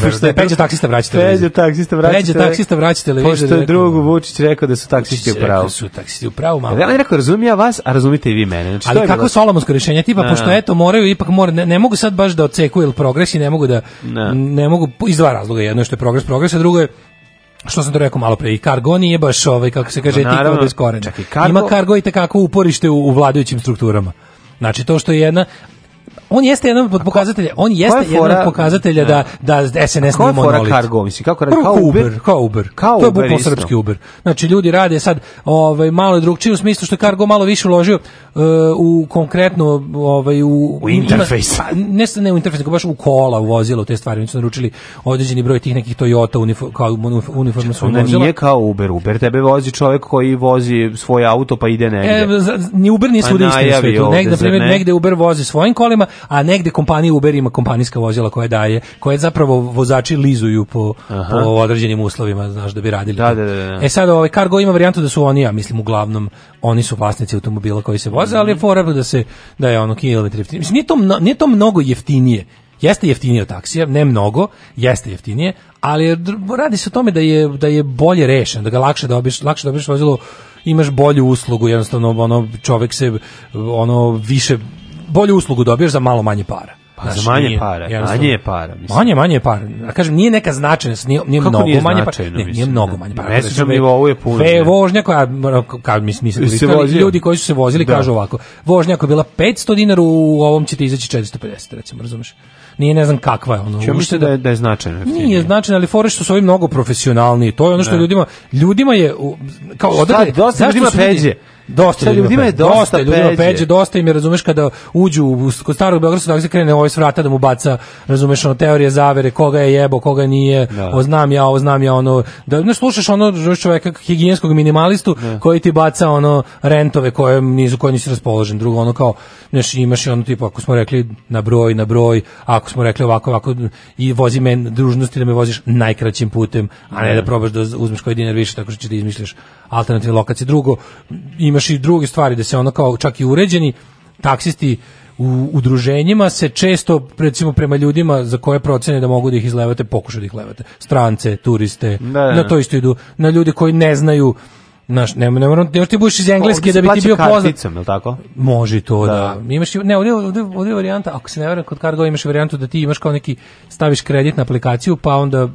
Pošto je Peđa taksista vraća televizor. Peđa taksista vraća televizor. Peđa taksista vraća televizor. Pošto je drugu Vučić rekao da su taksisti u pravu. Da su taksisti u pravu, mamo. Ja ne rekao, ja vas, a razumite i vi mene. Znači, Ali kako solomonsko rješenje, tipa, da, pošto eto moraju, ipak mora, ne, ne mogu sad baš da ocekuju ili progres i ne mogu da, ne. ne mogu, iz dva razloga, jedno je što je progres, progres, a drugo je što sam to rekao malo pre, i Kargo nije baš ovaj, kako se kaže, no, naravno, bez korena. Čak, kargo... Ima Kargo i takako uporište u, u vladajućim strukturama. Znači, to što je jedna, on jeste jedan od pokazatelja, on jeste je jedan od pokazatelja da da SNS nije monolit. Kako Cargo, mislim, kako kao Uber, Uber, kao Uber. Kao to je bukvalno srpski Uber. Znači ljudi rade sad ovaj malo drugčije u smislu što Cargo malo više uložio uh, u konkretno ovaj u, u interfejs. Pa, ne ne u interfejs, nego baš u kola, u vozilo, te stvari. Oni naručili određeni broj tih nekih Toyota uniform, kao uniforma su vozila. Nije kao Uber, Uber tebe vozi čovjek koji vozi svoj auto pa ide negde. E, ni Uber nije pa svuda isto. Negde, na primjer, negde Uber vozi svojim kolima malima, a negde kompanija Uber ima kompanijska vozila koja daje, koje zapravo vozači lizuju po, po određenim uslovima, znaš, da bi radili. Da da, da, da, da, E sad, ovaj Cargo ima varijantu da su oni, ja mislim, uglavnom, oni su vlasnici automobila koji se voze, ali je mhm. fora da se, da je ono kilometri jeftinije. Mislim, nije to, mno, nije to mnogo jeftinije, jeste jeftinije od taksija, ne mnogo, jeste jeftinije, ali radi se o tome da je, da je bolje rešen, da ga lakše dobiš, lakše dobiš vozilo, imaš bolju uslugu, jednostavno ono čovek se ono više bolju uslugu dobiješ za malo manje para. Pa Znaš, za manje nije, para, manje je para. Mislim. Manje, manje je para. A kažem, nije neka značajna, nije, nije mnogo nije manje značajno, para. Ne, mislim, nije mnogo da. manje para. Mesečnom nivou je puno. Ve, vožnja koja, kao, mislim, nisam koristali, ljudi koji su se vozili da. kažu ovako, vožnja koja je bila 500 dinara, u ovom ćete izaći 450, recimo, razumeš? Nije ne znam kakva je ono. Čemu misli da da je značajno? Nije značajno, ali fore što su ovi mnogo profesionalni. To je ono što ne. Da. ljudima, ljudima je, kao, odakle, dosta ljudima peđe dosta Šta, ljudima je dosta, dosta ljudima peđe. dosta im je razumeš kada uđu u, kod starog beogradskog da se krene ovaj s da mu baca razumeš ono teorije zavere koga je jebo koga nije da. o znam ja ovo znam ja ono da ne slušaš ono čoveka higijenskog minimalistu da. koji ti baca ono rentove koje nizu, za koje nisi raspoložen drugo ono kao znaš imaš ono tipa ako smo rekli na broj na broj ako smo rekli ovako ovako i vozi men družnosti da me voziš najkraćim putem a ne da, da. probaš da uzmeš koji dinar više tako što ćeš da izmišljaš alternativne lokacije. Drugo, imaš i druge stvari da se ono kao čak i uređeni taksisti u udruženjima se često recimo prema ljudima za koje procene da mogu da ih izlevate, pokušaju da ih levate. Strance, turiste, da, na to isto idu, na ljude koji ne znaju Naš, ne, ne moram, još ti budeš iz pa engleske da bi ti bio poznat. je tako? Može to, da. da. Imaš, ne, ovdje, ovdje, ovdje varijanta, ako se ne varam, kod Cargo imaš varijantu da ti imaš kao neki, staviš kredit na aplikaciju, pa onda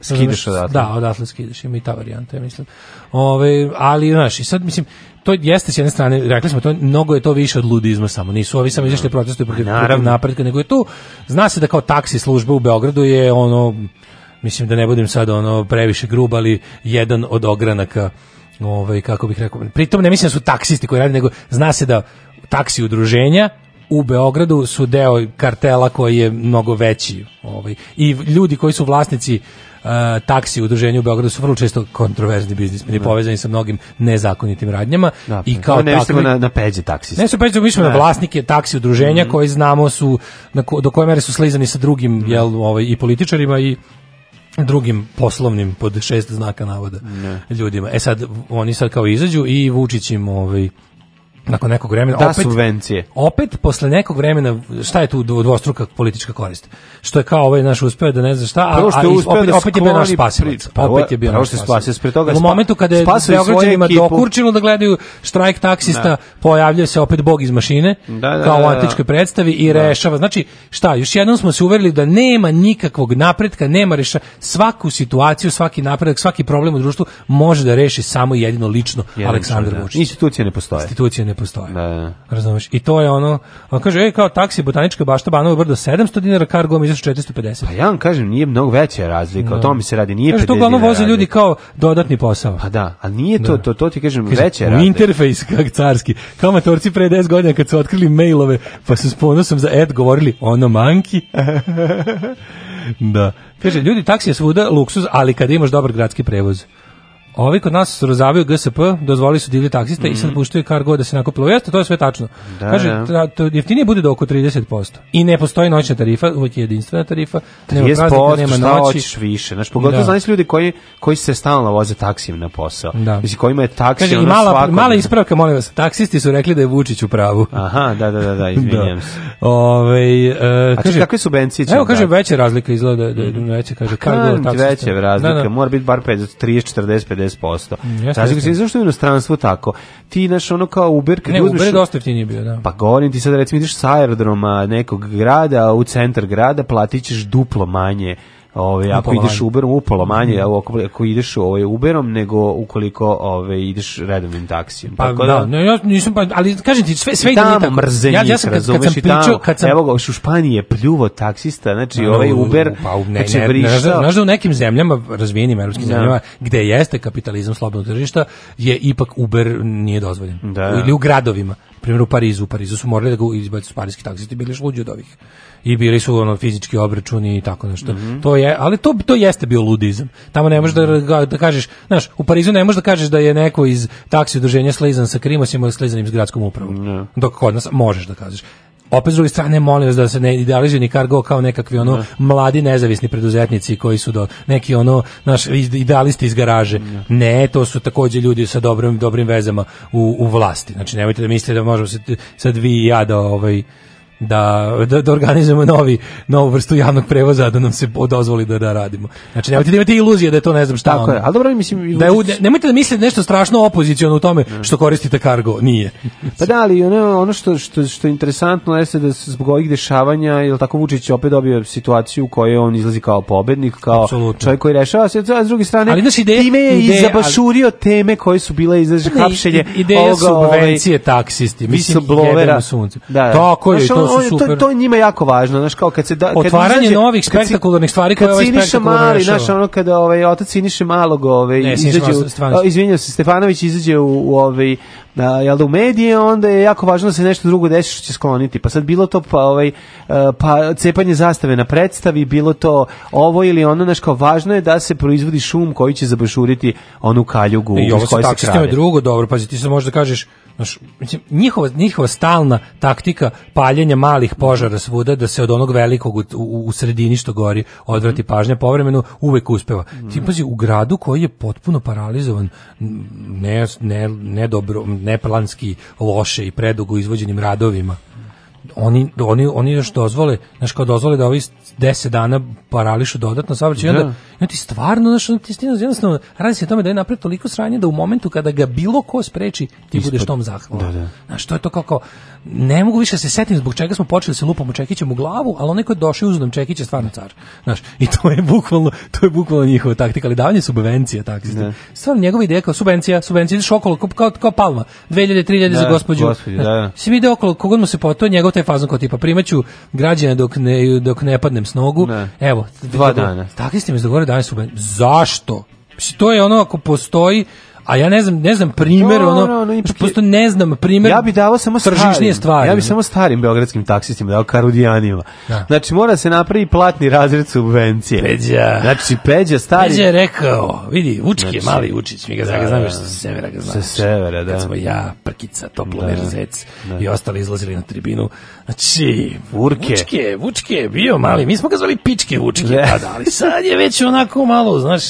skideš odatle. Da, odatle skideš, ima i ta varijanta, ja mislim. Ove, ali, znaš, i sad, mislim, to jeste s jedne strane, rekli smo to, mnogo je to više od ludizma samo, nisu ovi samo da. izašli protestuju protiv, pa protiv napretka, nego je tu, zna se da kao taksi služba u Beogradu je ono, mislim da ne budem sad ono previše grub, ali jedan od ogranaka ovaj, kako bih rekao, pritom ne mislim da su taksisti koji radi, nego zna se da taksi udruženja u Beogradu su deo kartela koji je mnogo veći. Ovaj. I ljudi koji su vlasnici uh, taksi udruženja u Beogradu su vrlo često kontroverzni biznismeni, da. povezani sa mnogim nezakonitim radnjama da, i kao ne takvi, na, na peđe taksista. Ne su peđe, mi smo na da. vlasnike taksi udruženja mm. koji znamo su ko, do koje mere su slizani sa drugim mm. jel, ovaj, i političarima i drugim poslovnim pod šest znaka navoda ne. ljudima. E sad, oni sad kao izađu i Vučić im ovaj, nakon nekog vremena da opet, subvencije. Opet posle nekog vremena šta je tu dvostruka politička korist? Što je kao ovaj naš uspeo da ne zna šta, a, a opet, opet, da opet je bio naš spasilac. opet je bio naš spasilac. Pre toga u momentu kada je Beograđanima dokurčilo da gledaju štrajk taksista, da. pojavljuje se opet bog iz mašine da, da, da kao u da, antičkoj predstavi i rešava. Znači, šta, još jednom smo se uverili da nema nikakvog napretka, nema reša svaku situaciju, svaki napredak, svaki problem u društvu može da reši samo jedino lično Aleksandar Vučić. Institucije ne postoje. Institucije ne postoje. Da, da. Razumeš? I to je ono, on kaže, ej, kao taksi, botanička bašta, Banovo brdo, 700 dinara, kargo mi izašao 450. Pa ja vam kažem, nije mnogo veća razlika, no. o da. tome se radi, nije kaže, 50 dinara. to voze ljudi kao dodatni posao. Pa da, ali nije to, da. to, to ti kažem, kaže, veća razlika. Interfejs, kak carski, kao matorci pre 10 godina kad su otkrili mailove, pa su s ponosom za ad govorili, ono manki. da. Kaže, ljudi, taksi je svuda luksuz, ali kada imaš dobar gradski prevoz. Ovi kod nas razavio GSP, dozvolili su divlje taksiste mm. i sad mhm. puštaju kargo da se nakupilo. Jeste, to je sve tačno. Da, Kaže, da. To jeftinije bude do oko 30%. I ne postoji noćna tarifa, uvijek je jedinstvena tarifa. Nema praznika, nema šta noći. hoćeš više. Znaš, pogotovo da. znaš ljudi koji, koji se stalno voze taksijem na posao. Da. Mislim, kojima je taksi Kaže, ono mala, svako... mala ispravka, molim vas. Taksisti su rekli da je Vučić u pravu. Aha, da, da, da, da, da. izvinjam se. Ove, e, A kakve subvencije će? Evo, kaže, veća razlika izgleda, da, da, da veća, kaže, kargo, taksiste. Veća razlika, da, mora biti bar 50, 30, 40, 50 60%. Mm, jeste, Razlika se zašto je u inostranstvu tako. Ti naš ono kao Uber kad ne, uzmeš Uber dosta nije bio, da. Pa govorim ti sad recimo ideš sa aerodroma nekog grada u centar grada, platićeš duplo manje Ovaj ako ideš Uberom upalo manje, a mhm. ako, ako ideš ovaj Uberom nego ukoliko ovaj ideš redovnim taksijem. Pa, tako da, da- ne, ja nisam pa, ali kažem ti sve sve ide tako. Mrze ja, ja sam kad, kad sam pričao, kad sam evo ga u Španiji je pljuvo taksista, znači no, ovaj Uber pa, ne, znači, ne, ne, ne, ne, da u nekim zemljama razvijenim evropskim da. zemljama gde jeste kapitalizam slobodnog tržišta je ipak Uber nije dozvoljen. Da. Ili u gradovima primjer u Parizu, u Parizu su morali da ga izbacu parijski taksisti, bili su luđi od ovih. I bili su ono fizički obračuni i tako nešto. Mm -hmm. To je, ali to to jeste bio ludizam. Tamo ne možeš mm -hmm. da, da kažeš, znaš, u Parizu ne možeš da kažeš da je neko iz taksi udruženja slizan sa Krimosima ili slizanim s gradskom upravom. Mm -hmm. Dok kod nas možeš da kažeš opet s druge strane molim vas da se ne idealizuje ni Cargo kao nekakvi ono ne. Da. mladi nezavisni preduzetnici koji su do neki ono naš idealisti iz garaže. Ne, da. ne to su takođe ljudi sa dobrim dobrim vezama u, u vlasti. Znači nemojte da mislite da možemo se sad vi i ja da ovaj da, da, da organizujemo novi, novu vrstu javnog prevoza da nam se dozvoli da, da radimo. Znači, nemojte da imate iluzije da je to ne znam šta. Tako ono. je, ali dobro, mislim... Da je, ne, nemojte da mislite nešto strašno opozicijalno u tome što koristite kargo, nije. pa da, ali ono, ono što, što, što je interesantno jeste da zbog ovih dešavanja, jel tako Vučić opet dobio situaciju u kojoj on izlazi kao pobednik, kao Absolutno. čovjek koji rešava se, a s druge strane, ali, znaš, ideja, time je ideja, izabašurio ali, teme koje su bile izlaže pa da, hapšenje. Ideja ovaj, subvencije ovaj, taksistima, mislim, jebemo sunce. Da, da. Tako je, to on, su super. To, to je njima jako važno, znaš, kao kad se da, kad otvaranje izađe, novih spektakularnih stvari koje ovaj spektakularno mali, znaš, ono kada ovaj otac Siniše malog, ovaj izađe, izvinjavam se Stefanović izađe u, u ovaj da, jel da u medije, onda je jako važno da se nešto drugo desi što će skloniti. Pa sad bilo to pa, ovaj, e, pa cepanje zastave na predstavi, bilo to ovo ili ono, znaš kao važno je da se proizvodi šum koji će zabašuriti onu kaljugu I ovo se tako drugo, dobro, pazi, ti sad možda kažeš Znaš, njihova, njihova stalna taktika paljenja malih požara svuda da se od onog velikog u, u, u sredini što gori odvrati mhm. pažnja povremeno uvek uspeva. Mm. Ti pazi, u gradu koji je potpuno paralizovan ne, ne, ne dobro, neplanski loše i predugo izvođenim radovima oni, oni, oni još dozvole, znaš, kao dozvole da ovih 10 dana parališu dodatno saobraćaj da. i onda, ja ti stvarno, znači ti stvarno, jednostavno, radi se o tome da je napred toliko sranje da u momentu kada ga bilo ko spreči, ti Ispod. budeš tom zahvalan. Da, da. Znaš, to je to kako, ne mogu više da se setim zbog čega smo počeli se lupamo Čekićem u glavu, ali onaj ko je došao uz nam Čekić stvarno car. Znaš, i to je bukvalno, to je bukvalno njihova taktika, ali davanje subvencija taksisti. Da. Stvarno njegova ideja kao subvencija, subvencija ideš okolo kao, kao, kao palma, 2000 3000 da, za gospođu. gospođu da, da. Si ide okolo, kogod mu se po to je njegov taj fazon kao tipa primaću građane dok ne dok ne padnem s nogu. Ne. Da. Evo, dva dana. Taksisti mi dogovore danas subvencije. Zašto? To je ono ako postoji a ja ne znam, ne znam primer, no, ono, no, no, ipak prosto ne znam primer. Ja bih davao samo starim, stvari. Ja bih samo starim beogradskim taksistima dao karudijanima. Da. Znači mora se napravi platni razred subvencije. Peđa. Znači Peđa stari. Peđa je rekao, vidi, Vučki je znači, mali Vučić, mi ga da, znam još sa severa ga znaš. Sa severa, da. Kad smo ja, Prkica, Toplo da, Verzec da. i ostali izlazili na tribinu. Znači, Urke. Vučke, Vučke je bio mali, mi smo ga zvali Pičke Vučke, da. ali sad je već onako malo, znaš.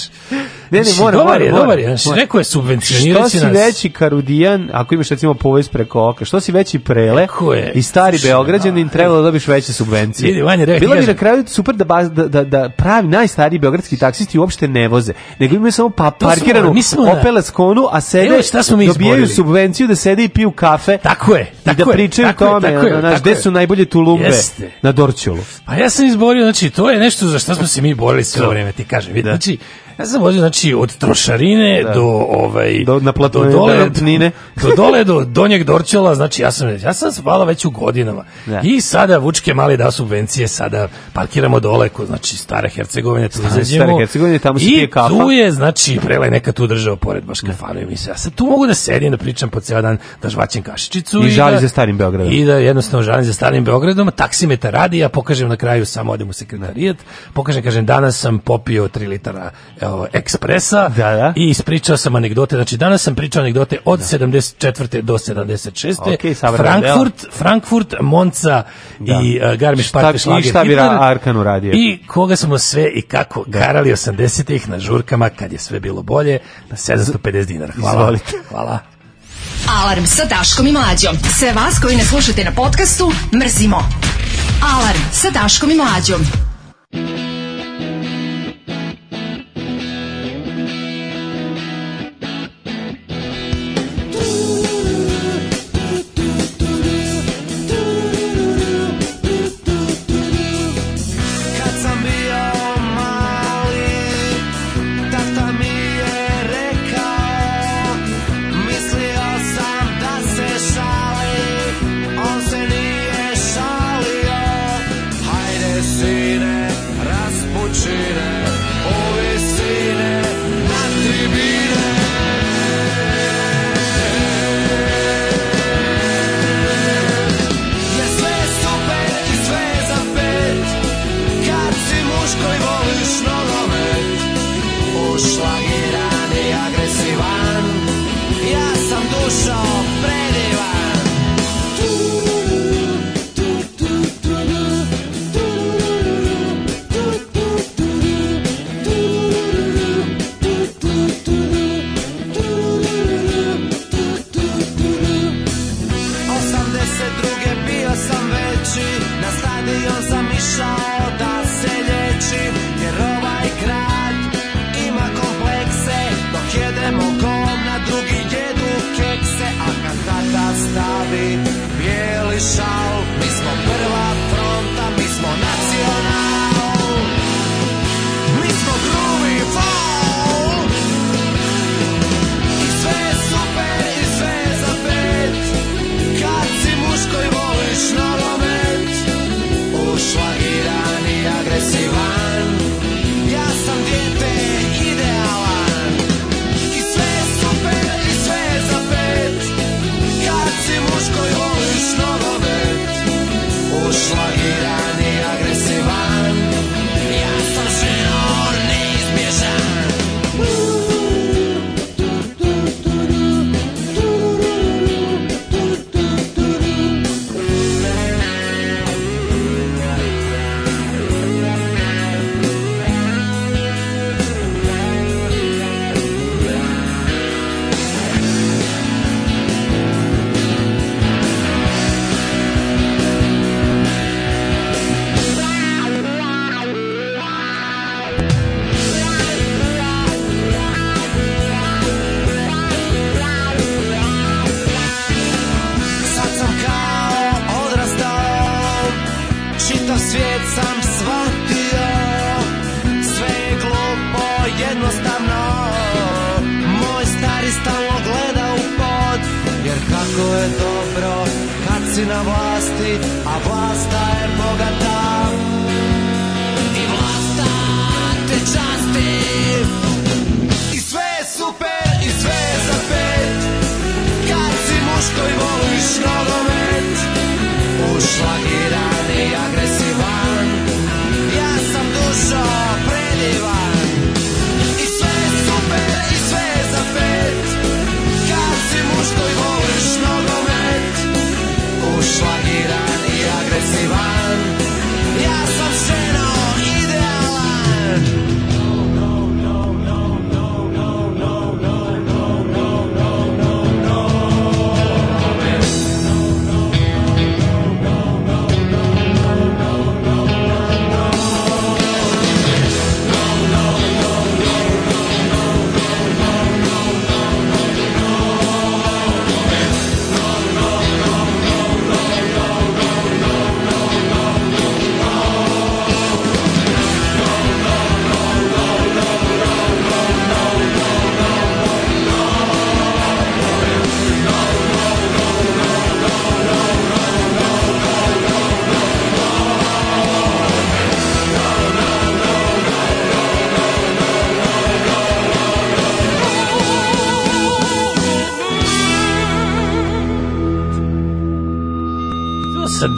Ne, ne, znači, mora, dobar je, dobar znači, je, rekao je subvencionirati nas. Što si veći karudijan, ako imaš recimo povez preko oka, što si veći prele je, i stari Beograđanin trebalo da dobiš veće subvencije. Vidi, vanje, Bilo bi na kraju super da, baz, da, da, da pravi najstariji beogradski taksisti uopšte ne voze, nego imaju samo pa, parkiranu Opel Askonu, a sede Evo šta smo mi dobijaju subvenciju da sede i piju kafe. Tako je. Tako I da pričaju tako tome, tako na, naš, gde su najbolje tulumbe Jeste. na Dorčulu. Pa ja sam izborio, znači to je nešto za što smo se mi borili sve vreme, ti kažem. Da. Znači, Ja sam vozio, znači, od trošarine da. do, ovaj, do, na plato, do dole, da, do, pnine. do dole do donjeg dorčela, znači, ja sam, ja sam spala već u godinama. Da. I sada Vučke mali da subvencije, sada parkiramo dole, ko, znači, stare Hercegovine, tu izađemo. Stare Hercegovine, tamo se pije kafa. I tu je, znači, prelaj neka tu država pored, baš kafane da. mi se. Ja sad tu mogu da sedim, da pričam po ceo dan, da žvaćem kašičicu. I, i žali da, za starim Beogradom. I da jednostavno žalim za starim Beogradom, taksimetar radi, ja pokažem na kraju, samo odem u sekretarijat, pokažem, kažem, danas sam popio 3 litara kao ekspresa da, da. i ispričao sam anegdote. Znači, danas sam pričao anegdote od da. 74. do 76. Okay, Frankfurt, Frankfurt, Monca da. i uh, e, Garmisch Partenschlager. I šta bi Arkan uradio? I koga smo sve i kako da. garali 80-ih na žurkama kad je sve bilo bolje na 750 dinara. Hvala. Izvolite. Hvala. Alarm sa Daškom i Mlađom. Sve vas koji ne slušate na podcastu, mrzimo. Alarm sa Daškom i Mlađom. stadion sam išao da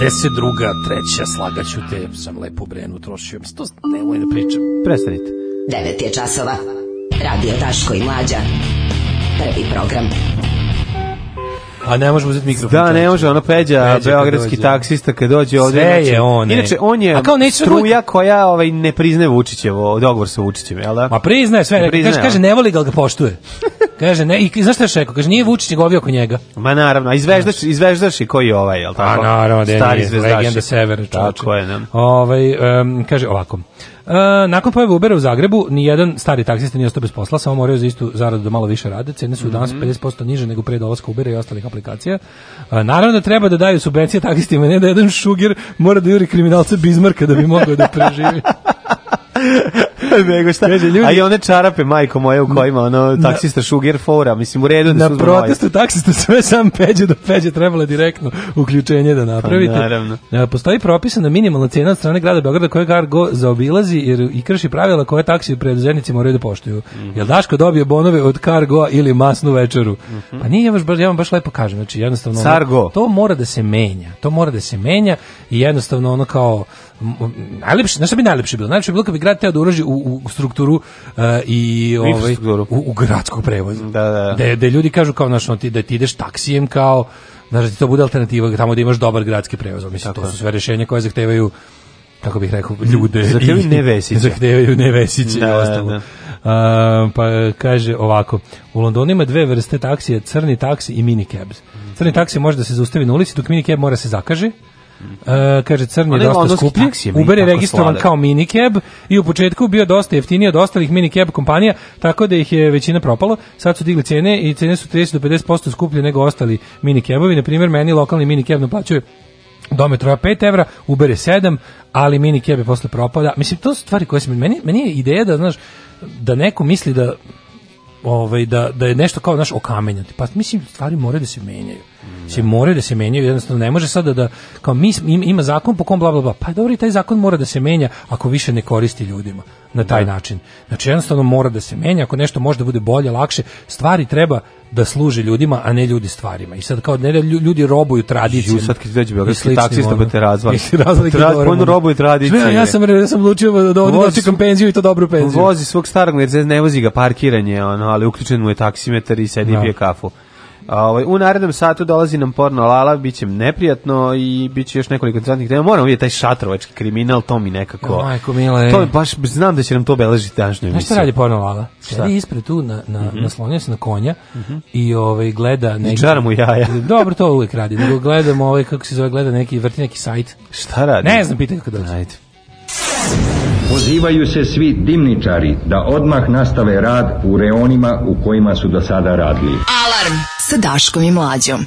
72. treća, slagaću te, sam lepo brenu trošio. To nemoj da pričam. Prestanite. 9 je časova. Radio Taško i Mlađa. Prvi program. A ne možemo uzeti mikrofon. Da, ne može, ono peđa, peđa beogradski dođe. taksista kad dođe ovde. Sve znači, je on. E. Inače, on je A kao struja da... koja ovaj, ne priznaje Vučićevo, dogovor sa Vučićem, jel da? Ma priznaje sve, ne priznaje, kaže, kaže, ne voli ga, ali ga poštuje. Kaže, ne, i znaš šta je rekao? Kaže, nije Vučić nego ovi oko njega. Ma naravno, a izveždaš, izveždaš i koji je ovaj, jel tako? A naravno, da Stari nije, legenda Severa, Tako je, ne. Ovaj, um, kaže ovako, Uh, nakon pojave Ubera u Zagrebu, ni jedan stari taksista nije ostao bez posla, samo morao za istu zaradu da malo više rade. Cene su mm -hmm. danas 50% mhm. niže nego pre dolaska Ubera i ostalih aplikacija. Uh, naravno da treba da daju subvencije taksistima, ne da jedan šugir mora da juri kriminalca Bizmarka da bi mogao da preživi. Nego šta? Kaže, ljudi, a i one čarape, majko moje, u kojima ono, taksista šuger fora, mislim, u redu da Na protestu ovaj. taksista sve sam peđe do peđe, trebalo direktno uključenje da pa napravite. Pa, naravno. Postoji propisana minimalna cena od strane grada Beograda koja Gargo zaobilazi jer i krši pravila koje taksi preduzetnici moraju da poštuju. Mm. Jel Daško dobio bonove od Cargo ili masnu večeru? Mm -hmm. Pa nije, ja, baš, ja vam baš lepo kažem, znači jednostavno... Sargo. Ono, to mora da se menja, to mora da se menja i jednostavno ono kao najlepše, znaš šta bi najlepše bilo? Najlepše bi bilo kad bi grad teo da uloži u, u strukturu uh, i ovaj, u, u gradskog prevoza. Da, da, da. Da, da ljudi kažu kao, znaš, ti, da ti ideš taksijem kao, znaš, da ti to bude alternativa tamo da imaš dobar gradski prevoz. Mislim, Tako. to su sve rješenja koje zahtevaju kako bih rekao, ljude. Zahtevaju nevesiće. Zahtevaju nevesiće da, i da, da. ostalo. Da. Uh, pa kaže ovako, u Londonu ima dve vrste taksije, crni taksi i minikabs. Crni taksi može da se zaustavi na ulici, dok minicab mora se zakaže. Uh, kaže crni je dosta skuplji. Uber je registrovan sladak. kao minicab i u početku bio dosta jeftiniji od ostalih minicab kompanija, tako da ih je većina propalo. Sad su digli cene i cene su 30 do 50% skuplje nego ostali minicabovi. Na primjer, meni lokalni minicab naplaćuje Dometrova 5 evra, Uber je 7, ali minicab je posle propada. Mislim, to su stvari koje se... Meni, meni je ideja da, znaš, da neko misli da, ovaj, da, da je nešto kao, znaš, okamenjati. Pa, mislim, stvari moraju da se menjaju se znači, moraju da se menjaju, jednostavno ne može sada da, da, kao mi, ima zakon po kom bla bla bla, pa dobro i taj zakon mora da se menja ako više ne koristi ljudima na taj da. način. Znači jednostavno mora da se menja, ako nešto može da bude bolje, lakše, stvari treba da služe ljudima, a ne ljudi stvarima. I sad kao ne da ljudi robuju tradiciju. Ju sad kad već beogradski taksista pa te razvali. razvali Traz, on robuje tradiciju. Ja, ja sam ja sam odlučio da ovde dočekam penziju i to dobru penziju. Vozi svog starog, jer ne vozi ga parkiranje, ono, ali uključen mu je taksimetar i sedi no. Da. pije kafu. Ovaj u narednom satu dolazi nam porno lala, biće neprijatno i biće još nekoliko interesantnih tema. Moram vidjeti taj šatrovački kriminal, to mi nekako. Jo, majko mila. To je baš znam da će nam to beležiti današnju emisiju. Šta radi porno lala? Sedi ispred tu na na mm -hmm. naslonio se na konja mm -hmm. i ovaj gleda neki mu jaja. Dobro to uvek radi. Nego gledamo ovaj kako se zove gleda neki vrti neki sajt. Šta radi? Ne znam pitaj kako dođe. Ajde. Pozivaju se svi dimničari da odmah nastave rad u reonima u kojima su do sada radili. Alarm! sa Daškom i Mlađom.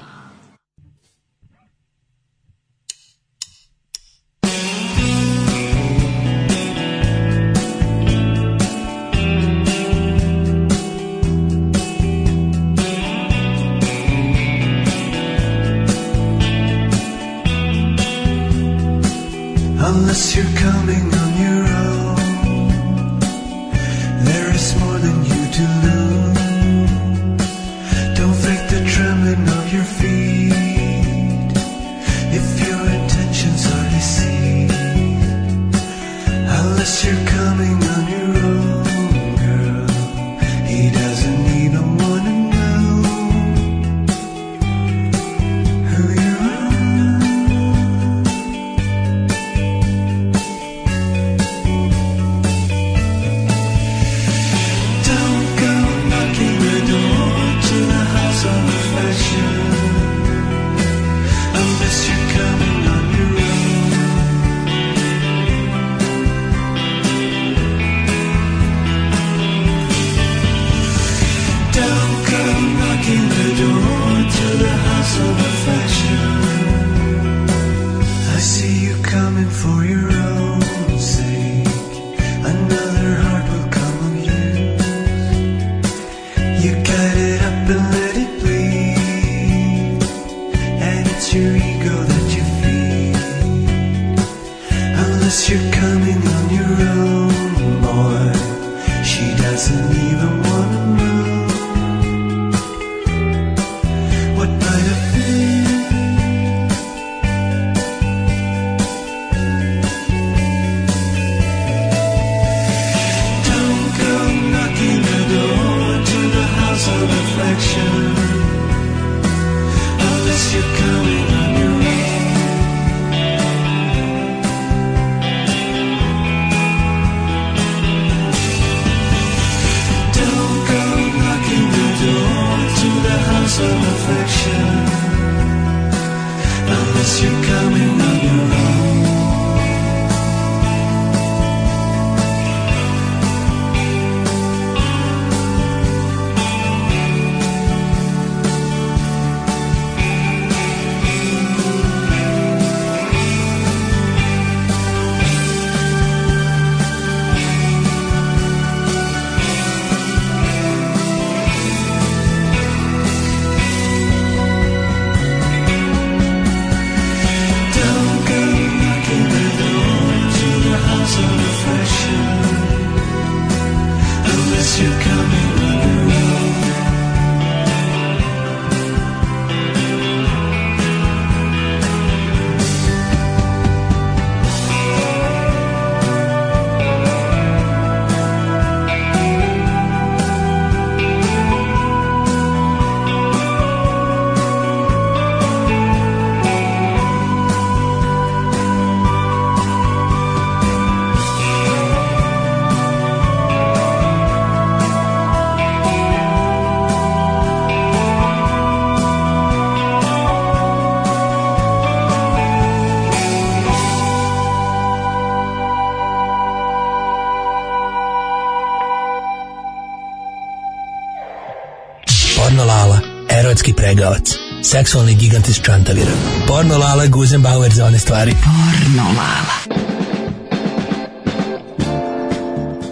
seksualni gigant iz Čantavira. Porno Lala, Guzenbauer za one stvari. Porno Lala.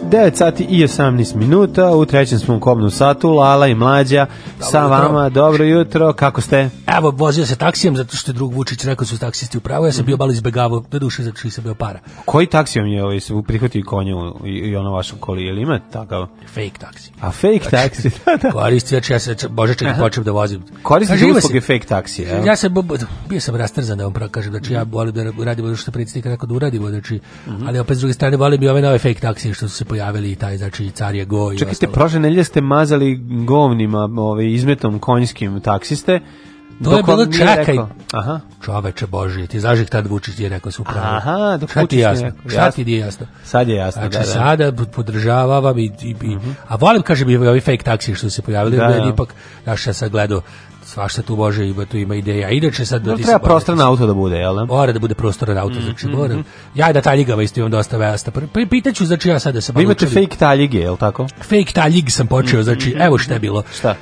9 sati i 18 minuta, u trećem smo u kobnu satu, Lala i Mlađa dobro sa jutro. vama, dobro jutro, kako ste? Evo, vozio se taksijem, zato što je drug Vučić rekao da su taksisti u pravu, ja sam bio malo izbegavao, do duše zato što sam bio para. Koji taksijom je ovaj, se prihvatio konju i, i ono vašom koli, ili ima takav? Fake taksi. A fake znači, taksi? da, da. Koristi, znači, ja se, znači, bože čekaj, počem da vozim korisnik usluge fake taksi. Ja, ja se bio sam rastrzan da vam kažem, znači ja volim da radim ono što predsjednik tako da uradimo, znači, mm -hmm. ali opet s druge strane volim i ove ovaj nove fake taksi što su se pojavili i taj, znači, car je go i Čekajte, prože nelje ste mazali govnima, ove, ovaj, izmetom konjskim taksiste, to je bilo čekaj. Aha. Čoveče Božije, ti znaš da ih tad Vučić je rekao su pravo. Aha, dok šta ti je jasno? Neko, šta ti je jasno? Sad je jasno, znači, da, da. sada podržavam i, i, i, uh mhm. -huh. a volim, kaže mi, ovi ovaj fake taksi što su se pojavili, da, da, ipak, znaš, ja sad gledao svašta tu bože ima tu ima ideja. Inače sad da ti treba prostoran auto da bude, jel' da? Mora da bude prostoran auto, mm -hmm. znači mhm, mora. Mhm. Ja da taljigava isto imam dosta vesta. Pitaću znači ja sad da se pa imate fake taljige, jel' tako? Fake taljig sam počeo, mhm, znači evo šta je bilo. Šta?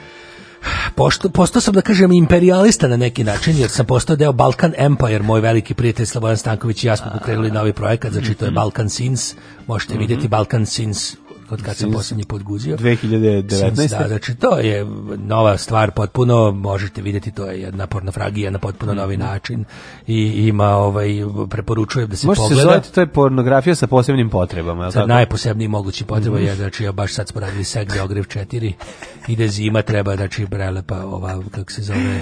Pošto, postao sam, da kažem, imperialista na neki način, jer sam postao deo Balkan Empire, moj veliki prijatelj Slobodan Stanković i ja smo pokrenuli novi projekat, znači to je Balkan Sins, možete mm -hmm. vidjeti Balkan Sins od kad sam posljednji put guzio. 2019. Da, znači to je nova stvar potpuno, možete videti to je jedna pornofragija na potpuno novi mhm. način i ima ovaj preporučujem da se Možete pogleda. Možete se to je pornografija sa posebnim potrebama, je sa tako? najposebniji mogući potreba mm. je znači ja baš sad smo radili Segde ogrev 4 ide zima treba znači prelepa ova kako se zove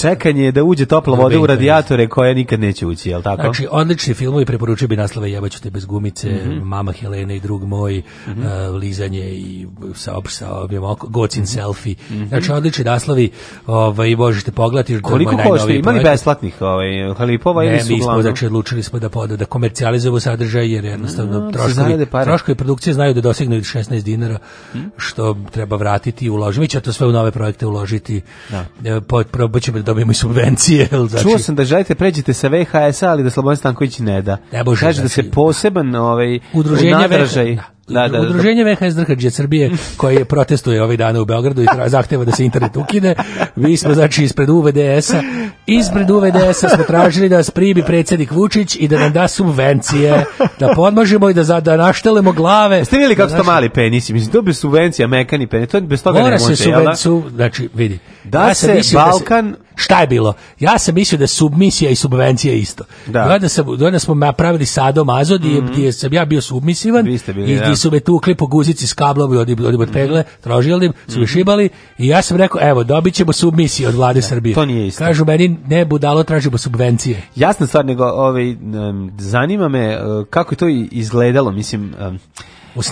čekanje da uđe topla voda u radijatore koja nikad neće ući, jel tako? Znači, odlični filmovi preporučio bi naslove Jebaću te bez gumice, mm -hmm. Mama Helena i drug moj, mm -hmm. uh, Lizanje i sa, sa objem oko, Gocin mm -hmm. selfie. Mhm. Znači, odlični naslovi ovaj, možete pogledati. Koliko hošte, imali besplatnih ovaj, halipova ili su Ne, mi smo, znači, odlučili smo da, poda, da komercijalizujemo sadržaj, jer jednostavno mm, troškovi, troškovi produkcije znaju da dosignu 16 dinara, mhm. što treba vratiti i uložiti. Mi ćemo to sve u nove projekte uložiti. Da. Pa, ćemo da dobijemo i subvencije. Znači... Čuo sam da želite da pređete sa VHS-a, ali da Slobodan Stanković ne da. Ne Kaže da znači- se poseban ovaj, udruženje nadražaj... VHS, da Da, da, da, udruženje VHS Drkađe Srbije koje protestuje ovih dana u Beogradu i zahteva da se internet ukine. Mi smo znači ispred UVDS-a, ispred UVDS-a smo tražili da nas predsednik Vučić i da nam da subvencije, da podmažemo i da za, da naštelemo glave. Ste vidjeli kako su to znači- mali penisi? Mislim to bi subvencija mekani penis, to bez toga Mora ne može. Se da? subvencu, znači vidi. Da ja da se Balkan da se, šta je bilo? Ja sam mislio da submisija i subvencija isto. Da. Onda, sam, onda smo napravili Sadom Azod mm -hmm. gdje sam ja bio submisivan bili, i gdje su me tukli po guzici s kablovi od, od, od pegle, trožilnim, da su me mhm. šibali i ja sam rekao, evo, dobićemo submisiju od vlade da, Srbije. To nije isto. Kažu meni, ne budalo, tražimo subvencije. Jasna stvar, nego ovaj, zanima me eh, kako je to izgledalo, mislim...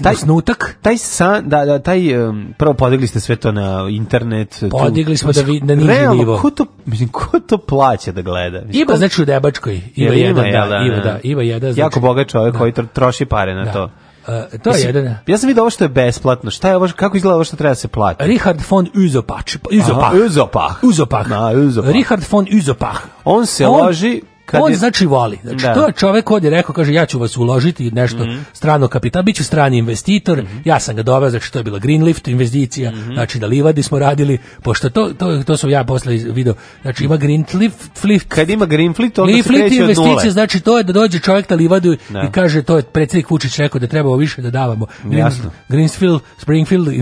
taj snutak taj san da, da taj um, prvo podigli ste sve to na internet podigli smo da vi na niži realno, nivo ko to mislim ko to plaća da gleda mislim, ima znači u Debačkoj ima, ima jedan da, da, ima da, da ima jedan znači, jako bogat čovjek da. koji troši pare na da. to Uh, to Mislim, je jedan. Ja sam vidio ovo što je besplatno. Šta je ovo, kako izgleda ovo što treba da se platiti? Richard von Uzopach. Uzopach. Aha, Uzopach. Uzopach. Na, Uzopach. Da, Richard von Uzopach. On se on, loži Kad on je... znači voli. Znači, da. to je čovek ovdje rekao, kaže, ja ću vas uložiti nešto mm -hmm. strano kapital, bit strani investitor, mm -hmm. ja sam ga doveo, znači to je bila Greenlift investicija, mm -hmm. znači da livadi smo radili, pošto to, to, to su ja posle video, znači ima Greenlift, flift, Kad ima Greenflift, onda se kreće od nule. znači to je da dođe čovjek na livadu da. i kaže, to je predsjednik Vučić rekao da trebamo više da davamo. Jasno. Greenfield, Springfield da.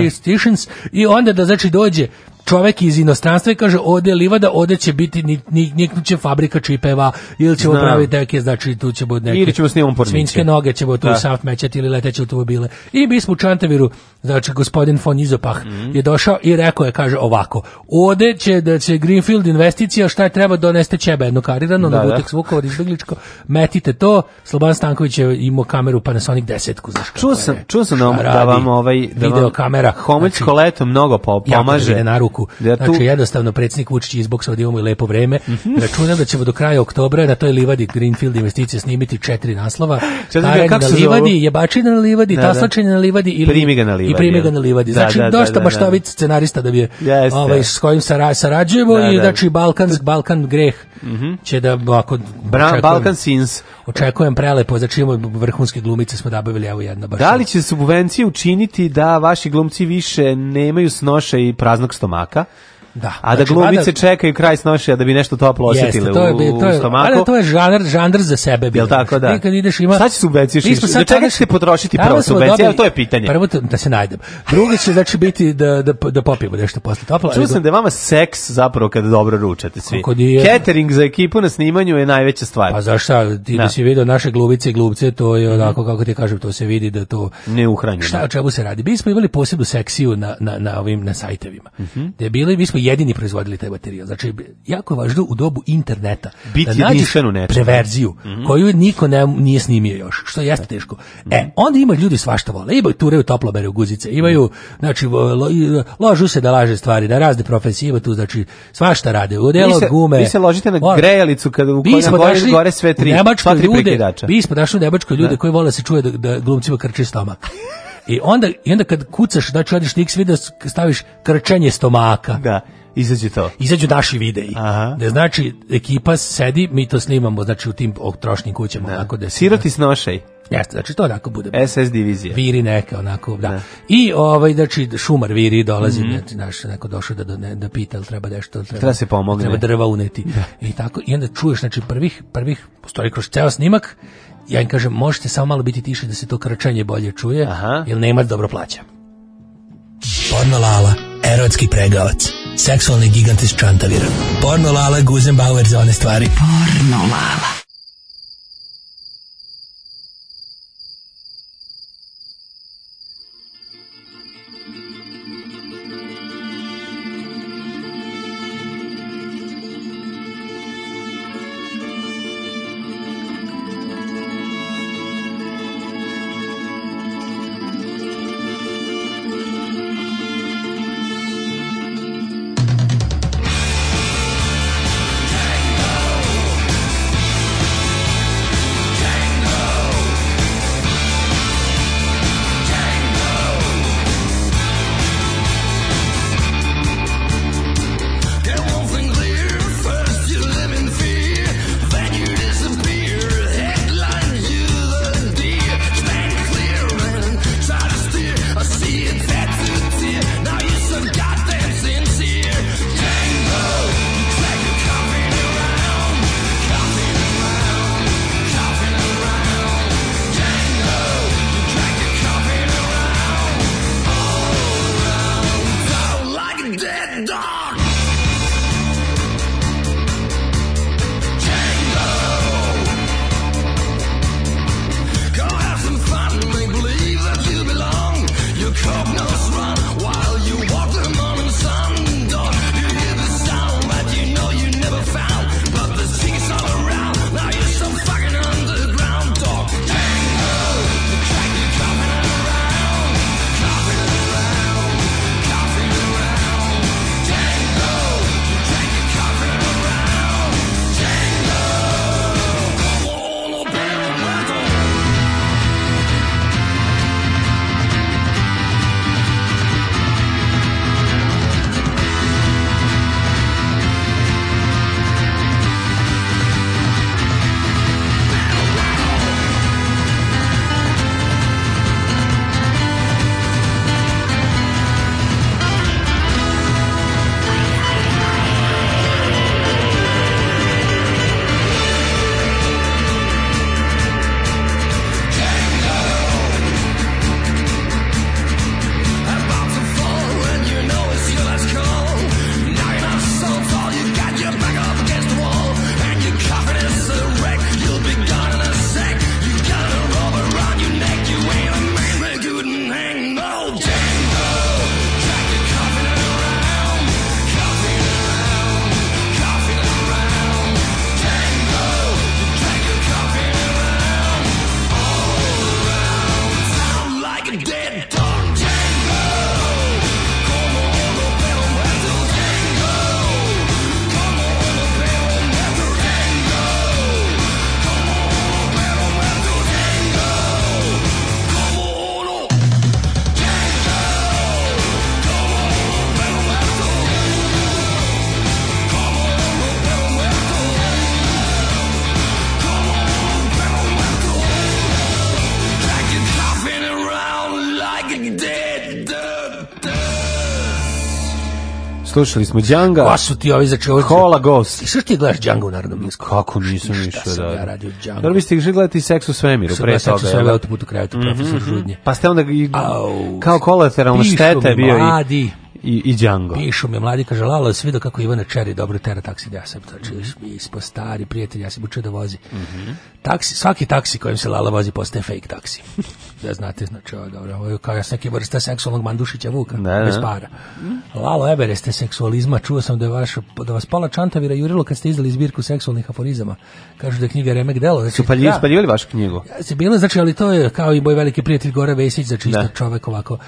investitions da. i onda da znači dođe čovek iz inostranstva i kaže ode livada, ode će biti ni, ni, niknuće fabrika čipeva ili ćemo praviti neke, znači tu će biti neke ćemo snimom porniće. Svinjske noge ćemo tu da. saft mećati ili leteće automobile. I mi smo u Čantaviru, znači gospodin von Izopah mm -hmm. je došao i rekao je, kaže ovako, ode će da će Greenfield investicija, šta je treba doneste ćebe jedno karirano da, na da. butek Vukovar izbegličko, metite to, Slobodan Stanković je imao kameru Panasonic 10-ku, znaš Čuo sam, čuo sam da, da vam ovaj da video kamera homoljsko znači, leto mnogo pomaže. na ruku. Ja tu... Znači, jednostavno predsednik Vučić izboksao da imamo i lepo vreme. Mm Računam da ćemo do kraja oktobra na toj livadi Greenfield investicije snimiti četiri naslova. Taranje na livadi, jebačina na livadi, da, da. taslačenje na livadi ili, primi ga na livadi. I primi ga na livadi. Da, znači, da, dosta da, da baštovit da. scenarista da bi yes, ovaj, s kojim sarađujemo i znači Balkansk, Balkan greh mm -hmm. će da ovako... Bra, Balkan Sins. Očekujem prelepo, znači imamo vrhunske glumice smo nabavili, evo jedna baš. Da li će subvencije učiniti da vaši glumci više nemaju snoša i praznog stomaka? dečaka Da. A da znači, glumice mada, čekaju kraj snošaja da bi nešto toplo osjetile to je, to je, u stomaku. Ali to je žanr, žanr za sebe. Bilo. Jel tako, da. Ti ideš ima... Šta će subvencije šiš? Do čega ćete potrošiti prvo subvencije? Evo, to je pitanje. Prvo da se najdem. Drugi će znači biti da, da, da popijemo nešto posle toplo. Čuo sam da je vama seks zapravo kada dobro ručate svi. Nije... Catering za ekipu na snimanju je najveća stvar. Pa zašto? Ti da. da si vidio naše glumice i glumce, to je onako, kako ti kažem, to se vidi da to... Ne uhranjeno. Šta, o čemu se radi? Mi smo imali posebnu seksiju na, na, na ovim, na sajtevima. Mm -hmm. Gde bili, mi smo jedini proizvodili te baterije. Znači, jako je važno u dobu interneta Biti da nađeš preverziju mm -hmm. koju niko ne, nije snimio još, što jeste teško. Mm -hmm. E, onda ima ljudi svašta vole, imaju ture u toplobere u guzice, imaju, mhm. znači, lo, ložu se da laže stvari, da razne profesije ima tu, znači, svašta rade, u delo gume. Vi se ložite na vole. grejalicu kada u kojoj gore, gore sve tri, sva tri ljude, prekidača. Mi smo našli u Nemačkoj ljude da. koji vole se čuje da, da glumcima krči stomak. I onda, i onda kad kucaš, znači odiš na X video, staviš krčenje stomaka. Da. Izađu to. Izađu naši videi. Aha. Da znači ekipa sedi, mi to snimamo, znači u tim trošnim kućama, da. tako da siroti snošaj. Jeste, znači to onako bude. SS divizija. Viri neka, onako, da. Ne. Da. I ovaj, znači, šumar viri dolazi, mm -hmm. znaš, neko došao da, da, da pita, ali treba nešto, treba, treba se pomogne. Treba drva uneti. Da. I tako, i onda čuješ, znači, prvih, prvih, postoji kroz ceo snimak, Ja im kažem, možete samo malo biti tiše da se to krčanje bolje čuje, Aha. jer nema dobro plaća. Pornolala, erotski pregavac, seksualni gigant iz Čantavira. Pornolala Guzenbauer za one stvari. Pornolala. Slušali smo Djanga. Ko su ti ovi za čelo? Hola Ghost. I što ti gledaš Djanga u Narodnom listu? Kako nisam ništa da. Šta sam radio Djanga? Da biste išli gledati Seks u svemiru, pre toga. Seks u svemiru, autoput u krevetu, profesor mhm. Žudnje. Pa ste onda i, kao kolateralna šteta je bio i i, i Django. Pišu mi, mladi kaže, Lalo, si vidio kako Ivana Čeri dobro tera taksi da ja sam, znači, mm -hmm. mi smo stari prijatelji, ja sam učio da vozi. Mm -hmm. taksi, svaki taksi kojim se Lala vozi postaje fake taksi. da znate, znači, ovo, dobro, ovo je kao ja sam neke vrsta seksualnog mandušića Vuka, da, bez da. para. Da. Lalo Ebere, ste seksualizma, čuo sam da, je vaš, da vas pola čantavira jurilo kad ste izdali zbirku seksualnih aforizama. Kažu da je knjiga Remek Delo. Znači, Su palji, da. spaljivali vašu knjigu? Ja, bilo, znači, ali to je kao i moj veliki prijatelj Gora Vesić, znači, da. isto čovek ovako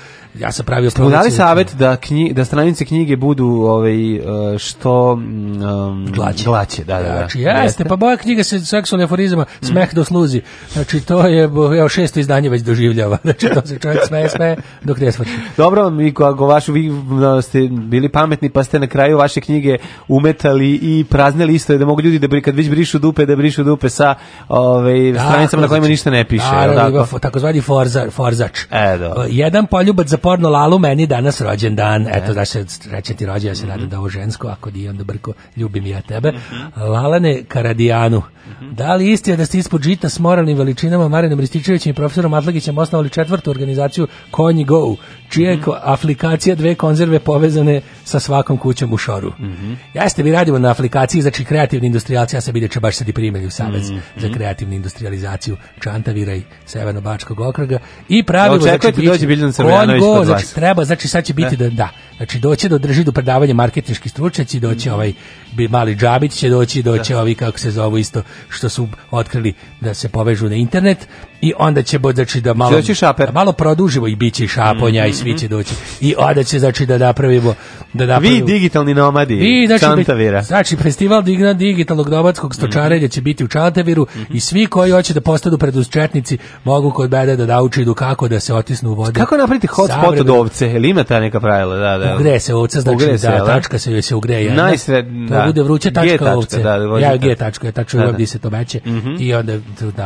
ja sam pravio Smo dali savet da knji, da stranice knjige budu ovaj e, što um, glaće. glaće da, da, da. Znači, jeste, jeste, pa moja knjiga se seksualni aforizama mm. smeh do sluzi. Znači to je evo šesto izdanje već doživljava. Znači to se čovjek smeje, smeje dok ne shvati. Dobro, mi ako vašu vi da, ste bili pametni pa ste na kraju vaše knjige umetali i prazneli isto da mogu ljudi da kad već brišu dupe da brišu dupe sa ovaj da, stranicama na kojima ništa ne piše, da, tako. Takozvani forza, forzač. E, da. Jedan poljubac za porno lalu, meni danas rođen dan. E. Eto, znaš, reće ti rođen, ja se mm -hmm. nadam mhm. da ovo žensko, ako di onda brko, ljubim ja tebe. Mm -hmm. Lalane Karadijanu. Mm -hmm. Da li istina da ste ispod žita s moralnim veličinama Marinom Rističevićem i profesorom Atlagićem osnovali četvrtu organizaciju Konji Go, čija je mhm. aplikacija dve konzerve povezane sa svakom kućom u šoru. Mhm. Jeste, mi radimo na aplikaciji, znači kreativni industrijalci, ja sam vidio će baš sad i primjeri u Savez za kreativnu industrializaciju Čantavira i Severno-Bačkog okruga i pravilo, ja, znači, da dođe Biljan Crvejanović znači, treba, znači sad će biti da, da, da. znači doći da drži do predavanja marketinški stručnjaci, doći mm. ovaj bi mali džabić će doći, da. doći da. ovi kako se zovu isto, što su otkrili da se povežu na internet i onda će znači da malo da malo produživo i biće šaponja mm -hmm. i svi mhm. će doći. I onda će znači da napravimo da napravimo. Vi digitalni nomadi. Vi znači, Čantavira. znači festival digna digitalnog nomadskog stočarenja mm -hmm. će biti u Čantaviru mm -hmm. i svi koji hoće da postanu preduzetnici mogu kod beda da naučiju kako da se otisnu u vode. Kako napraviti hotspot od ovce? Jel ima ta neka pravila? Da, da. Ugre se ovca, znači ugre se, da, tačka se se ugreje. Da? Najsred, da, da. bude vruća tačka tačka, ovce. Da, da ja G tačka, ja tačka da, da. gdje se to meće mm -hmm. i onda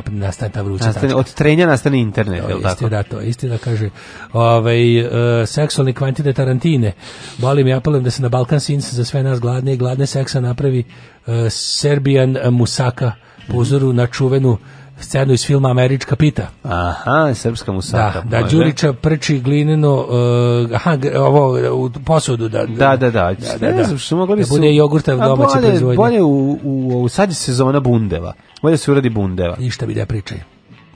nastane ta vruća nastane, tačka. Od trenja nastane internet, je li tako? Da, to je istina, da kaže ovaj, uh, seksualni kvantite Tarantine. Bolim i apelujem da se na Balkan Sins za sve nas gladne i gladne seksa napravi uh, Serbian musaka po uzoru na čuvenu scenu iz filma Američka pita. Aha, srpska musaka. Da, da Đurića prči glineno uh, aha, ovo u posudu da da da da. da, da ne da. znam što mogli da bude su... jogurta domaće bolje, proizvodnje. Bolje u u, u sad je sezona bundeva. Bolje se uradi bundeva. Ništa bi mm, znači, da pričaj.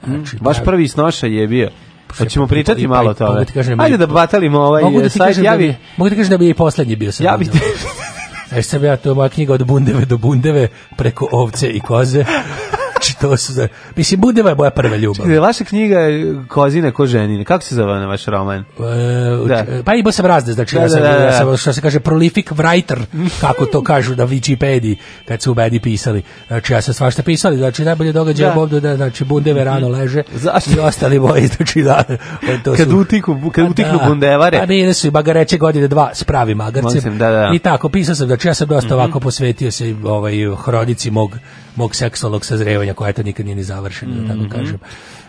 Znači, Vaš prvi snoša je bio pa Hoćemo pa pričati i, malo o tome. Da Ajde da batalimo ovaj mogu da sajt. Kažem ja bi, mogu ti kažem da bi i poslednji bio sam. Ja bi te... Znaš sam ja, to je moja knjiga od bundeve do bundeve, preko ovce i koze znači, to su... Za... Mislim, Budeva je moja prva ljubav. Čekaj, vaša knjiga je Kozine ko ženine. Kako se zove na vaš roman? Pa, e, da. Pa i sam razde, znači, da, ja sam, da, da, da. Ja sam, što se kaže, prolific writer, kako to kažu na Wikipediji, kad su u meni pisali. Znači, ja sam svašta pisali, znači, najbolje događaje da. ovdje, da, znači, Bundeve rano leže Zašto? i ostali moji, znači, da. To su, kad utiku, kad pa utiknu da, Bundevare. Pa bile su i bagareće godine dva spravi magarcem. Moncem, da, da. I tako, pisao sam, znači, ja sam dosta mm -hmm. ovako posvetio se ovaj, hronici mog mog seksualnog sazrevanja koja to nikad nije ni završena, mm -hmm. da tako mhm. kažem.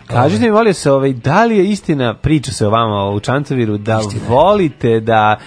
Kažite mi, molim se, ovaj, da li je istina, priča se o vama o Čantoviru, da istina. volite da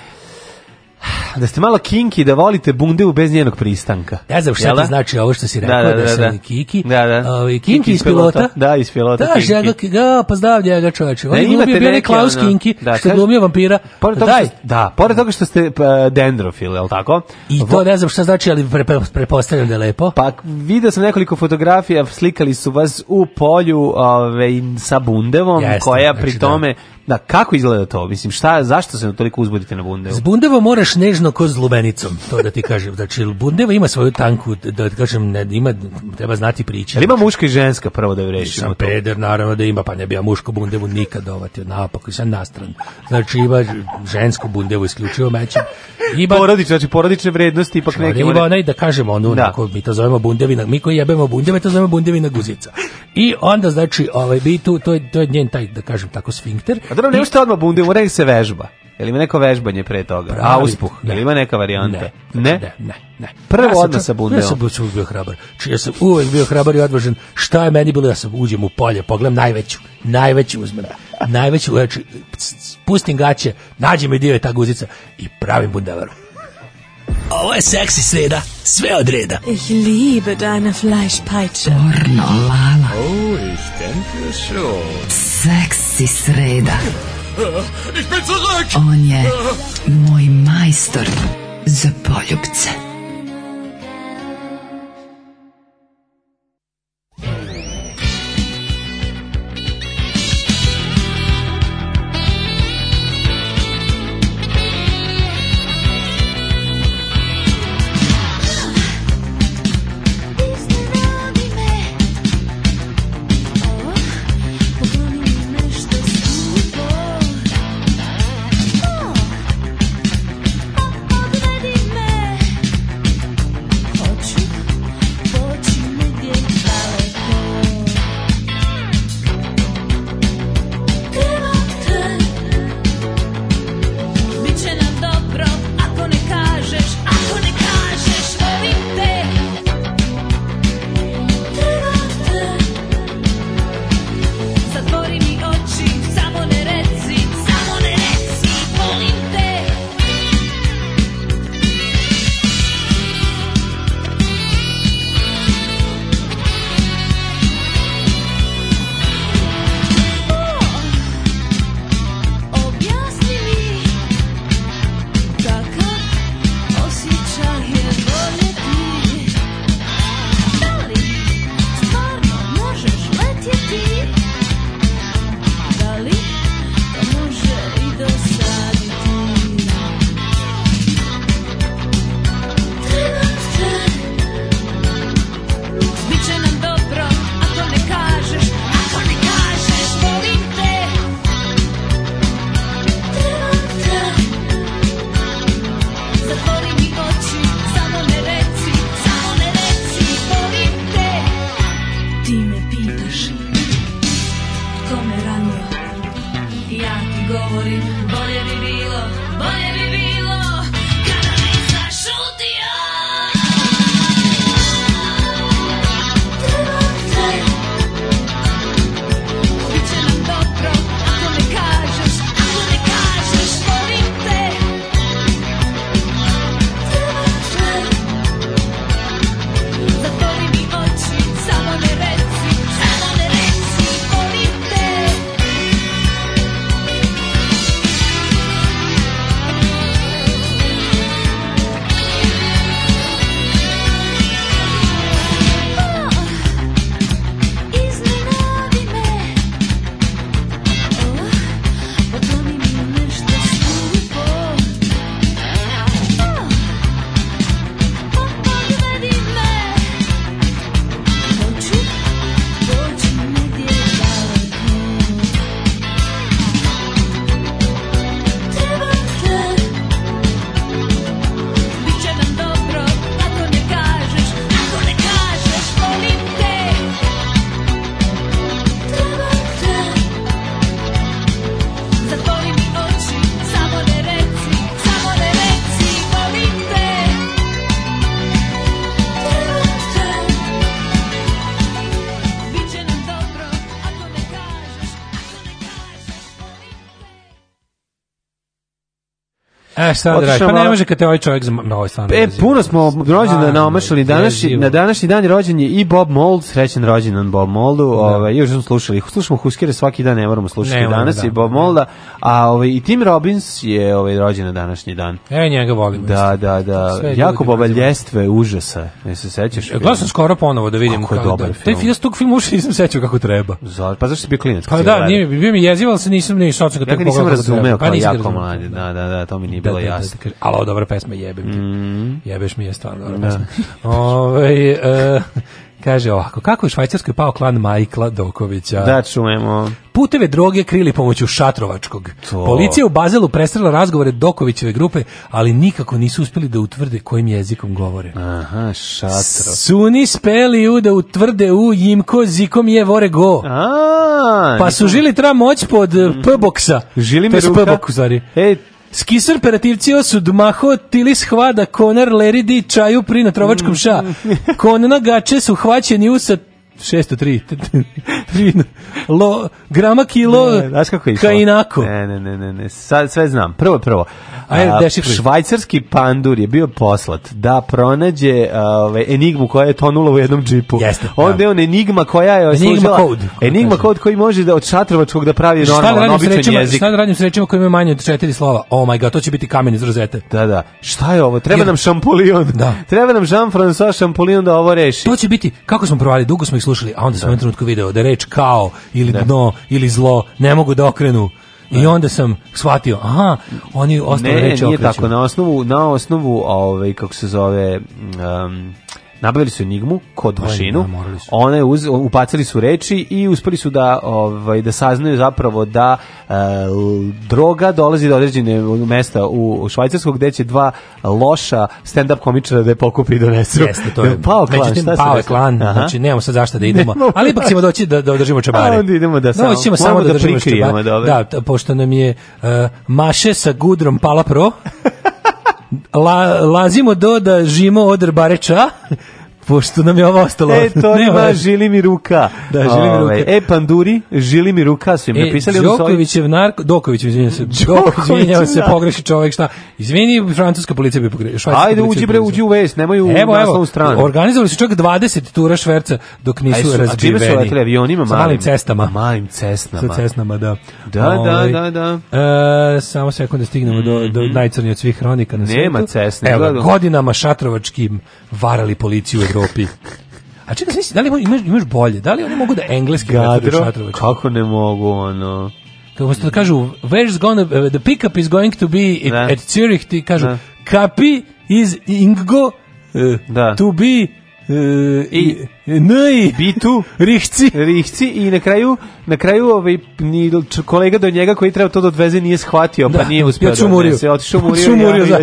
da ste malo kinki, da volite bundevu bez njenog pristanka. Ne znam šta to da? znači ovo što si da, rekao, da, da, da, da, da. kiki. Da, da. Ovi, ovaj, kinki, kinki iz pilota. Da, iz pilota. Da, kinki. žena, da, pa zdav njega čoveče. On da je glumio bio Klaus Kinki, da, što je glumio vampira. Pored toga što, da, pored toga što ste uh, dendrofil, je li tako? I to ne znam šta znači, ali pre, pre, prepostavljam da je lepo. Pa video sam nekoliko fotografija, slikali su vas u polju ove, ovaj, sa bundevom, Jasne, koja znači pri tome Da, kako izgleda to? Mislim, šta, zašto se toliko uzbudite na bundevu? S bundeva moraš nežno ko s lubenicom, to da ti kažem. Znači, bundeva ima svoju tanku, da ti kažem, ne, ima, treba znati priče. Ali ima muška i ženska prvo da rešimo Sam peder, naravno da ima, pa ne bi ja mušku bundevu nikad dovatio, napako, i sam nastran. Znači, ima žensku bundevu isključivo mećem. Ima, porodične, znači porodične vrednosti, ipak znači, neke... Ima one... onaj, da kažemo, ono, da. Onako, mi to zovemo bundevina, mi koji jebemo bundeve, to zovemo bundevina guzica. I onda, znači, ovaj, bi tu, to je, to je njen taj, da kažem tako, sfinkter, A dobro, nema što odmah bunde, mora se vežba. Jel ima neko vežbanje pre toga? Pravi, Auspuh, jel ima neka varijanta? Ne, ne, ne. ne, ne. Prvo ja odmah sa bundeom. Ja sam uvijek bio hrabar. Či ja sam uvijek bio hrabar i odvažen. Šta je meni bilo da ja sam uđem u polje, pogledam najveću, najveću uzmem. Najveću, znači, pustim gaće, nađem i dio je ta guzica i pravim bundevaru. Ovo je seksi sreda, sve od reda. Ich liebe deine Fleischpeitsche. Porno, mala. Oh, ich denke schon. Seks dolazi sreda. On je moj majstor za poljubce. E, šta da radi? Pa ne može kad te ovaj čovjek no, ovaj stvarno. E, puno smo rođendana naomašali danas na današnji dan rođen je i Bob Mould, srećan rođendan Bob Mouldu. Da. Ove, juče smo slušali, slušamo Huskere svaki dan, ne moramo slušati ne, danas da. i Bob Moulda, a ove, i Tim Robbins je ovaj rođen na današnji dan. E, njega volim. Da, da, da. Sve jako Boba užasa. Ne se sećaš? E, glasam skoro ponovo da vidim kako je da- dobar da, film. Taj film tog filma uši nisam sećao kako treba. Za, pa zašto si bio klinac? Pa da, nije, bio mi jezival se nisam ni sočno kako tako pogledao. Ja nisam razumeo kao pa jako mladi. Da, da, da, to mi nije da bilo jasno. Da, da, da, da. dobra pesma, jebem ti. Mm. Jebeš mi je stvarno dobra pesma. Ove, ovaj, eh, Kaže ovako, kako je u Švajcarskoj pao klan Majkla Dokovića? Da, čujemo. Puteve droge krili pomoću Šatrovačkog. To. Policija u Bazelu prestrela razgovore Dokovićeve grupe, ali nikako nisu uspjeli da utvrde kojim jezikom govore. Aha, Šatro. Suni speli u da utvrde u jimko zikom je vore go. A, pa su žili tra moć pod mhm. p-boksa. Žili mi ruka. P-bok, u stvari. E, Skisar perativci su dmaho tilis hvada konar leridi čaju pri na trovačkom ša. Mm. Konana gače su hvaćeni usat 603. Lo, grama kilo ne, znaš kako je kainako. Ne, ne, ne, ne, ne. Sad sve znam. Prvo, prvo. A, a, švajcarski pandur je bio poslat da pronađe ove, enigmu koja je tonula u jednom džipu. Jeste. Onda je da. on enigma koja je enigma kod. Enigma kod koji može da od šatrovačkog da pravi da normalan običan rečima, jezik. Šta da radim s rečima koji imaju manje od četiri slova? Oh my god, to će biti kamen iz rozete. Da, da. Šta je ovo? Treba nam šampolion. Da. Treba nam Jean-François šampolion da ovo reši. To će biti, kako smo provali, dugo smo ih slušali, a onda sam u da. trenutku video da reč kao ili da. dno ili zlo ne mogu da okrenu. I da. onda sam shvatio, aha, oni ostalo reče okreću. Ne, nije okreću. tako, na osnovu, na osnovu, ovaj, kako se zove, um, Nabavili su Enigmu kod mašinu. Da, One upacili su reči i uspeli su da ovaj da saznaju zapravo da e, droga dolazi do određene mesta u Švajcarskoj gde će dva loša stand up komičara da je pokupi i donesu. Jeste, to je. Pao klan, Međutim, šta pao klan, znači nemamo sad zašto da idemo. Ne, ali ipak ćemo doći da da održimo čabare. A onda idemo da, da samo. No, samo da, da držimo čabare. Da, pošto nam je uh, maše sa gudrom pala pro. La, lazimo do da žimo od bareča pošto nam je ovo ostalo. E, to nema, žili mi ruka. Da, žili mi ovaj, ruka. E, panduri, žili mi ruka su im e, napisali. Đokovićev narko... Doković, izvinjam se. Đoković, izvinjam se, da. pogreši čovek, šta? Izvini, francuska policija bi pogrešila. Ajde, uđi bre, uđi u vest, nemaju evo, naslovu stranu. Organizovali su čak 20 tura šverca dok nisu Aj, su, razbiveni. A čime su leteli avionima? Sa malim cestama. Malim cestama. Sa cestama, da. Da, Ove, da, ovaj, da, da. E, samo sekund da stignemo mm -hmm. do, do mhm. najcrnije od svih hronika na Nema svetu. Nema cestne. Evo, godinama šatrovačkim varali policiju u Evropi. A čekaj, znači, da li imaš, imaš bolje? Da li oni mogu da engleski Gadro, kako ne mogu, ono... Kako se to da kažu, where's gonna, uh, the pickup is going to be at, da. at Zurich, ti kažu, da. kapi is Ingo uh, da. to be e, i nj bitu rihci rihci i na kraju na kraju ovaj ni kolega do njega koji treba to da odveze nije shvatio pa da, pa nije uspeo ja da se otišao murio murio ja,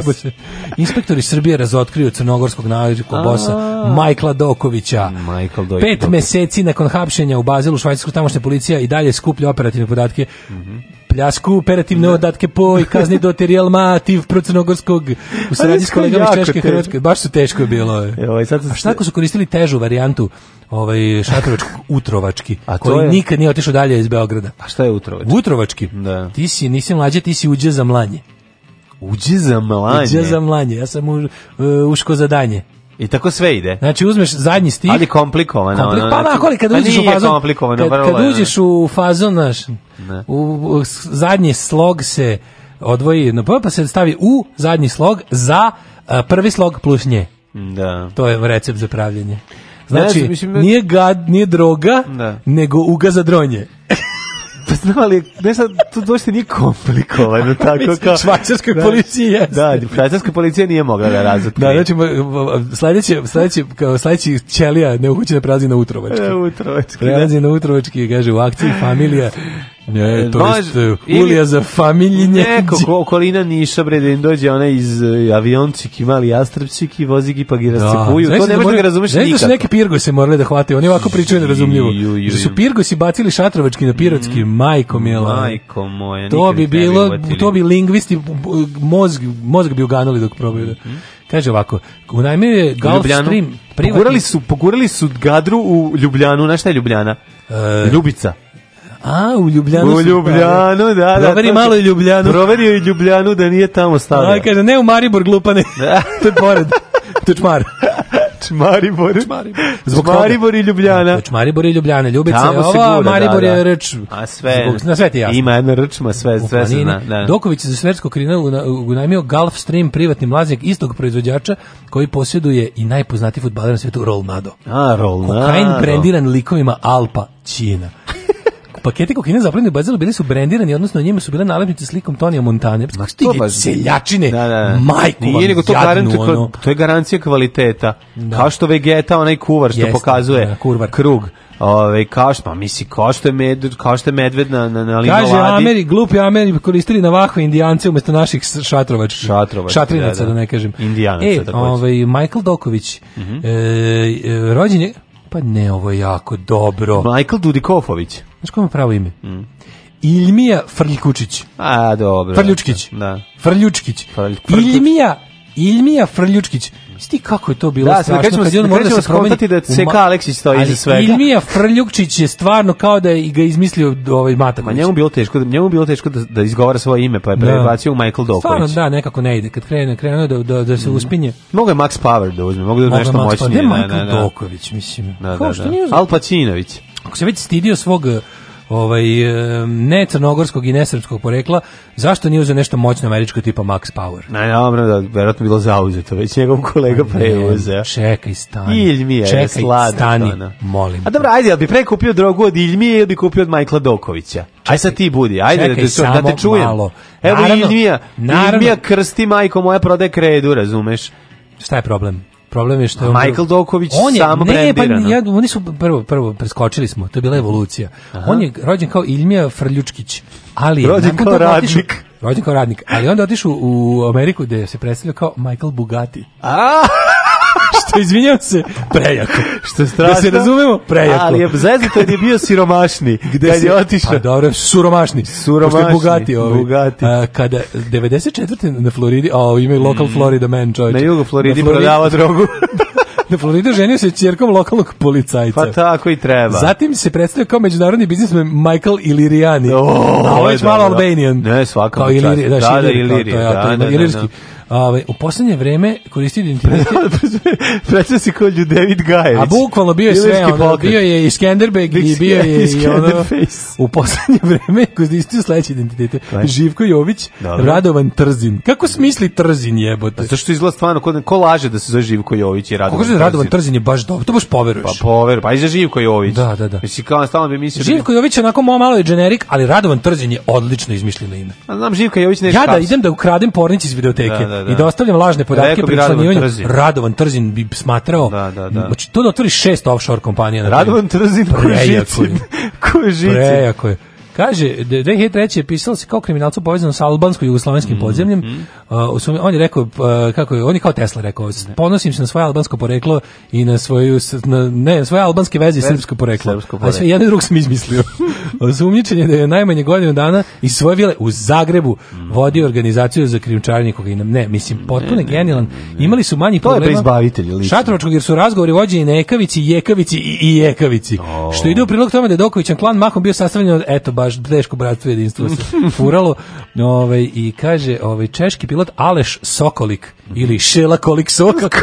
inspektori Srbije razotkriju crnogorskog narko bosa Majkla Dokovića Michael Dojko pet meseci nakon hapšenja u Bazilu švajcarskoj tamošnja policija i dalje skuplja operativne podatke mm -hmm pljasku operativne da. odatke po i kazni do terijal mativ procrnogorskog u saradnji s kolegama iz Češke Hrvatske. Baš su teško bilo. Evo, e, ovaj, sad A šta ako su koristili težu varijantu ovaj šatrovački utrovački A koji je... nikad nije otišao dalje iz Beograda. A šta je utrovački? Utrovački. Da. Ti si nisi mlađa, ti si uđe za mlanje. Uđe za mlanje. Uđe za mlanje. Ja sam u, uh, uško za danje. I tako sve ide. Znači uzmeš zadnji stih. Ali komplikovano. Komplik, ono, pa onako, ali kada uđeš u fazon. Kad, kad uđeš u fazon, naš, ne. u, u zadnji slog se odvoji na p, pa se stavi u zadnji slog za a, prvi slog plus nje. Da. To je recept za pravljenje. Znači, ne, mislim, da- nije gad, nije droga, da. nego uga za dronje. Pa znam, ali ne sad, tu došte nije komplikovano, tako kao... Švajcarskoj da, policiji jeste. Da, švajcarskoj policija nije mogla da razotkrije. Da, znači, sledeće, sledeće, kao sledeći ćelija neuhoćena da prelazi na utrovački. E, utrovački. Da. Prelazi na utrovački, kaže, u akciji familija Ne, e, to je e, ulija za familjinje. Neko, okolina Niša, bre, da im dođe ona iz uh, aviončik i mali jastrpčik i vozi gi pa gi da. rascepuju. To ne možda ga razumeš nikako. Znaš da su neke pirgose morali da hvate, oni ovako pričaju nerazumljivo. Da su pirgosi bacili šatrovački na pirotski, mhm majko mm, mila. Majko moja, to bi bilo, to bi lingvisti mozg, mozg bi uganuli dok probaju da. Mm -hmm. Kaže ovako, unajmio je Gulfstream. Pogurali su, pogurali su Gadru u Ljubljanu, na šta je Ljubljana? E... Ljubica. A, u Ljubljanu. U Ljubljanu, da, da. da. da Proveri da, malo i Ljubljanu. Proverio i Ljubljanu da nije tamo stavio. Da, kaže, ne u Maribor, glupane. Da. to je pored. Tučmar. Čmaribor. Čmaribor. Zbog Čmaribor i Ljubljana. Čmaribor i Ljubljana. Ljubica je ova, da, Maribor je da. reč. A sve, zbog, na sve ti jasno. Ima jedna Rčma, sve, sve se zna. Da. Doković je za svetsku krinu unajmio Gulfstream privatni mlaznik istog proizvođača koji posjeduje i najpoznatiji fudbaler na svetu Rolnado. A, Rolnado. Kokain brendiran likovima Alpa Čina. Paketi kokaina zaplenjeni u Bazilu bili su brendirani, odnosno njima su bile nalepnice slikom Tonija Montane. Ma što je seljačine? Da, da. da. Majku Nije, nego to, jadnu, to, to je garancija kvaliteta. Da. Kao što Vegeta, onaj kuvar što Jeste, pokazuje da, krug. Ove, kao što, pa misli, kao što je, med, kao što je medved na, na, na limonadi. Kaže, Ameri, glupi Ameri koristili na indijance umjesto naših šatrovač, šatrovač šatrinaca, da, da. da ne kažem. Indijanaca, e, ovaj, Michael Doković, uh -hmm. e, rođen je, pa ne, ovo je jako dobro. Michael Dudikofović. Znaš ko ima pravo ime? Mm. Ilmija Frljkučić. A, dobro. Frljučkić. Da. Frljučkić. Frlj, Ilmija, Ilmija Frljučkić. Sti kako je to bilo da, strašno. Krećemo, kad je on mora da se promeni. Da CK Aleksić stoji iza svega. Ilmija Frljučić je stvarno kao da je ga izmislio ovaj Mata. Ma njemu bilo teško, da- njemu bilo teško da, da izgovara svoje ime, pa je da. prebacio da. u Michael Doković. Stvarno da, nekako ne ide. Kad krene, krene da, da, da se mhm. uspinje. Mogu je Max Power da uzme, mogu da nešto moćnije. Mogu je Max Power, ne, Michael Doković, mislim. Da, da, da. Al Pacinović ako se već stidio svog eh, ovaj, ne crnogorskog i nesrpskog porekla, zašto nije uzeo nešto moćno američko tipa Max Power? Na, ja vam da, verovatno bilo zauzeto, već njegov kolega pa je uzeo. Čekaj, stani. Iljmije, čekaj, slada, stani, ona. molim. A dobro, ajde, jel bi pre kupio drogu od Iljmije ili bi kupio od Majkla Dokovića? Aj sad ti budi, ajde čekaj, da, te, da te čujem. Malo. Evo naravno, Iljmija, naravno. Iljmija krsti majko moja prode kredu, razumeš? Šta je problem? Problem je što je on Michael Doković on je, samo ne, pa ja, oni su prvo prvo preskočili smo, to je bila evolucija. Aha. On je rođen kao Ilmija Frljučkić, ali rođen kao radnik. Otišu, rođen kao radnik, ali onda otišao u Ameriku gde se predstavlja kao Michael Bugatti. A! što, izvinjam se, prejako. Što je strašno. Da se razumemo, prejako. Ali je zezato je bio siromašni. Gde kad je otišao? Pa dobro, suromašni. Suromašni. Pošto je bugati ovaj. Bugati. A, kada, 94. na Floridi, a i local mm. Florida man, čovječe. Na jugu Floridi, Floridi prodava drogu. na Floridi ženio se čerkom lokalnog policajca. Pa tako i treba. Zatim se predstavio kao međunarodni biznismen Michael Iliriani. Oh, a ovo je malo Albanian. Ne, svakako. Kao Iliri, da, da, da Iliri, da, da, da, Ilirski. Da. Ovaj u poslednje vreme koristi identitet. Preče se kao David Gajević. A bukvalno bio je sve, ono, bio je i Skenderbeg i bio je i ono, u poslednje vreme koristi sledeći identitete. Živko Jović, Dobre. Radovan Trzin. Kako smisli Trzin jebote? Zato što izgleda stvarno ko, ko laže da se zove Živko Jović i Radovan. Kako Radovan Trzin. je baš dobro, to baš poveruješ. Pa poveruj, pa i za Živko Jović. Da, da, da. Mislim kao stalno bi mislio. Da Živko Jović je onako malo je generik, ali Radovan Trzin je odlično izmišljeno ime. A znam Živko Jović ne. Ja da idem da ukradem pornić iz videoteke. Da, da, da da, i dostavljam da lažne podatke pri članivanju, Radovan Trzin bi smatrao, da, da, da. Znači, to da otvori šest offshore kompanija. Na Radovan Trzin koji živi. žicin. Prejako je. Kaže, 2003. je pisalo se kao kriminalcu povezano sa albansko-jugoslovenskim mm -hmm. podzemljem. Uh, on je rekao, uh, kako je, on je kao Tesla rekao, ponosim se na svoje albansko poreklo i na svoju, na, ne, na svoje albanske veze i srpsko poreklo. Srpsko poreklo. A sve drug sam izmislio. Osumnjičen je da je najmanje godinu dana iz svoje vile u Zagrebu mm. vodio organizaciju za krijumčarenje kokaina. Ne, mislim, potpuno ne, genijalan. Imali su manji to problema. To je lično. Šatrovačkog, jer su razgovori vođeni na Ekavici, Jekavici i, i Jekavici. Oh. Što ide u prilog tome da je Dokovićan klan mahom bio sastavljen od, eto, baš baš teško bratstvo jedinstvo se furalo. Ove, ovaj, I kaže, ove, ovaj, češki pilot Aleš Sokolik, ili Šela Kolik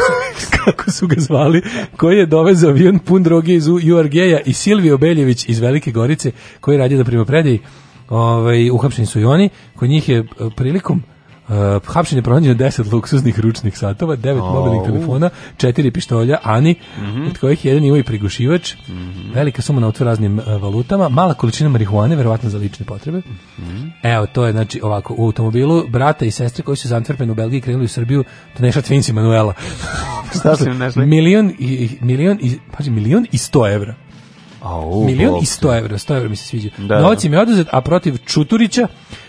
kako su ga zvali, koji je dovezao avion pun droge iz URG-a i Silvio Beljević iz Velike Gorice, koji radi da primopredaji. Ovaj uhapšeni su i oni, kod njih je e, prilikom Uh, hapšenje pronađeno 10 luksuznih ručnih satova, 9 oh, mobilnih telefona, 4 pištolja, Ani, mm -hmm. od kojih jedan ima i prigušivač, mm -hmm. velika suma na raznim uh, valutama, mala količina marihuane, verovatno za lične potrebe. Mm -hmm. Evo, to je znači ovako, u automobilu brata i sestre koji su iz Antwerpena u Belgiji krenuli u Srbiju, to da neša Twins Manuela. Šta su našli? Milion i, milion i, paži, milion i sto evra. Milion i 100 evra, 100 evra mi se sviđa. Da, da. Novac im je oduzet, a protiv Čuturića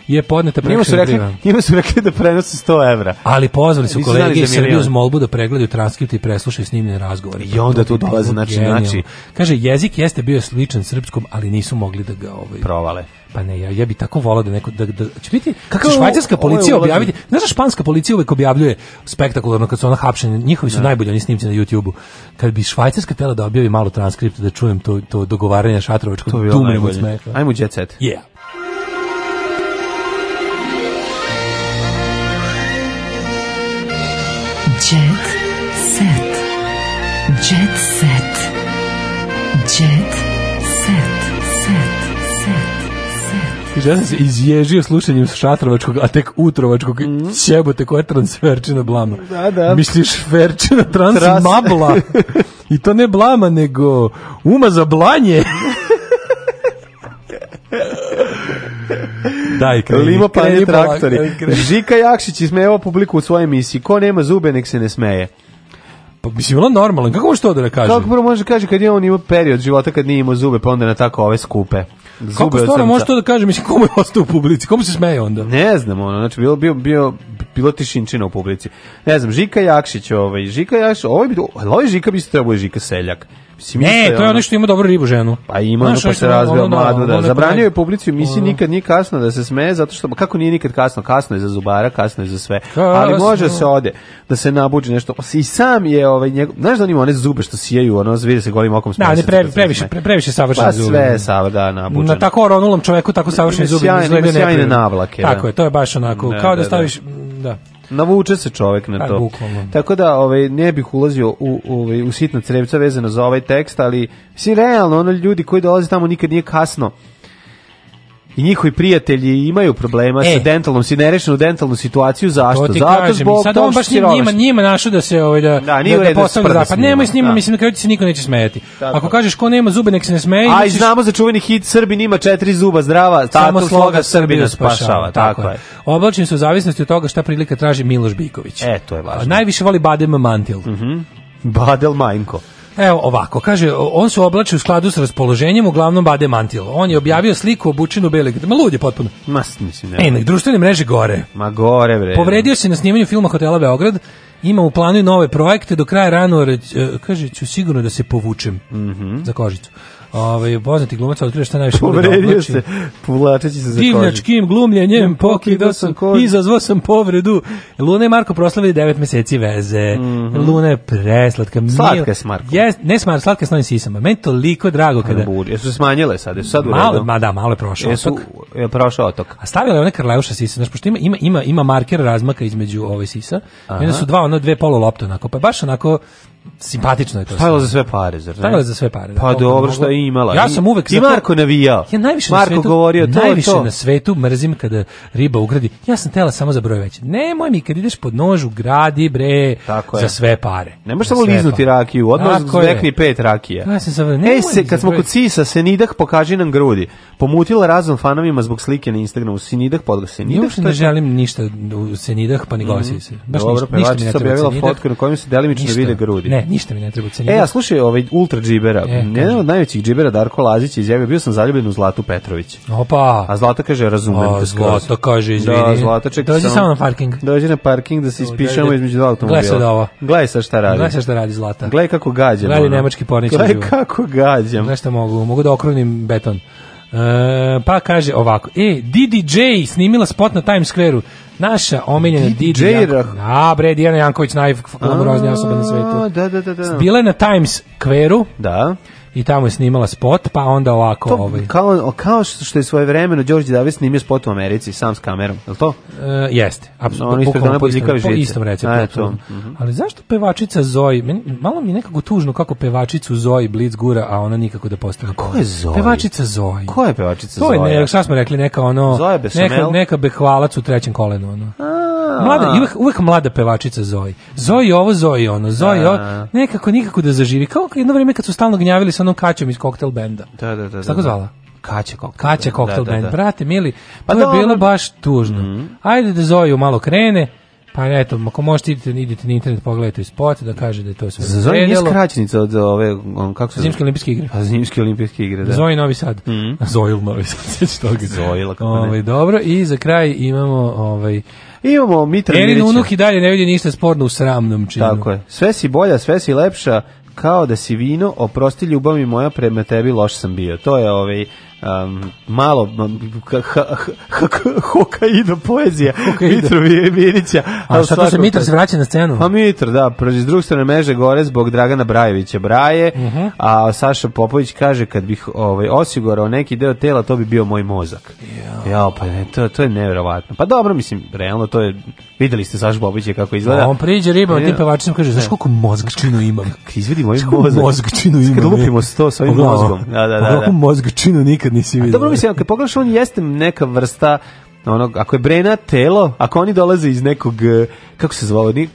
je podneta prekršajna prijava. Njima su rekli da prenose 100 evra. Ali pozvali su kolege iz Srbije uz molbu da pregledaju transkript i preslušaju snimljene razgovore. I onda tu dolaze, znači, znači... Kaže, jezik jeste bio sličan srpskom, ali nisu mogli da ga... Ovaj, Provale. Pa ne, ja, ja bi tako volao da neko da, da će biti kako švajcarska policija objaviti. Znaš da španska policija uvek objavljuje spektakularno kad su ona hapšeni, njihovi su ne. Da. najbolji oni snimci na YouTubeu. Kad bi švajcarska tela da objavi malo transkript da čujem to to dogovaranje šatrovačkog to bi bilo Hajmo jet set. Yeah. Jet set. Jet set. Jet Kaže, ja sam se izježio slušanjem šatrovačkog, a tek utrovačkog mm -hmm. ćebote koja je transferčina blama. Da, da. Misliš, ferčina trans, trans. mabla. I to ne blama, nego uma za blanje. Daj, kreni, Limo pani traktori. Kreni. Žika Jakšić ismeva publiku u svojoj emisiji. Ko nema zube, nek se ne smeje. Pa mislim, ono normalno. Kako može to da ne kaže? Kako prvo može da kaže kad je on imao period života kad nije imao zube, pa onda na tako ove skupe. Kako stvarno može to da kaže, mislim, komu je ostao u publici, komu se smeje onda? Ne znam, ono, znači, bio, bio, bio, bilo šinčina u publici. Ne znam, Žika Jakšić, ovaj, Žika Jakšić, ovaj, ovaj, ovaj Žika bi se trebao da Žika Seljak. Mislim, ne, to je ono što ima dobru ribu ženu. Pa ima, ono pa se razbio mladu. Da. Zabranio je publici, mislim, nikad nije kasno da se smeje, zato što, kako nije nikad kasno? Kasno je za zubara, kasno je za sve. Ali može se ode, da se nabuđi nešto. Pa I sam je, ovaj, njegov, znaš da on ima one zube što sijaju, ono, zviri se golim okom smeje. Da, ne, previše, previše, previše savršen zub. Pa sve da. je savršen, da, nabuđen. Na tako oronulom čoveku, tako savršen zub. Ima sjajne navlake. Tako da, je, to je baš onako, da, kao da staviš, da. Navuče se čovjek na to. A, Tako da ovaj ne bih ulazio u ovaj u sitna crevca vezano za ovaj tekst, ali si realno ono ljudi koji dolaze tamo nikad nije kasno i njihovi prijatelji imaju problema e. sa dentalnom, si nerešenu dentalnu situaciju, zašto? To ti Zato kažem, zbog sad on baš njima, njima, njima našao da se ovaj, da, da, nije da, da, da, da, pa nemoj s njima, da. mislim, na kraju ti se niko neće smejati. Da, Ako kažeš ko nema zube, nek se ne smeje. A i znamo za čuveni hit Srbin ima četiri zuba zdrava, samo sloga Srbina spašava, tako je. Oblačeni su u zavisnosti od toga šta prilika traži Miloš Biković. E, to je važno. Najviše voli Badel Mantil. Mhm. Badel Majnko. Evo ovako, kaže, on se oblači u skladu sa raspoloženjem, uglavnom bade mantil. On je objavio sliku obučenu belih, ma lud je potpuno. Ma, mislim, ne. E, na društvenoj mreži gore. Ma gore, bre. Povredio se na snimanju filma Hotela Beograd, ima u planu nove projekte, do kraja rano, e, kaže, ću sigurno da se povučem mm -hmm. za kožicu. Ovaj poznati glumac otkrio šta najviše povredio da se, povlačeći se za divljačkim glumljenjem pokidao sam kod. izazvao sam povredu. Luna i Marko proslavili 9 meseci veze. Mm -hmm. Luna je preslatka. Slatka je s Markom. Yes, ne smar, slatka s novim sisama. Meni toliko drago kada... Bur, jesu smanjile sad, jesu sad u redu. Malo, ma da, malo je prošao jesu, otok. Je prošao otok. A stavila je ona Karleuša sisa, znaš, pošto ima, ima, ima, ima marker razmaka između ove sisa. Aha. I onda su dva, ono, dve pololopte onako, pa baš onako simpatično je to. Stajalo za sve pare, zar ne? Stajalo za sve pare. Da. pa dobro, što je imala. Ja sam uvek... I Marko navijao. Ja najviše Marko na svetu, govorio to, najviše to. na svetu mrzim kada riba ugradi. Ja sam tela samo za broj veći. Nemoj mi kad ideš pod nožu, gradi bre Tako za sve pare. Ne možeš samo liznuti pare. rakiju, odmah zvekni pet rakija. Ja sam sam, Ej, se, kad smo kod Sisa, Senidah pokaži nam grudi. Pomutila razum fanovima zbog slike na Instagramu. Senidah podglas Senidah. Ja ne želim ništa u Senidah, pa ni mm -hmm. se. Baš dobro, ništa, ništa mi ne treba. Dobro, objavila fotku na kojoj se delimično vide grudi. Ne, ništa mi ne treba cenjena. E, a slušaj, ovaj ultra džibera, e, jedan od najvećih džibera Darko Lazić izjavio, bio sam zaljubljen u Zlatu Petrović. Opa! A Zlata kaže, razumem te skroz. Zlata kaže, da, izvini. Da, Zlata čeka Dođi samo na parking. Dođi na parking da se ispišemo između dva automobila. Gledaj sad ovo. Gledaj sad šta radi. Gledaj sad šta radi Zlata. Gledaj kako gađam. Gledaj nemački pornić. Gledaj kako gađam. Gledaj šta mogu, mogu da okrunim beton. E, pa kaže ovako, e, Didi J snimila spot na Times Square-u, Naša omiljena Didi A bre, Dijana Janković, najgroznija osoba na svetu. Da, da, da, da. Bila je na Times Kveru. Da i tamo je snimala spot, pa onda ovako... To, ovaj. kao, kao što je svoje vremeno Đorđe Davis snimio spot u Americi, sam s kamerom, je li to? E, jeste, apsolutno. No, on po, istom, po istom receptu. A, to. Mhm. Ali zašto pevačica Zoji, malo mi je nekako tužno kako pevačicu Zoji Blitz gura, a ona nikako da postane... Ko je Zoji? Pevačica Zoji. Ko je pevačica Zoji? To je, ne, šta smo rekli, neka ono... Zoja Besamel? Neka, neka behvalac u trećem kolenu, ono. A, mlada, uvek, uvek mlada pevačica Zoji. Zoji ovo, Zoji ono, Zoji da. ovo. Nekako, nikako da zaživi. Kao jedno vrijeme kad su stalno gnjavili sa onom kaćom iz koktel benda. Da, da, da. da. da. zvala? Kaća koktel. Kaća koktel da, band. Brate, mili, pa to je bilo baš tužno. Mm. Ajde da Zoju malo krene. Pa eto, ako možete idete, idite na internet, pogledajte spot da kaže da je to sve. Zove nije skraćenica od ove, on, kako se Zimske olimpijske igre. Pa zimske olimpijske igre, da. Zoji Novi Sad. Mm -hmm. Zojil Novi Sad, se što Zojila, kako pa ne. Ovaj, dobro, i za kraj imamo ovaj, Imamo Mitra Miljevića. Elin Unuk i dalje ne vidi ništa sporno u sramnom činu. Tako je. Sve si bolja, sve si lepša, kao da si vino, oprosti ljubav i moja prema tebi, loš sam bio. To je ovaj um, malo Hokaido poezija Mitro Mirića. A šta se Mitro se vraća na scenu? Pa Mitro, da, prođe s druge strane meže gore zbog Dragana Brajevića Braje, uh mhm. -huh. a Saša Popović kaže kad bih ovaj, osigurao neki deo tela, to bi bio moj mozak. ja, pa ne, to, to je nevjerovatno. Pa dobro, mislim, realno to je, videli ste Saša Popovića kako izgleda. Pa on priđe riba, on ti pevačima kaže, znaš koliko mozgačinu imam? Izvedi moj mozak. Mozgačinu imam. Kad lupimo sto svojim mozgom. Da, da, pa da. Kako da. mozgačinu nikad nikad nisi vidio. Dobro mislim, kad pogledaš, on jeste neka vrsta onog, ako je Brena telo, ako oni dolaze iz nekog kako se zvalo, ni,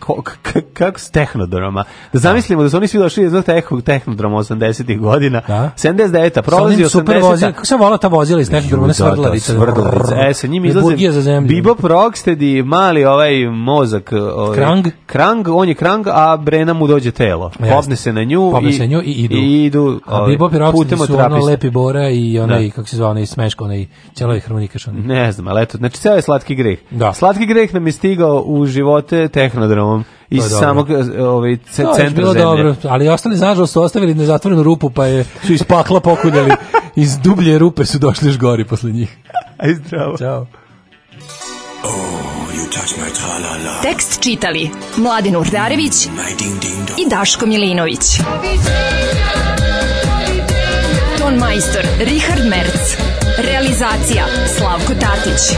kako s tehnodroma. Da zamislimo da su oni svi došli iz tehnog tehnodroma 80-ih godina. Da? 79-a, prolazi 80-a. Kako se volao ta vozila iz tehnodroma, ne svrdlarica. Svrdlarica, e, sa njim izlazim Bebop Rocksteady, mali ovaj mozak. Ovaj, krang. Krang, on je krang, a Brena mu dođe telo. Popne se na nju, i, se nju i idu. I idu a ovaj, Bebop i Rocksteady su ono lepi bora i onaj, da. kako se zvao, onaj smeško, onaj ćelovi harmonikaš. Ne znam, ali eto, znači ceo je slatki greh. Da. Slatki greh nam je stigao u život te tehnodromom iz samog ovaj ce, no, bilo dobro, ali ostali nažalost su ostavili nezatvorenu rupu pa je su iz pakla pokuljali. iz dublje rupe su došli još gori posle njih. Aj zdravo. Ćao. Oh, Tekst čitali Mladin Urdarević mm, i Daško Milinović. Ton majstor Richard Merc. Realizacija Slavko Tatić